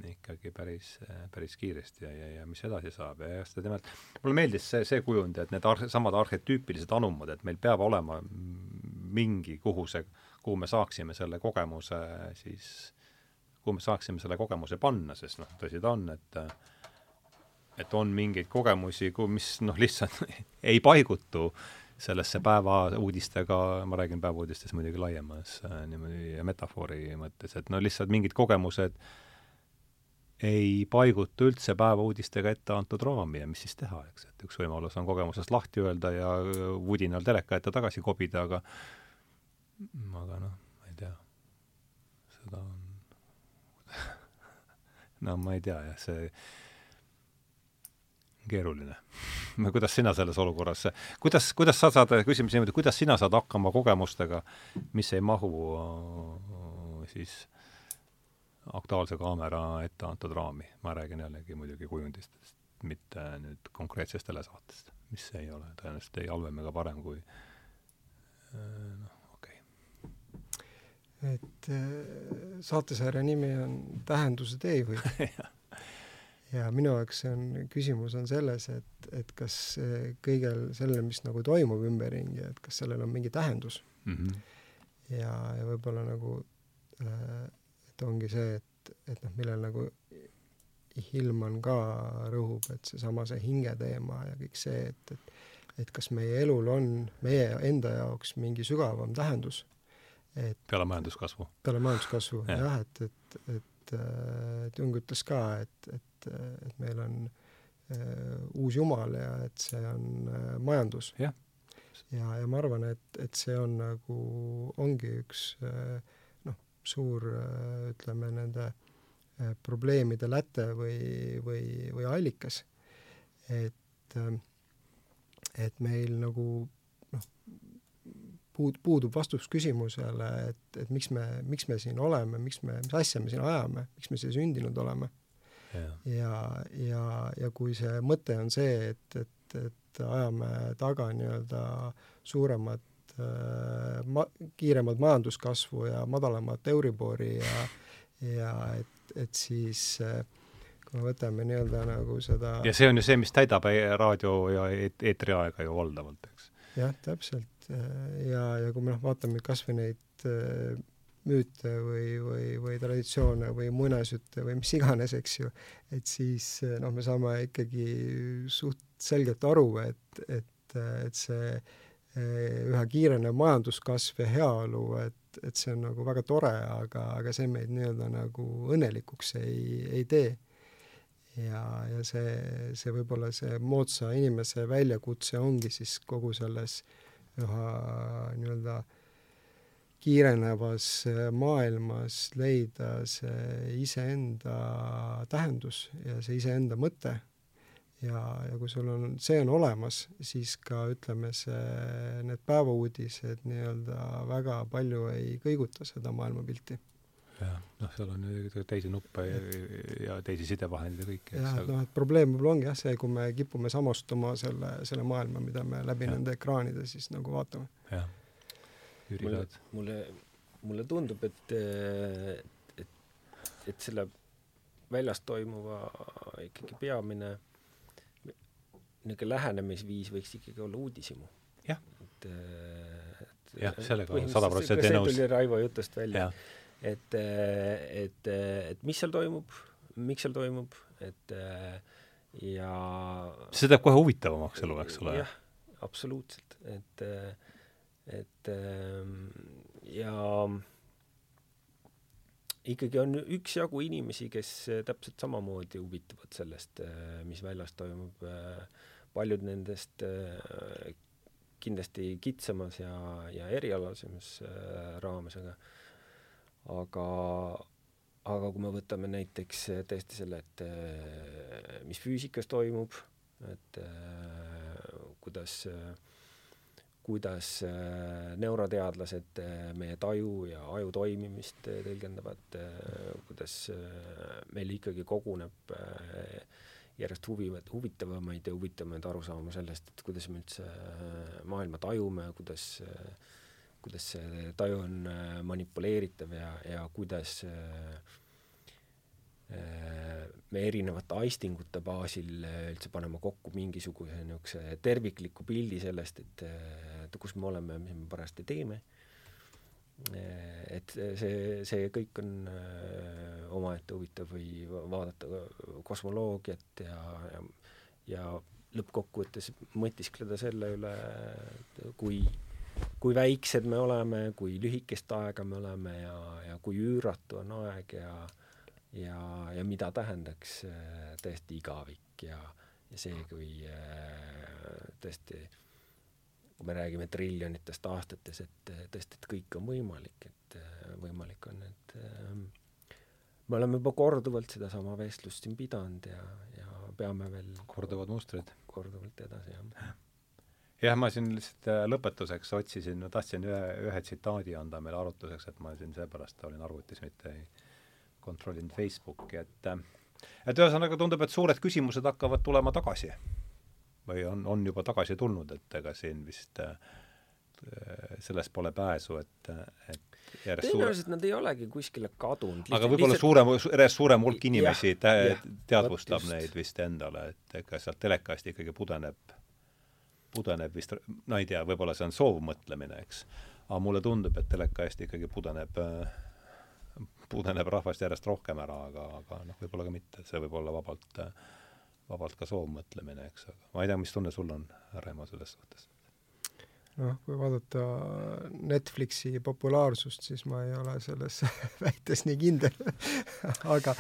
ikkagi päris, päris kiiresti ja, ja, ja mis edasi saab ja just nimelt, mulle meeldis see, see kujund, et need ar-, samad arhetüüpilised anumad, et meil peab olema mingi, kuhu see, kuhu me saaksime selle kogemuse siis kuhu me saaksime selle kogemuse panna, sest noh, tõsi ta on, et et on mingeid kogemusi, mis noh, lihtsalt ei paigutu sellesse päevauudistega, ma räägin päevauudistest muidugi laiemas äh, niimoodi metafoori mõttes, et no lihtsalt mingid kogemused ei paigutu üldse päevauudistega ette antud raami ja mis siis teha, eks, et üks võimalus on kogemusest lahti öelda ja vudinal teleka ette tagasi kobida, aga aga noh, ma ei tea, seda on no ma ei tea jah, see keeruline. Kuidas sina selles olukorras, kuidas, kuidas sa saad, küsimus niimoodi, kuidas sina saad hakkama kogemustega, mis ei mahu siis Aktuaalse Kaamera ette antud raami, ma räägin jällegi muidugi kujundistest, mitte nüüd konkreetsest telesaatest, mis ei ole? Tõenäoliselt ei halvem ega parem kui noh, et äh, saatesarja nimi on Tähenduse teejuhid ja minu jaoks see on, küsimus on selles, et, et kas kõigel sellel, mis nagu toimub ümberringi, et kas sellel on mingi tähendus mm. -hmm. ja, ja võib-olla nagu äh, et ongi see, et, et noh, millel nagu Hillman ka rõhub, et seesama see hinge teema ja kõik see, et, et et kas meie elul on meie enda jaoks mingi sügavam tähendus et peale majanduskasvu? peale majanduskasvu ja. jah, et, et, et, et Jung ütles ka, et, et, et meil on uh, uus jumal ja et see on uh, majandus. ja, ja, ja ma arvan, et, et see on nagu, ongi üks uh, noh, suur uh, ütleme, nende uh, probleemide läte või, või, või allikas. et uh,, et meil nagu puud-, puudub vastus küsimusele, et, et miks me, miks me siin oleme, miks me, mis asja me siin ajame, miks me siia sündinud oleme. ja, ja, ja, ja kui see mõte on see, et, et et ajame taga nii-öelda suuremat äh, ma-, kiiremat majanduskasvu ja madalamat Euribori ja ja et, et siis äh, kui me võtame nii-öelda nagu seda ja see on ju see, mis täidab e-, raadio ja eetriaega ju valdavalt, eks? jah, täpselt. Ja, ja kui me noh, vaatame kas või neid müüte või, või, või traditsioone või muinasjutte või mis iganes, eks ju, et siis noh, me saame ikkagi suht selgelt aru, et, et, et see üha kiirenev majanduskasv ja heaolu, et, et see on nagu väga tore, aga, aga see meid nii-öelda nagu õnnelikuks ei, ei tee. ja, ja see, see võib-olla see moodsa inimese väljakutse ongi siis kogu selles üha nii-öelda kiirenevas äh, maailmas leida see iseenda tähendus ja see iseenda mõte ja, ja kui sul on, see on olemas, siis ka ütleme, see, need päevauudised nii-öelda väga palju ei kõiguta seda maailmapilti. Jah, noh, seal on teisi nuppe ja, ja teisi sidevahendeid ja kõike. jah, et noh, et probleem võib-olla ongi jah see, kui me kipume samastuma selle, selle maailma, mida me läbi ja. nende ekraanide siis nagu vaatame. jah Jüri Raad? mulle, mulle tundub, et, et, et selle väljas toimuva ikkagi peamine niisugune lähenemisviis võiks ikkagi olla uudishimu. jah. et, et jah, sellega olen sada protsenti nõus. see tuli Raivo jutust välja. Et, et, et mis seal toimub, miks seal toimub, et ja see teeb kohe huvitavamaks elu, eks ole? jah, absoluutselt, et et ähm, ja ikkagi on üksjagu inimesi, kes täpselt samamoodi huvituvad sellest, äh, mis väljas toimub. Äh, paljud nendest äh, kindlasti kitsamas ja, ja erialasemas raames, aga aga, aga kui me võtame näiteks tõesti selle, et mis füüsikas toimub, et kuidas äh, kuidas äh, neuroteadlased äh, meie taju ja aju toimimist äh, tõlgendavad, kuidas meil ikkagi koguneb järjest huvivad, huvitavamaid ja huvitavamaid arusaamu sellest, et kuidas me üldse maailma tajume, kuidas, kuidas see taju on manipuleeritav ja, ja kuidas äh, me erinevate aistingute baasil üldse paneme kokku mingisuguse niisuguse tervikliku pildi sellest, et, et kus me oleme, mis me parajasti teeme. et see, see kõik on äh, omaette huvitav või vaadata kosmoloogiat ja, ja, ja lõppkokkuvõttes mõtiskleda selle üle, kui, kui väiksed me oleme, kui lühikest aega me oleme ja, ja kui üüratu on aeg ja ja, ja mida tähendaks äh, tõesti igavik ja, ja see, kui äh, tõesti, kui me räägime triljonitest aastates, et äh, tõesti, et kõik on võimalik, et võimalik on, et me oleme juba korduvalt sedasama vestlust siin pidanud ja, ja peame veel korduvad mustrid. korduvalt edasi, jah. Jah, ma siin lihtsalt lõpetuseks otsisin, ma tahtsin ühe, ühe tsitaadi anda meile arutluseks, et ma siin seepärast olin arvutis, mitte ei kontrollinud Facebooki, et et ühesõnaga tundub, et suured küsimused hakkavad tulema tagasi. või on, on juba tagasi tulnud, et ega siin vist äh, sellest pole pääsu, et, et tõenäoliselt suure... nad ei olegi kuskile kadunud. aga võib-olla lihtsalt... suurem, järjest suurem hulk inimesi tä-, teadvustab neid vist endale, et ega sealt telekast ikkagi pudeneb, pudeneb vist, no ei tea, võib-olla see on soovmõtlemine, eks. aga mulle tundub, et teleka eest ikkagi pudeneb äh, pudeneb rahvast järjest rohkem ära, aga, aga noh, võib-olla ka mitte, see võib olla vabalt, vabalt ka soovmõtlemine, eks, aga ma ei tea, mis tunne sul on, Reimo, selles suhtes? Noh, kui vaadata Netflixi populaarsust, siis ma ei ole selles väites nii kindel aga,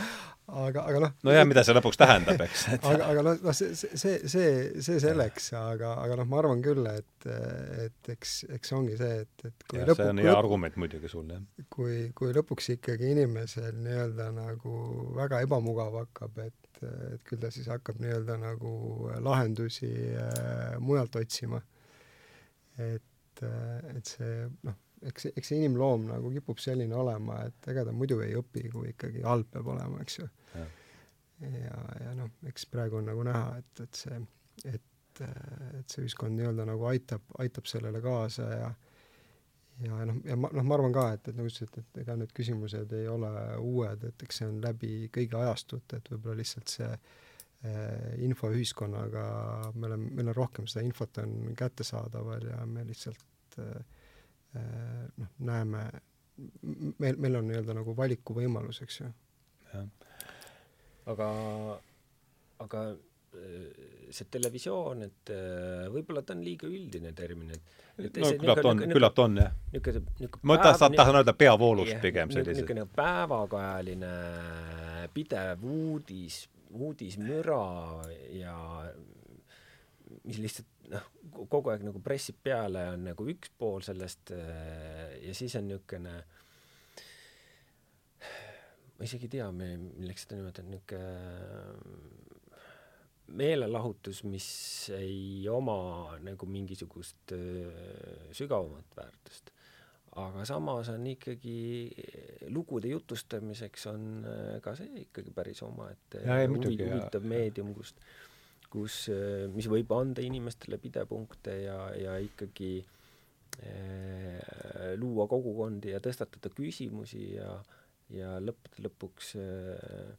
aga, aga noh nojah, mida see lõpuks tähendab, eks et... aga, aga noh, noh see, see, see, see selleks, aga, aga noh, ma arvan küll, et, et eks, eks ongi see, et, et kui ja, lõpuks see on hea argument muidugi sul, jah. kui, kui lõpuks ikkagi inimesel nii-öelda nagu väga ebamugav hakkab, et et küll ta siis hakkab nii-öelda nagu lahendusi äh, mujalt otsima. Et, et see noh eks, eks see inimloom nagu kipub selline olema, et ega ta muidu ei õpi, kui ikkagi halb peab olema, eks ju. ja, ja, ja noh, eks praegu on nagu näha, et, et see, et et see ühiskond nii-öelda nagu aitab, aitab sellele kaasa ja ja noh, ja ma, noh, ma arvan ka, et, et nagu sa ütlesid, et ega need küsimused ei ole uued, et eks see on läbi kõigi ajastute, et võib-olla lihtsalt see äh, infoühiskonnaga me oleme, meil on rohkem seda infot on kättesaadaval ja me lihtsalt äh, noh, näeme, meil, meil on nii-öelda nagu valikuvõimalus, eks ju. aga, aga see televisioon, et võib-olla ta on liiga üldine termin, et et no küllap on, küllap on jah. niisugune, niisugune ma tahan, tahan öelda peavoolust pigem sellised. niisugune päevakajaline pidev uudis, uudismüra ja mis lihtsalt noh, kogu aeg nagu pressib peale, on nagu üks pool sellest ja siis on niisugune ma isegi ei tea, milleks seda nimetada, niisugune meelelahutus, mis ei oma nagu mingisugust äh, sügavamat väärtust. Aga samas on ikkagi lugude jutustamiseks on äh, ka see ikkagi päris omaette huvi, huvitav meedium, kust, kus, mis võib anda inimestele pidepunkte ja, ja ikkagi äh, luua kogukondi ja tõstatada küsimusi ja, ja lõppude lõpuks äh,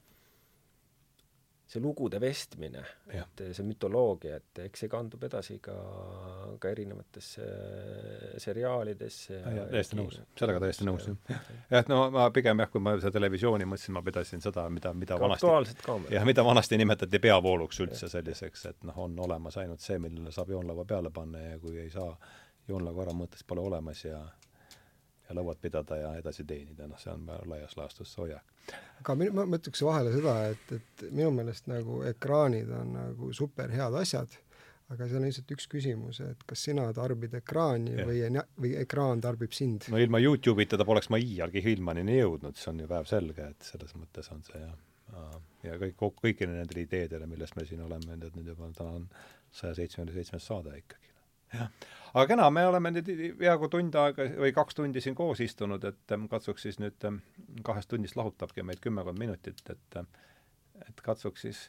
see lugude vestmine, et see mütoloogia, et eks see kandub edasi ka, ka erinevatesse seriaalidesse ja täiesti nõus, sellega täiesti nõus, jah. jah, et no ma pigem jah, kui ma seda televisiooni mõtlesin, ma pidasin seda, mida, mida ka vanasti jah, mida vanasti nimetati peavooluks üldse selliseks, et noh, on olemas ainult see, millele saab joonlauva peale panna ja kui ei saa joonlauva ära mõttes pole olemas ja ja lauad pidada ja edasi teenida, noh, see on laias laastus see hoiak. aga minu, ma ütleks vahele seda, et, et minu meelest nagu ekraanid on nagu super head asjad, aga seal on lihtsalt üks küsimus, et kas sina tarbid ekraani ja. või, või ekraan tarbib sind. no ilma Youtube'ita ta poleks ma iialgi Hillmanini jõudnud, see on ju päevselge, et selles mõttes on see jah. ja kõik, kõikidele nendele ideedele, millest me siin oleme, nüüd juba täna on saja seitsmekümne seitsmes saade ikkagi. Jah aga kena, me oleme nüüd peaaegu tund aega või kaks tundi siin koos istunud, et ähm, katsuks siis nüüd ähm, kahest tunnist lahutabki meid kümmekond minutit, et ähm, et katsuks siis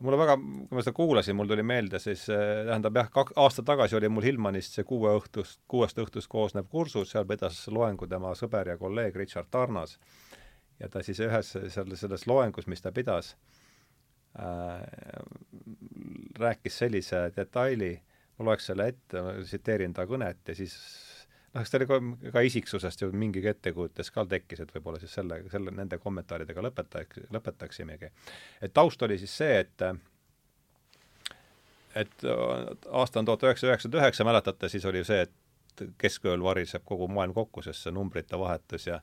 mulle väga, kui ma seda kuulasin, mul tuli meelde siis, äh, tähendab jah, kak-, aasta tagasi oli mul Hillmanist see kuue õhtust, kuuest õhtust koosnev kursus, seal pidas loengu tema sõber ja kolleeg Richard Tarnas. ja ta siis ühes seal selles loengus, mis ta pidas äh,, rääkis sellise detaili, ma loeks selle ette, tsiteerin ta kõnet ja siis noh, eks ta oli ka, ka isiksusest ju mingi ettekujutus ka tekkis, et võib-olla siis selle, selle, nende kommentaaridega lõpetaks, lõpetaksimegi. et taust oli siis see, et et aasta on tuhat üheksasada üheksakümmend üheksa, mäletate, siis oli see, et keskööl variseb kogu maailm kokku, sest see numbrite vahetus ja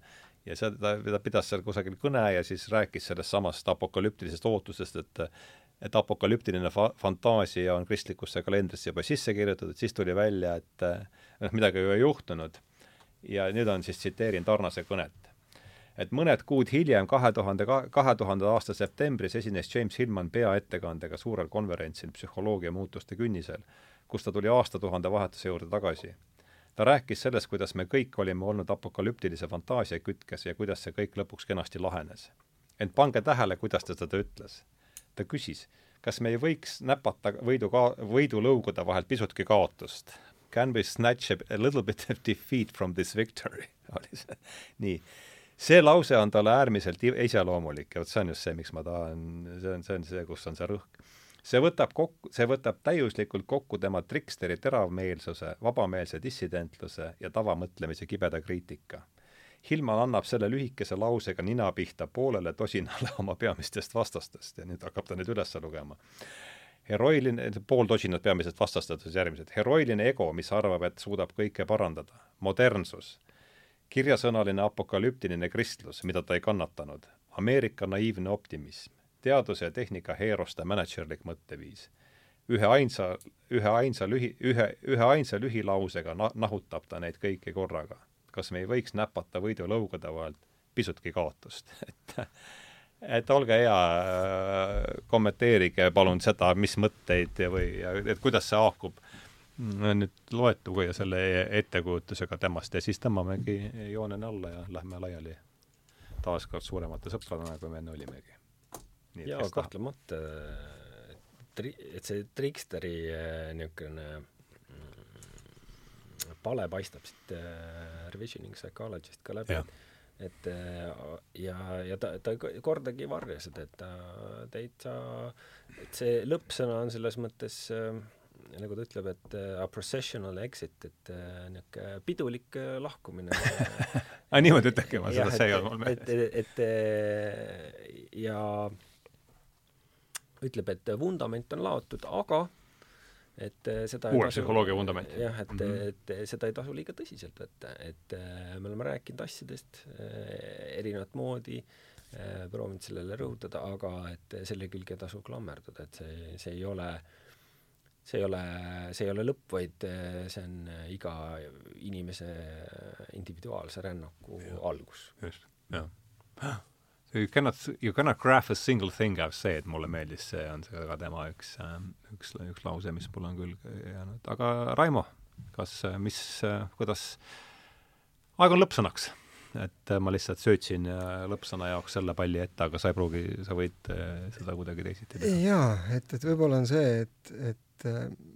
ja seda, ta pidas seal kusagil kõne ja siis rääkis sellest samast apokalüptilisest ootusest, et et apokalüptiline fa-, fantaasia on kristlikusse kalendrisse juba sisse kirjutatud, siis tuli välja, et noh, midagi ju ei juhtunud. ja nüüd on siis, tsiteerin Tarnase kõnet. et mõned kuud hiljem, kahe tuhande, kahe tuhande aasta septembris esines James Hillman peaettekandega suurel konverentsil Psühholoogia muutuste künnisel, kus ta tuli aastatuhande vahetuse juurde tagasi. ta rääkis sellest, kuidas me kõik olime olnud apokalüptilise fantaasia kütkes ja kuidas see kõik lõpuks kenasti lahenes. ent pange tähele, kuidas ta seda ütles ta küsis, kas me ei võiks näpata võidu ka-, võidulõugude vahelt pisutki kaotust. Can we snatch a little bit of defeat from this victory, oli see. nii. see lause on talle äärmiselt iseloomulik ja vot see on just see, miks ma tahan, see on, see on see, kus on see rõhk. see võtab kokku, see võtab täiuslikult kokku tema triksteri teravmeelsuse, vabameelse dissidentluse ja tavamõtlemise kibeda kriitika Hillman annab selle lühikese lausega nina pihta poolele tosinale oma peamistest vastastest ja nüüd hakkab ta neid üles lugema. heroiline, pool tosinat peamisest vastastest siis järgmised, heroiline ego, mis arvab, et suudab kõike parandada, modernsus, kirjasõnaline apokalüptiline kristlus, mida ta ei kannatanud, Ameerika naiivne optimism, teaduse ja tehnika heeroste mänedžerlik mõtteviis. Ühe ainsa, ühe ainsa lühi, ühe, ühe ainsa lühilausega na-, nahutab ta neid kõiki korraga kas me ei võiks näpata võidulõugade vahelt pisutki kaotust, et et olge hea, kommenteerige palun seda, mis mõtteid või, et kuidas see haakub. Nüüd loetuga ja selle ettekujutusega temast ja siis tõmbamegi jooneni alla ja lähme laiali taaskord suuremate sõpradena, kui me enne olimegi. jaa, kahtlemata, et see Triksteri niisugune mm, pale paistab siit Revisioning Psychologist ka läbi, et ja, ja ta, ta kordagi ei varja seda, et ta täitsa, et see lõppsõna on selles mõttes äh, nagu ta ütleb, et uh, a processional exit, et uh, niisugune pidulik lahkumine. Aa, niimoodi ütlebki, ma seda, see ei olnud mul meeles. et, et, et ja ütleb, et vundament on laotud, aga et seda uue psühholoogia vundament. jah, et mm, -hmm. et seda ei tasu liiga tõsiselt võtta, et me oleme rääkinud asjadest erinevat moodi, proovinud sellele rõhutada, aga et selle külge ei tasu klammerduda, et see, see ei ole see ei ole, see ei ole lõpp, vaid eh, see on eh, iga inimese individuaalse rännaku ja. algus. just, jah. You cannot, you cannot graph a single thing, I've said, mulle meeldis, see on see ka tema üks, ähm, üks, üks lause, mis mul on küll jäänud. aga Raimo, kas, mis, kuidas, aeg on lõppsõnaks et ma lihtsalt söötsin lõppsõna jaoks selle palli ette, aga sa ei pruugi, sa võid äh, seda kuidagi teisiti teha. jaa, et, et võib-olla on see, et, et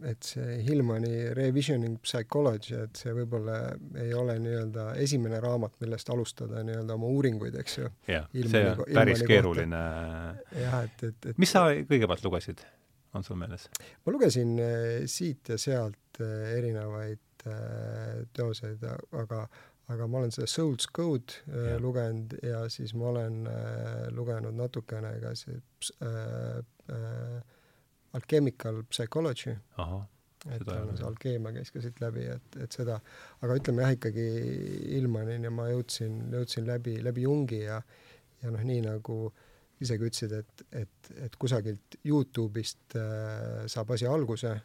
et see Hillmani Revisioning Psychology, et see võib-olla ei ole nii-öelda esimene raamat, millest alustada nii-öelda oma uuringuid, eks ju. jah, see on päris keeruline. jah, et, et, et mis sa kõigepealt lugesid, on sul meeles? ma lugesin äh, siit ja sealt äh, erinevaid teoseid, aga aga ma olen seda Soul's Code äh, lugenud ja siis ma olen äh, lugenud natukene ka see äh, äh, Alchemical Psychology. et on see alkeemia käis ka siit läbi, et, et seda, aga ütleme jah, ikkagi Ilmanini ma jõudsin, jõudsin läbi, läbi Jungi ja ja noh, nii nagu isegi ütlesid, et, et, et kusagilt Youtube'ist äh, saab asi alguse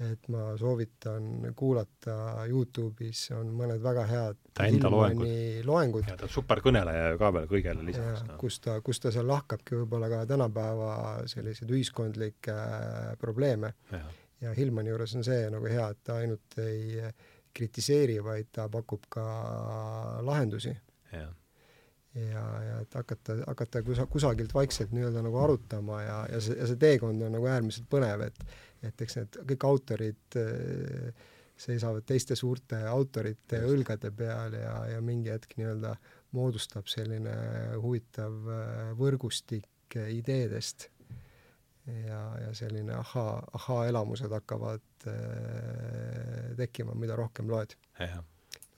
et ma soovitan kuulata Youtube'is on mõned väga head ta enda loengud. loengud. ja ta on superkõneleja ka veel kõigele lisaks. No. kus ta, kus ta seal lahkabki võib-olla ka tänapäeva selliseid ühiskondlikke äh, probleeme. ja Hillmani juures on see nagu hea, et ta ainult ei kritiseeri, vaid ta pakub ka lahendusi. ja, ja, ja et hakata, hakata kusa-, kusagilt vaikselt nii-öelda nagu arutama ja, ja see, ja see teekond on nagu äärmiselt põnev, et et eks need kõik autorid äh, seisavad teiste suurte autorite Just. õlgade peal ja, ja mingi hetk nii-öelda moodustab selline huvitav äh, võrgustik ideedest ja, ja selline ahaa, ahaa-elamused hakkavad äh, tekkima, mida rohkem loed. ja,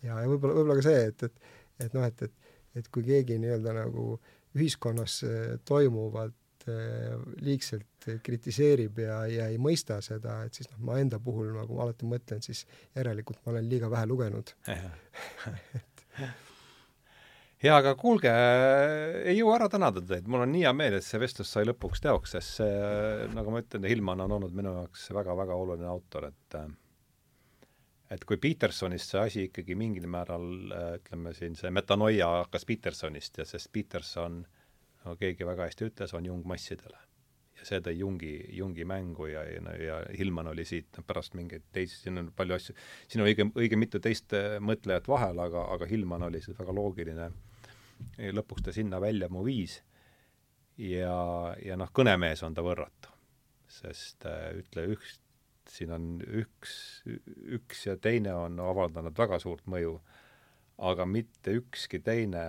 ja võib-olla, võib-olla ka see, et, et, et noh, et, et, et kui keegi nii-öelda nagu ühiskonnas toimuvat Äh, liigselt kritiseerib ja, ja ei mõista seda, et siis noh, ma enda puhul nagu alati mõtlen, siis järelikult ma olen liiga vähe lugenud. Jaa, aga kuulge, ei jõua ära tänada teid, mul on nii hea meel, et see vestlus sai lõpuks teoks, sest see, nagu ma ütlen, Hillman on olnud minu jaoks väga-väga oluline autor, et et kui Petersonist see asi ikkagi mingil määral, ütleme siin, see metanoia hakkas Petersonist ja sest Peterson äh, no keegi väga hästi ütles, on Jung massidele. ja see tõi Jungi, Jungi mängu ja, ja, ja Hillman oli siit pärast mingeid teisi, siin on palju asju, siin on õige, õige mitu teist äh, mõtlejat vahel, aga, aga Hillman oli siis väga loogiline, lõpuks ta sinna välja mu viis ja, ja noh, kõnemees on ta võrratu. sest äh, ütle, üks, siin on üks, üks ja teine on avaldanud väga suurt mõju, aga mitte ükski teine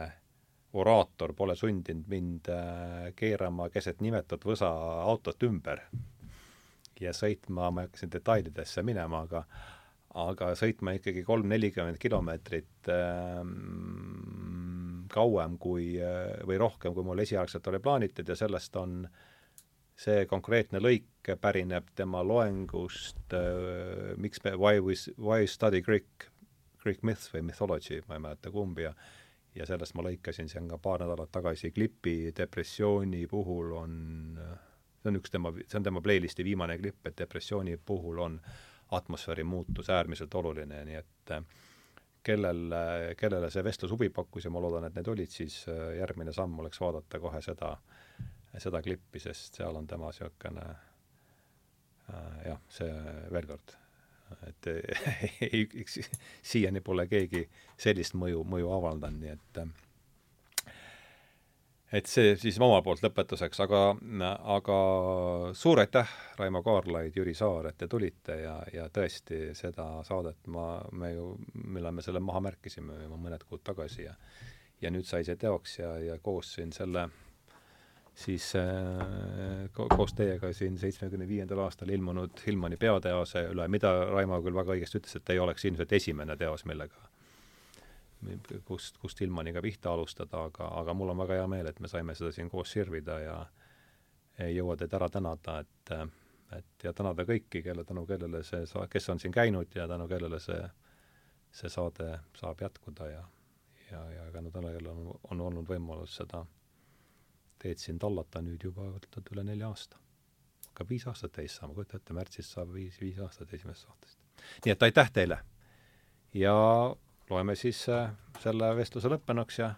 oraator pole sundinud mind äh, keerama keset nimetat võsa autot ümber. Ja sõitma, ma ei hakka siin detailidesse minema, aga aga sõitma ikkagi kolm-nelikümmend kilomeetrit ähm, kauem kui äh, või rohkem, kui mul esialgselt oli plaanitud ja sellest on see konkreetne lõik pärineb tema loengust äh, miks me, why we, why study Greek, Greek myths või mythology, ma ei mäleta kumb ja ja sellest ma lõikasin siin ka paar nädalat tagasi klipi depressiooni puhul on, see on üks tema, see on tema playlisti viimane klipp, et depressiooni puhul on atmosfääri muutus äärmiselt oluline, nii et kellel, kellele see vestlus huvi pakkus ja ma loodan, et need olid, siis järgmine samm oleks vaadata kohe seda, seda klippi, sest seal on tema niisugune äh, jah, see veel kord et ei, siiani pole keegi sellist mõju, mõju avaldanud, nii et et see siis oma poolt lõpetuseks, aga, aga suur aitäh, Raimo Kaarlaid, Jüri Saar, et te tulite ja, ja tõesti seda saadet ma, me ju, millal me selle maha märkisime juba mõned kuud tagasi ja ja nüüd sai see teoks ja, ja koos siin selle siis äh, ko koos teiega siin seitsmekümne viiendal aastal ilmunud Hillmani peoteose üle, mida Raimo küll väga õigesti ütles, et ei oleks ilmselt esimene teos, millega kust, kust Hillmaniga pihta alustada, aga, aga mul on väga hea meel, et me saime seda siin koos sirvida ja ei jõua teid ära tänada, et et ja tänada kõiki, kelle, tänu kellele see sa-, kes on siin käinud ja tänu kellele see, see saade saab jätkuda ja ja, ja tänu kellele on, on olnud võimalus seda teed siin tallata nüüd juba üle nelja aasta. hakkab viis aastat täis saama, kujuta ette, märtsis saab viis, viis aastat esimesest saatest. nii et aitäh teile! ja loeme siis äh, selle vestluse lõppenuks ja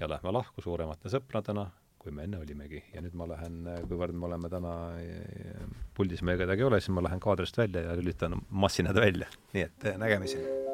ja lähme lahku suuremate sõpradena, kui me enne olimegi. ja nüüd ma lähen, äh, kuivõrd me oleme täna äh, puldis, meil kedagi ei ole, siis ma lähen kaadrist välja ja lülitan massinad välja. nii et nägemisi!